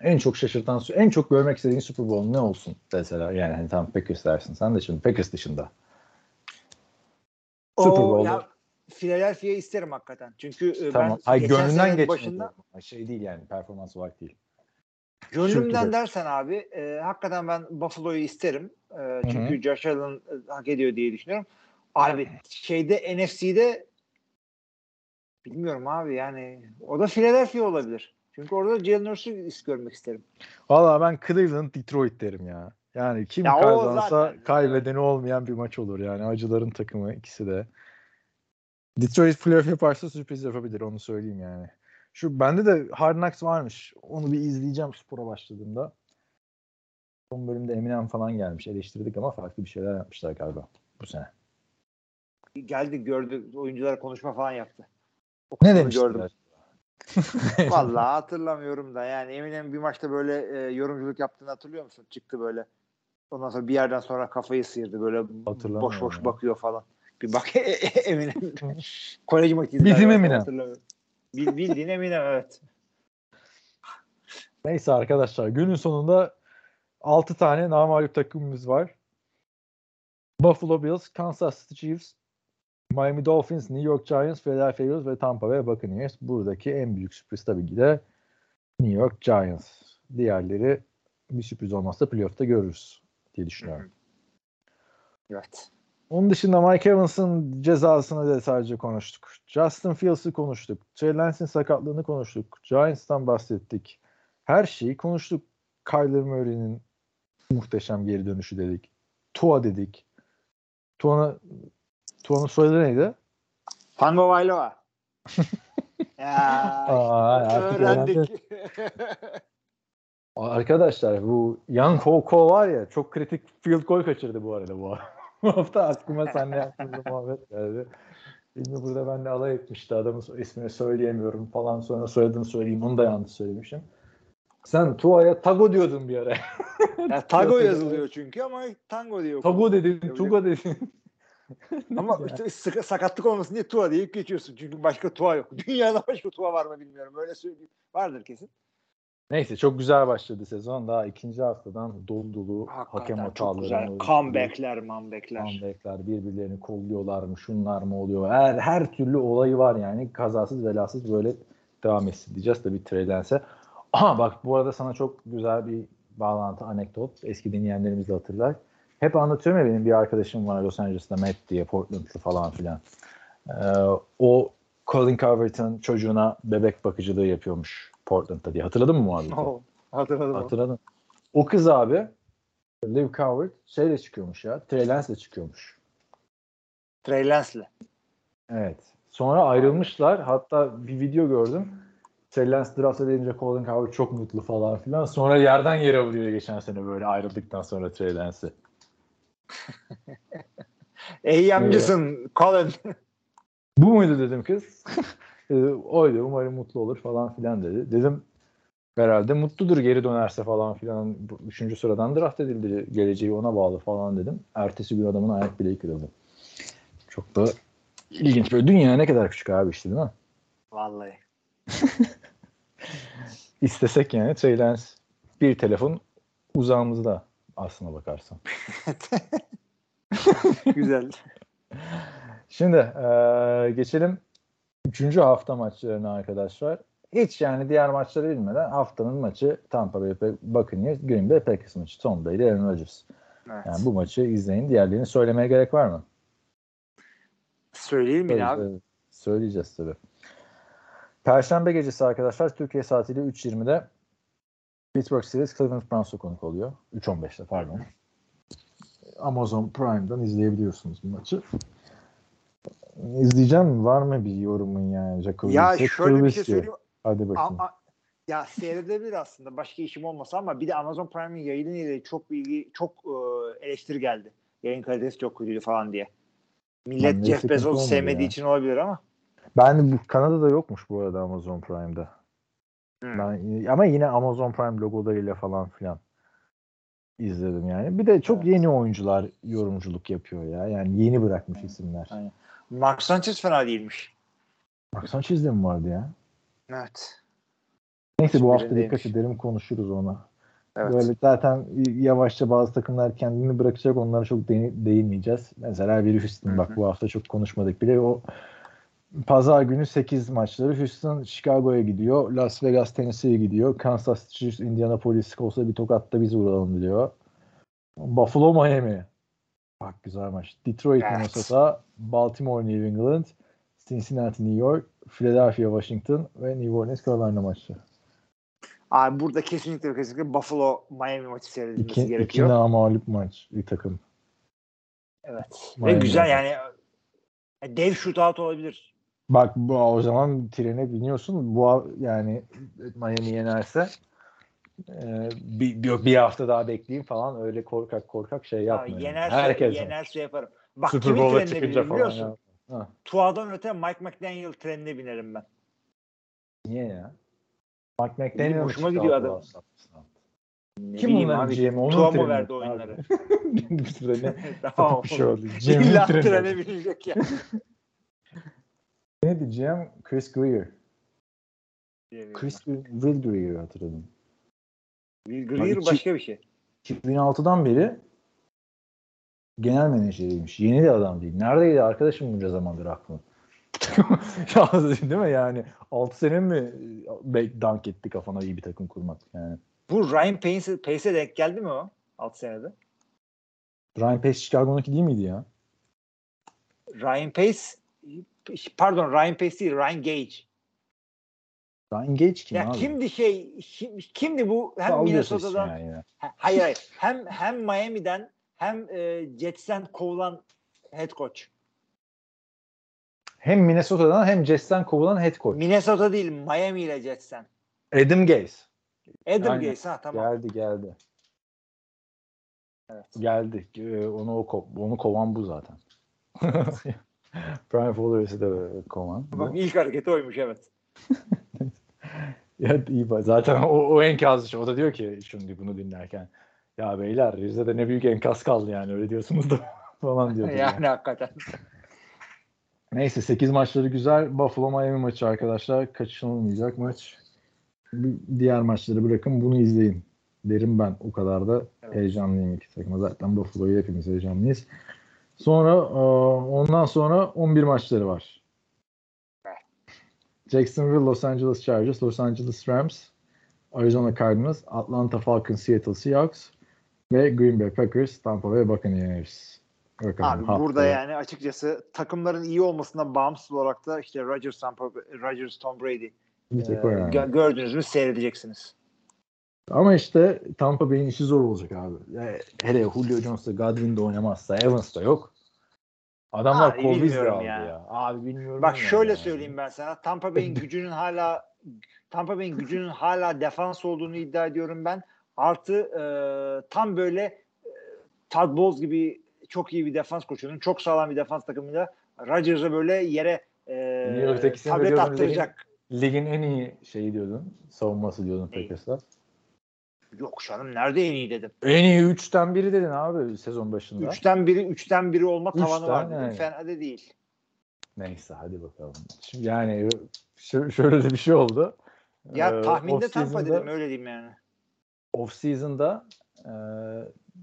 S4: En çok şaşırtan, en çok görmek istediğin Super Bowl ne olsun mesela? Yani hani tam Packers dersin. Sen de şimdi Packers dışında. Super
S5: O,
S4: Bowl'da.
S5: ya, Philadelphia'yı isterim hakikaten. Çünkü e,
S4: Tamam.
S5: ben
S4: Hayır
S5: geçen
S4: gönlünden geçmedi.
S5: başında.
S4: Şey değil yani performans olarak değil.
S5: Gönlümden dersen abi e, hakikaten ben Buffalo'yu isterim. E, çünkü Josh Allen e, hak ediyor diye düşünüyorum. Abi şeyde NFC'de bilmiyorum abi yani o da Philadelphia olabilir. Çünkü orada Jalen Hurts'u görmek isterim.
S4: Valla ben Cleveland Detroit derim ya. Yani kim
S5: Ya
S4: kazansa kaybedeni olmayan bir maç olur yani. Acıların takımı ikisi de. Detroit playoff yaparsa sürpriz yapabilir onu söyleyeyim yani. Şu bende de Hard Knocks varmış. Onu bir izleyeceğim spora başladığımda. Son bölümde Eminem falan gelmiş. Eleştirdik ama farklı bir şeyler yapmışlar galiba bu sene.
S5: Geldi gördü oyuncular konuşma falan yaptı. O
S4: Ne demişler?
S5: Gördüm. (laughs) Vallahi hatırlamıyorum da yani Eminem bir maçta böyle e, yorumculuk yaptığını hatırlıyor musun? Çıktı böyle. Ondan sonra bir yerden sonra kafayı sıyırdı böyle boş boş
S4: ya.
S5: bakıyor falan. Bir bak (laughs) Eminem. Kolej maçı
S4: Bizim Eminem.
S5: Bil- Bildiğin Eminem evet.
S4: Neyse arkadaşlar günün sonunda 6 tane namağlup takımımız var. Buffalo Bills, Kansas City Chiefs, Miami Dolphins, New York Giants, Philadelphia Eagles ve Tampa Bay Buccaneers. Buradaki en büyük sürpriz tabii ki de New York Giants. Diğerleri bir sürpriz olmazsa playoff'ta görürüz diye düşünüyorum.
S5: Evet.
S4: Onun dışında Mike Evans'ın cezasını da sadece konuştuk. Justin Fields'ı konuştuk. Trey Lance'in sakatlığını konuştuk. Giants'tan bahsettik. Her şeyi konuştuk. Kyler Murray'nin muhteşem geri dönüşü dedik. Tua dedik. Tua'nın Tua'nın soyadı neydi?
S5: Tango Vailoa. (laughs) ya
S4: Aa,
S5: öğrendik. (laughs)
S4: Arkadaşlar bu Young Foucault var ya çok kritik field goal kaçırdı bu arada bu, (laughs) bu hafta aklıma senle yaptığımız muhabbet geldi. Bilmiyorum burada ben de alay etmişti adamın ismini söyleyemiyorum falan sonra soyadını söyleyeyim onu da yanlış söylemişim. Sen Tua'ya Tago diyordun bir ara.
S5: ya, Tago yazılıyor çünkü ama Tango diyor.
S4: Tago dedin. Tuga dedin. (laughs)
S5: Ama işte sakatlık olmasın diye Tua deyip geçiyorsun. Çünkü başka Tua yok. (laughs) Dünyada başka Tua var mı bilmiyorum. Öyle söyleyeyim. Vardır kesin.
S4: Neyse çok güzel başladı sezon. Daha ikinci haftadan dolu dolu hakem
S5: Hakikaten çok
S4: hataları.
S5: güzel. Comeback'ler, comeback'ler.
S4: Comeback'ler birbirlerini kolluyorlar mı şunlar mı oluyor. Her, her türlü olayı var yani. Kazasız belasız böyle devam etsin diyeceğiz tabii Trey Lance'e. Aha bak bu arada sana çok güzel bir bağlantı, anekdot. Eski dinleyenlerimiz de hatırlar. Hep anlatıyorum ya benim bir arkadaşım var Los Angeles'ta Matt diye Portland'lı falan filan. Ee, o Colin Cowherd'ın çocuğuna bebek bakıcılığı yapıyormuş Portland'da diye. Hatırladın mı muhabbeti?
S5: Oh, hatırladım.
S4: Hatırladım. O kız abi Liv Cowherd şeyle çıkıyormuş ya. Trey Lance'le çıkıyormuş.
S5: Trey Lance'le.
S4: Evet. Sonra ayrılmışlar. Hatta bir video gördüm. Trey Lance draft edilince Colin Cowherd çok mutlu falan filan. Sonra yerden yere vuruyor geçen sene böyle ayrıldıktan sonra Trey Lance'i. (laughs)
S5: Eyyamcısın Colin.
S4: Bu muydu dedim kız. Dedi, (laughs) Oydu umarım mutlu olur falan filan dedi. Dedim herhalde mutludur geri dönerse falan filan. Üçüncü sıradan draft edildi. Geleceği ona bağlı falan dedim. Ertesi gün adamın ayak bileği kırıldı. Çok da ilginç. Böyle dünya ne kadar küçük abi işte değil mi?
S5: Vallahi. (laughs)
S4: İstesek yani Trey bir telefon uzağımızda aslına bakarsan. (laughs) (laughs)
S5: Güzel.
S4: Şimdi eee, geçelim 3. hafta maçlarına arkadaşlar. Hiç yani diğer maçları bilmeden haftanın maçı Tampa Bay Buccaneers, Green Bay Packers maçı. Tom Brady, Aaron Rodgers.
S5: Evet.
S4: Yani bu maçı izleyin. Diğerlerini söylemeye gerek var mı?
S5: Söyleyeyim mi abi?
S4: Söyleyeceğiz tabii. Perşembe gecesi arkadaşlar Türkiye saatiyle 3.20'de Pittsburgh Steelers Cleveland Browns'a konuk oluyor. 3.15'te pardon. Amazon Prime'dan izleyebiliyorsunuz bu maçı. İzleyeceğim var mı bir yorumun yani Jacob
S5: Ya
S4: Wilson?
S5: şöyle bir şey
S4: Trubisky.
S5: söyleyeyim.
S4: Hadi bakayım.
S5: Ama, ya seyredebilir aslında başka işim olmasa ama bir de Amazon Prime'in yayını ile çok bilgi çok e, eleştiri geldi. Yayın kalitesi çok kötüydü falan diye. Millet Jeff Bezos'u sevmediği
S4: ya.
S5: için olabilir ama.
S4: Ben bu Kanada'da yokmuş bu arada Amazon Prime'da.
S5: Hmm.
S4: Ben, ama yine Amazon Prime logolarıyla falan filan izledim yani. Bir de çok yeni oyuncular yorumculuk yapıyor ya. Yani yeni bırakmış isimler.
S5: Aynen. Mark Sanchez fena değilmiş.
S4: Mark Sanchez'de mi vardı ya?
S5: Evet.
S4: Neyse bu hafta dikkat edelim konuşuruz ona.
S5: Evet.
S4: Böyle zaten yavaşça bazı takımlar kendini bırakacak onlara çok değ- değinmeyeceğiz. Mesela bir Houston bak bu hafta çok konuşmadık bile o Pazar günü 8 maçları Houston Chicago'ya gidiyor. Las Vegas Tennessee'ye gidiyor. Kansas City Indianapolis olsa bir tokatta biz vuralım diyor. Buffalo Miami. Bak güzel maç. Detroit
S5: Evet.
S4: Minnesota, Baltimore New England, Cincinnati New York, Philadelphia Washington ve New Orleans Carolina maçı.
S5: Abi burada kesinlikle ve kesinlikle Buffalo Miami maçı seyredilmesi
S4: İki, iki
S5: gerekiyor.
S4: namalip maç bir takım.
S5: Evet. Ve
S4: Miami
S5: güzel
S4: maçı.
S5: yani e, dev shootout olabilir.
S4: Bak bu o zaman trene biniyorsun. Bu yani Miami yenerse e, bir, bir, bir hafta daha bekleyeyim falan öyle korkak korkak şey
S5: Abi
S4: yapmayın.
S5: yenerse,
S4: Herkes
S5: yenerse yaparım. Bak
S4: Super
S5: kimin
S4: Bowl'a çıkınca falan
S5: musun?
S4: ya.
S5: Tua'dan öte Mike McDaniel trenine binerim ben.
S4: niye ya? Mike McDaniel
S5: hoşuma gidiyor adam. Ne
S4: Kim
S5: abi,
S4: GM'i? Onun
S5: Tua mı verdi oyunları? (laughs)
S4: bir süre ne? (laughs)
S5: tamam.
S4: Bir şey oldu. GM'in
S5: İlla trene binecek ya. (laughs)
S4: Ne diyeceğim? Chris Greer. Chris Will Greer hatırladım.
S5: Will Greer
S4: Abi,
S5: başka bir şey.
S4: 2006'dan beri genel menajeriymiş. Yeni bir adam değil. Neredeydi arkadaşım bunca zamandır aklım. (laughs) değil mi yani 6 sene mi dank etti kafana iyi bir takım kurmak yani.
S5: Bu Ryan Pace'e Pace'e denk geldi mi o? 6 senede.
S4: Ryan Pace Chicago'nunki değil miydi ya?
S5: Ryan Pace pardon Ryan Pace değil Ryan Gage.
S4: Ryan Gage kim
S5: Ya
S4: abi?
S5: kimdi şey kim- kimdi bu hem
S4: Sallıyorsun
S5: Minnesota'dan
S4: yani
S5: hayır hayır hem hem Miami'den hem e, Jets'ten kovulan head coach.
S4: Hem Minnesota'dan hem Jets'ten kovulan head coach.
S5: Minnesota değil Miami ile Jets'ten.
S4: Adam Gaze.
S5: Adam
S4: Aynen.
S5: Gase ha tamam.
S4: Geldi geldi.
S5: Evet.
S4: Geldi. Ee, Onu o ko- onu kovan bu zaten. (laughs) Brian Flores'i de kovan.
S5: Bak ilk hareketi oymuş evet. (laughs)
S4: Ya iyi bak. Zaten o, o enkaz. O da diyor ki şimdi bunu dinlerken ya beyler Rize'de ne büyük enkaz kaldı yani öyle diyorsunuz da. (laughs) falan diyordu.
S5: yani hakikaten. (laughs)
S4: Neyse 8 maçları güzel. Buffalo Miami maçı arkadaşlar. Kaçınılmayacak maç. Diğer maçları bırakın bunu izleyin. Derim ben. O kadar da
S5: Evet.
S4: heyecanlıyım iki takıma. Zaten Buffalo'yu hepimiz heyecanlıyız. Sonra e, ondan sonra 11 maçları var. Jacksonville, Los Angeles Chargers, Los Angeles Rams, Arizona Cardinals, Atlanta Falcons, Seattle Seahawks ve Green Bay Packers, Tampa Bay Buccaneers. Bakalım
S5: Abi
S4: haftaya.
S5: burada yani açıkçası takımların iyi olmasından bağımsız olarak da işte Rodgers, Tampa, Rodgers, Tom Brady
S4: bir tek o yani.
S5: gö- gördünüz mü seyredeceksiniz.
S4: Ama işte Tampa Bay'in işi zor olacak abi. Hele Julio Jones'da Godwin de oynamazsa Evans da yok. Adamlar
S5: Abi,
S4: Beasley
S5: bilmiyorum
S4: aldı
S5: ya.
S4: ya. Abi bilmiyorum.
S5: Bak
S4: yani
S5: şöyle
S4: ya.
S5: söyleyeyim ben sana. Tampa Bay'in gücünün hala Tampa Bay'in gücünün hala defans olduğunu iddia ediyorum ben. Artı e, tam böyle e, Todd Bowles gibi çok iyi bir defans koçunun çok sağlam bir defans takımıyla Rodgers'a böyle yere e, tablet attıracak.
S4: Ligin en iyi şeyi diyordun. Savunması diyordun. Packers'a.
S5: Yok canım nerede en iyi dedim.
S4: En iyi üçten biri dedin abi sezon başında.
S5: Üçten biri üçten biri olma tavanı
S4: Üçten,
S5: var dedim.
S4: evet.
S5: Fena da değil.
S4: Neyse hadi bakalım. Şimdi yani şö- şöyle de bir şey oldu.
S5: Ya
S4: Ee,
S5: tahminde Tampa dedim öyle diyeyim yani.
S4: off-season'da e,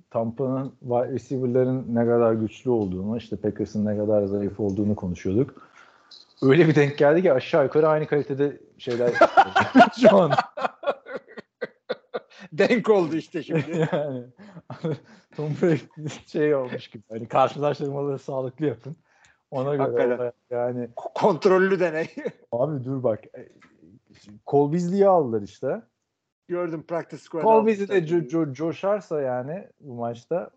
S4: Tampa'nın wide receiver'ların ne kadar güçlü olduğunu, işte Packers'ın ne kadar zayıf olduğunu konuşuyorduk. Öyle bir denk geldi ki aşağı yukarı aynı kalitede şeyler (laughs) şu an. (laughs)
S5: Denk oldu işte şimdi. (laughs)
S4: yani (laughs) Tom Brady şey olmuş gibi. Hani karşılaştırmaları sağlıklı yapın. Ona göre yani
S5: Kontrollü deney.
S4: abi dur bak e, Cole Beasley'i aldılar işte.
S5: Gördüm practice squad'ı
S4: Cole Beasley de co- co- coşarsa yani bu maçta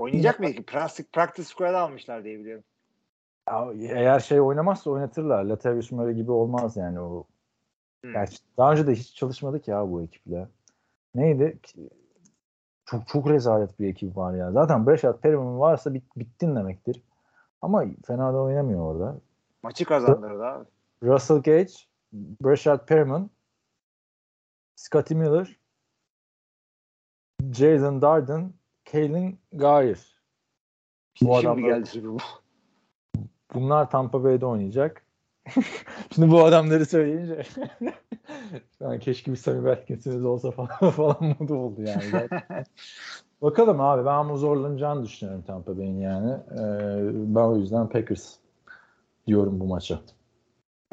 S5: Oynayacak mı ki? Practice, practice squad almışlar diye biliyorum.
S4: Ya, eğer şey oynamazsa oynatırlar. Latavius Murray gibi olmaz yani o.
S5: Hmm.
S4: Gerçi daha önce de hiç çalışmadık ya bu ekiple. Neydi? Çok çok rezalet bir ekip var ya. Zaten Brashad Perriman varsa bit, bittin demektir. Ama fena da oynamıyor orada.
S5: Maçı kazandırdı abi.
S4: Russell Gage, Brashad Perriman, Scotty Miller, Jason Darden, Kalen Gayer. Bu
S5: Şimdi
S4: adamlar-
S5: geldi Bowl.
S4: Bunlar Tampa Bay'de oynayacak. (laughs) Şimdi bu adamları söyleyince (laughs) yani keşke bir Sammy Watkins'iniz olsa falan, (laughs) falan modu oldu yani. Bakalım abi ben bu zorlanacağını düşünüyorum Tampa Bay'in yani. Ee, ben o yüzden Packers diyorum bu maça.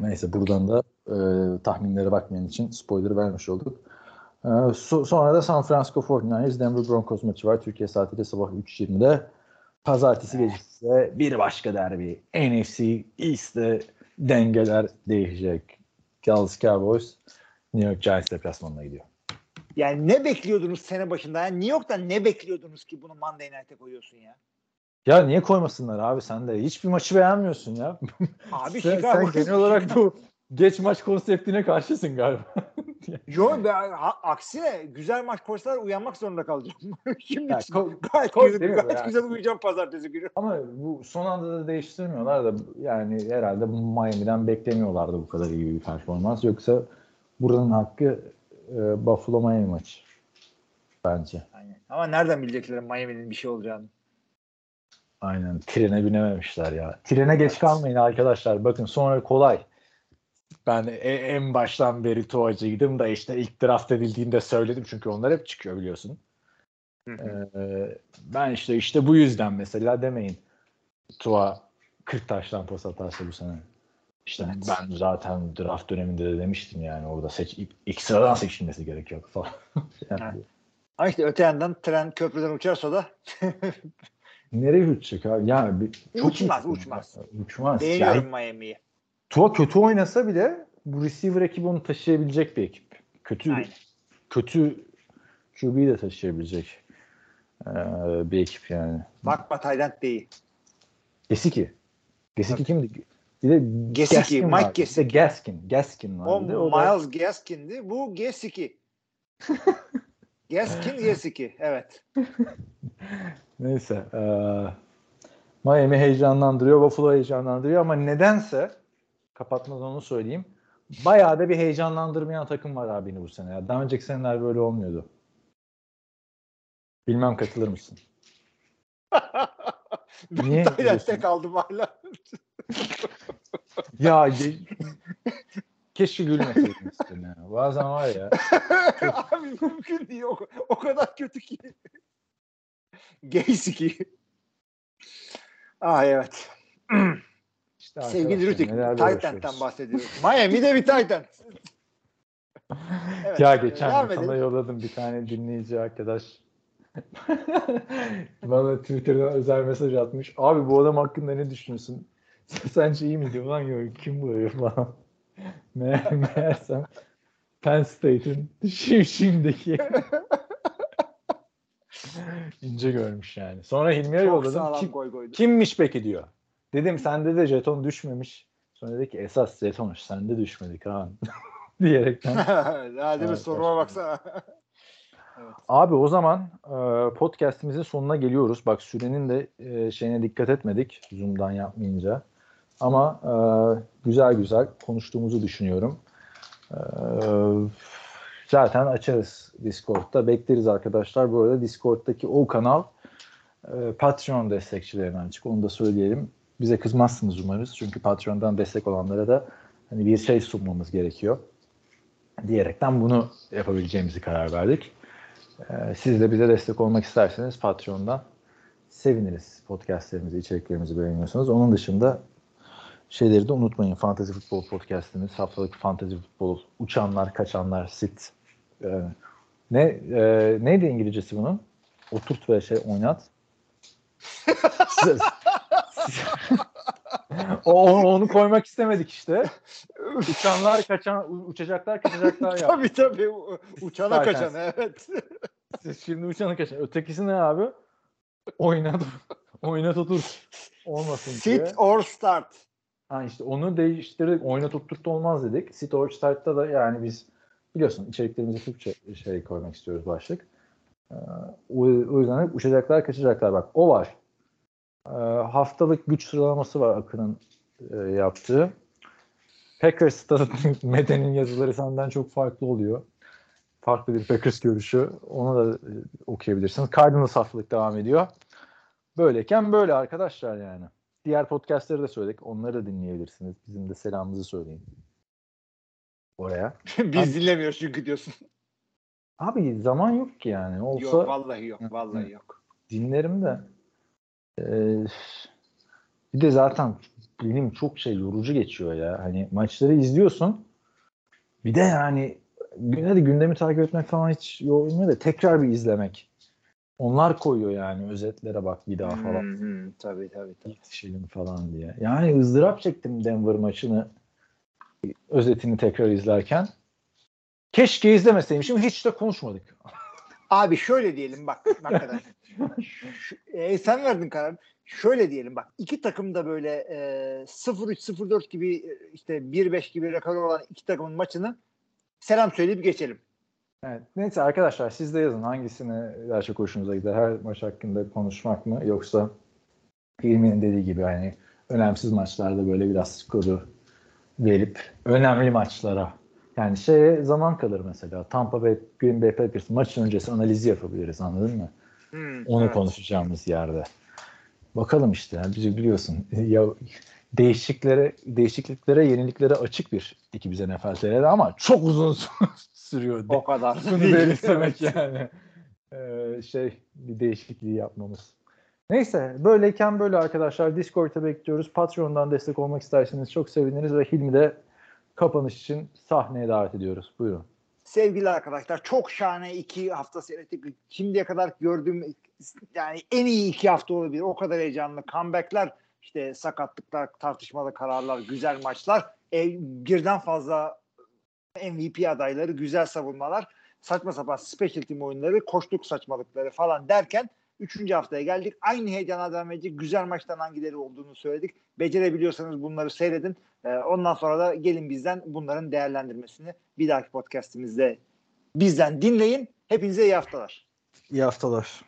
S4: Neyse buradan da e, tahminlere bakmayan için spoiler vermiş olduk. Ee, so- sonra da San Francisco 49ers Denver Broncos maçı var. Türkiye saatiyle sabah 3.20'de. Pazartesi gecesi de bir başka derbi. NFC East'te dengeler değişecek. Dallas Cowboys New York Giants deplasmanına gidiyor.
S5: Yani ne bekliyordunuz sene başında? Yani New York'tan ne bekliyordunuz ki bunu Monday Night'e koyuyorsun ya?
S4: Ya niye koymasınlar abi sen de? Hiçbir maçı beğenmiyorsun ya.
S5: Abi (laughs)
S4: sen,
S5: Chicago.
S4: sen genel olarak bu geç maç konseptine karşısın galiba. (laughs)
S5: Yo be, ha- aksine güzel maç koşsalar uyanmak zorunda kalacağım. (laughs) Şimdi
S4: Ya, ko-
S5: gayet,
S4: koy
S5: güzel, gayet
S4: yani.
S5: güzel uyuyacağım pazartesi günü.
S4: Ama bu son anda da değiştirmiyorlar da yani herhalde Miami'den beklemiyorlardı bu kadar iyi bir performans. Yoksa buranın hakkı e, Buffalo Miami maçı bence.
S5: Aynen. Ama nereden bilecekler Miami'nin bir şey olacağını?
S4: Aynen. Trene binememişler ya. Trene geç kalmayın arkadaşlar. Bakın sonra kolay. Ben e- en baştan beri Tuğacıydım da işte ilk draft edildiğinde söyledim çünkü onlar hep çıkıyor biliyorsun. Ee, ben işte işte bu yüzden mesela demeyin. Tua 40 taştan pas atarsa bu sene. İşte ben zaten draft döneminde de demiştim yani orada seç ilk, sıradan seçilmesi gerekiyor falan. (laughs) yani,
S5: Evet. Ama işte öte yandan tren köprüden uçarsa da (laughs)
S4: Nereye uçacak abi? Yani bir,
S5: Uçmaz, uçmaz.
S4: Uçmaz.
S5: beğeniyorum
S4: Yani,
S5: Miami'yi.
S4: Tua kötü oynasa bile bu receiver ekibi onu taşıyabilecek bir ekip. Kötü
S5: Aynen.
S4: kötü QB'yi de taşıyabilecek ee, bir ekip yani.
S5: Bakma Tayland değil.
S4: Gesicki. Gesicki kimdi? Bir de
S5: Gesicki,
S4: Gaskin
S5: Mike
S4: vardı.
S5: Gesicki.
S4: Gaskin. Gaskin
S5: O
S4: vardı. O, da
S5: Miles Gaskin'di. Bu Gesicki. (laughs) Gaskin Gesicki. Evet. (laughs)
S4: neyse. ee, Miami heyecanlandırıyor. Buffalo heyecanlandırıyor ama nedense kapatmadan onu söyleyeyim. Bayağı da bir heyecanlandırmayan takım var abini bu sene. Ya. Daha önceki seneler böyle olmuyordu. Bilmem katılır mısın? (laughs) Niye diyorsun?
S5: kaldım hala. (laughs)
S4: Ya keşke gülmeseydin üstüne. Bazen var ya. (laughs)
S5: Abi mümkün değil. O, o kadar kötü ki. Gaysi ki. Ah evet. (clears throat)
S4: işte
S5: Sevgili Rütük, Titan'dan bahsediyoruz. Miami'de bir Titan. Evet,
S4: Ya geçen gün sana yolladım bir tane dinleyici arkadaş. (laughs) Bana Twitter'dan özel mesaj atmış. Abi bu adam hakkında ne düşünüyorsun? (laughs) Sence iyi mi diyor lan yok kim bu herif falan. (laughs) Meğer, meğersem Penn State'in şimdi şimdiki ince görmüş yani. Sonra Hilmi'ye yolladım. Kim,
S5: goy goydu.
S4: kimmiş peki diyor. Dedim sende de jeton düşmemiş. Sonra dedi ki esas jeton sende düşmedi Kaan. (laughs) Diyerekten. (laughs)
S5: Hadi bir
S4: Evet,
S5: soruma baksana. (laughs)
S4: Abi o zaman e, podcast'imizin sonuna geliyoruz. Bak sürenin de e, şeyine dikkat etmedik Zoom'dan yapmayınca. Ama e, güzel güzel konuştuğumuzu düşünüyorum. E, zaten açarız Discord'da. Bekleriz arkadaşlar. Bu arada Discord'daki o kanal e, Patreon destekçilerine açık. Onu da söyleyelim. Bize kızmazsınız umarız. Çünkü Patreon'dan destek olanlara da hani bir şey sunmamız gerekiyor. Diyerekten bunu yapabileceğimizi karar verdik. Ee, Siz de bize destek olmak isterseniz Patreon'dan seviniriz. Podcastlerimizi, içeriklerimizi beğeniyorsanız. Onun dışında şeyleri de unutmayın. Fantasy Futbol Podcast'imiz, haftalık Fantasy Futbol, uçanlar, kaçanlar, sit. Ee, ne e, neydi İngilizcesi bunun? Oturt ve şey oynat. (laughs) o, onu, koymak istemedik işte. Uçanlar, kaçan, uçacaklar, kaçacaklar ya.
S5: tabii tabii. Uçana
S4: Zaten.
S5: kaçan evet.
S4: Siz şimdi uçanı kaçın. Ötekisi ne abi? Oynat. Oynat otur. Olmasın diye.
S5: Sit or start.
S4: Ha işte onu değiştirdik. Oynat oturt da olmaz dedik. Sit or start'ta da yani biz biliyorsun içeriklerimize Türkçe şey koymak istiyoruz başlık. Ee, o, o yüzden hep uçacaklar kaçacaklar. Bak o var. Ee, haftalık güç sıralaması var Akın'ın e, yaptığı. Packers'ta (laughs) Meden'in yazıları senden çok farklı oluyor. Farklı bir Packers görüşü. Onu da e, okuyabilirsiniz. Cardinals haftalık devam ediyor. Böyleyken böyle arkadaşlar yani. Diğer podcastları da söyledik. Onları da dinleyebilirsiniz. Bizim de selamımızı söyleyin. Oraya. (laughs)
S5: Biz dinlemiyoruz çünkü diyorsun.
S4: Abi zaman yok ki yani. Olsa
S5: Yok vallahi yok. Vallahi yok.
S4: dinlerim de. Ee, bir de zaten benim çok şey yorucu geçiyor ya. Hani maçları izliyorsun. Bir de yani hadi gündemi takip etmek falan hiç yormuyor da tekrar bir izlemek. Onlar koyuyor yani özetlere bak bir daha falan.
S5: Hı hı, tabii tabii. tabii.
S4: yetişelim falan diye. Yani ızdırap çektim Denver maçını özetini tekrar izlerken. Keşke izlemeseymişim. Hiç de konuşmadık. (laughs)
S5: Abi şöyle diyelim bak hakikaten. (laughs) Şu- e, sen verdin karar. Şöyle diyelim bak iki takım da böyle e, 0-3 0-4 gibi e, işte 1-5 gibi rekoru olan iki takımın maçını selam söyleyip geçelim.
S4: Evet. Neyse arkadaşlar siz de yazın hangisine daha çok hoşunuza gider. Her maç hakkında konuşmak mı yoksa Hilmi'nin dediği gibi hani önemsiz maçlarda böyle biraz skoru verip önemli maçlara yani şeye zaman kalır mesela. Tampa Bay Green Bay Packers maç öncesi analizi yapabiliriz anladın mı?
S5: Hmm,
S4: Onu
S5: evet.
S4: konuşacağımız yerde. Bakalım işte. Bizi biliyorsun. (laughs) Ya değişikliklere, değişikliklere, yeniliklere açık bir iki bize NFL TR'de ama çok uzun (laughs) sürüyor.
S5: O kadar. (laughs)
S4: Bunu belirtmek yani. Ee, şey bir değişikliği yapmamız. Neyse böyleyken böyle arkadaşlar Discord'a bekliyoruz. Patreon'dan destek olmak isterseniz çok seviniriz ve Hilmi de kapanış için sahneye davet ediyoruz. Buyurun.
S5: Sevgili arkadaşlar çok şahane iki hafta seyrettik. Şimdiye kadar gördüğüm yani en iyi iki hafta olabilir. O kadar heyecanlı comebackler, işte sakatlıklar, tartışmalı kararlar, güzel maçlar. E, birden fazla MVP adayları, güzel savunmalar, saçma sapan special team oyunları, koştuk saçmalıkları falan derken Üçüncü haftaya geldik. Aynı heyecana devam edecek. Güzel maçtan hangileri olduğunu söyledik. Becerebiliyorsanız bunları seyredin. Ee, ondan sonra da gelin bizden bunların değerlendirmesini bir dahaki podcastimizde bizden dinleyin. Hepinize iyi haftalar.
S4: İyi haftalar.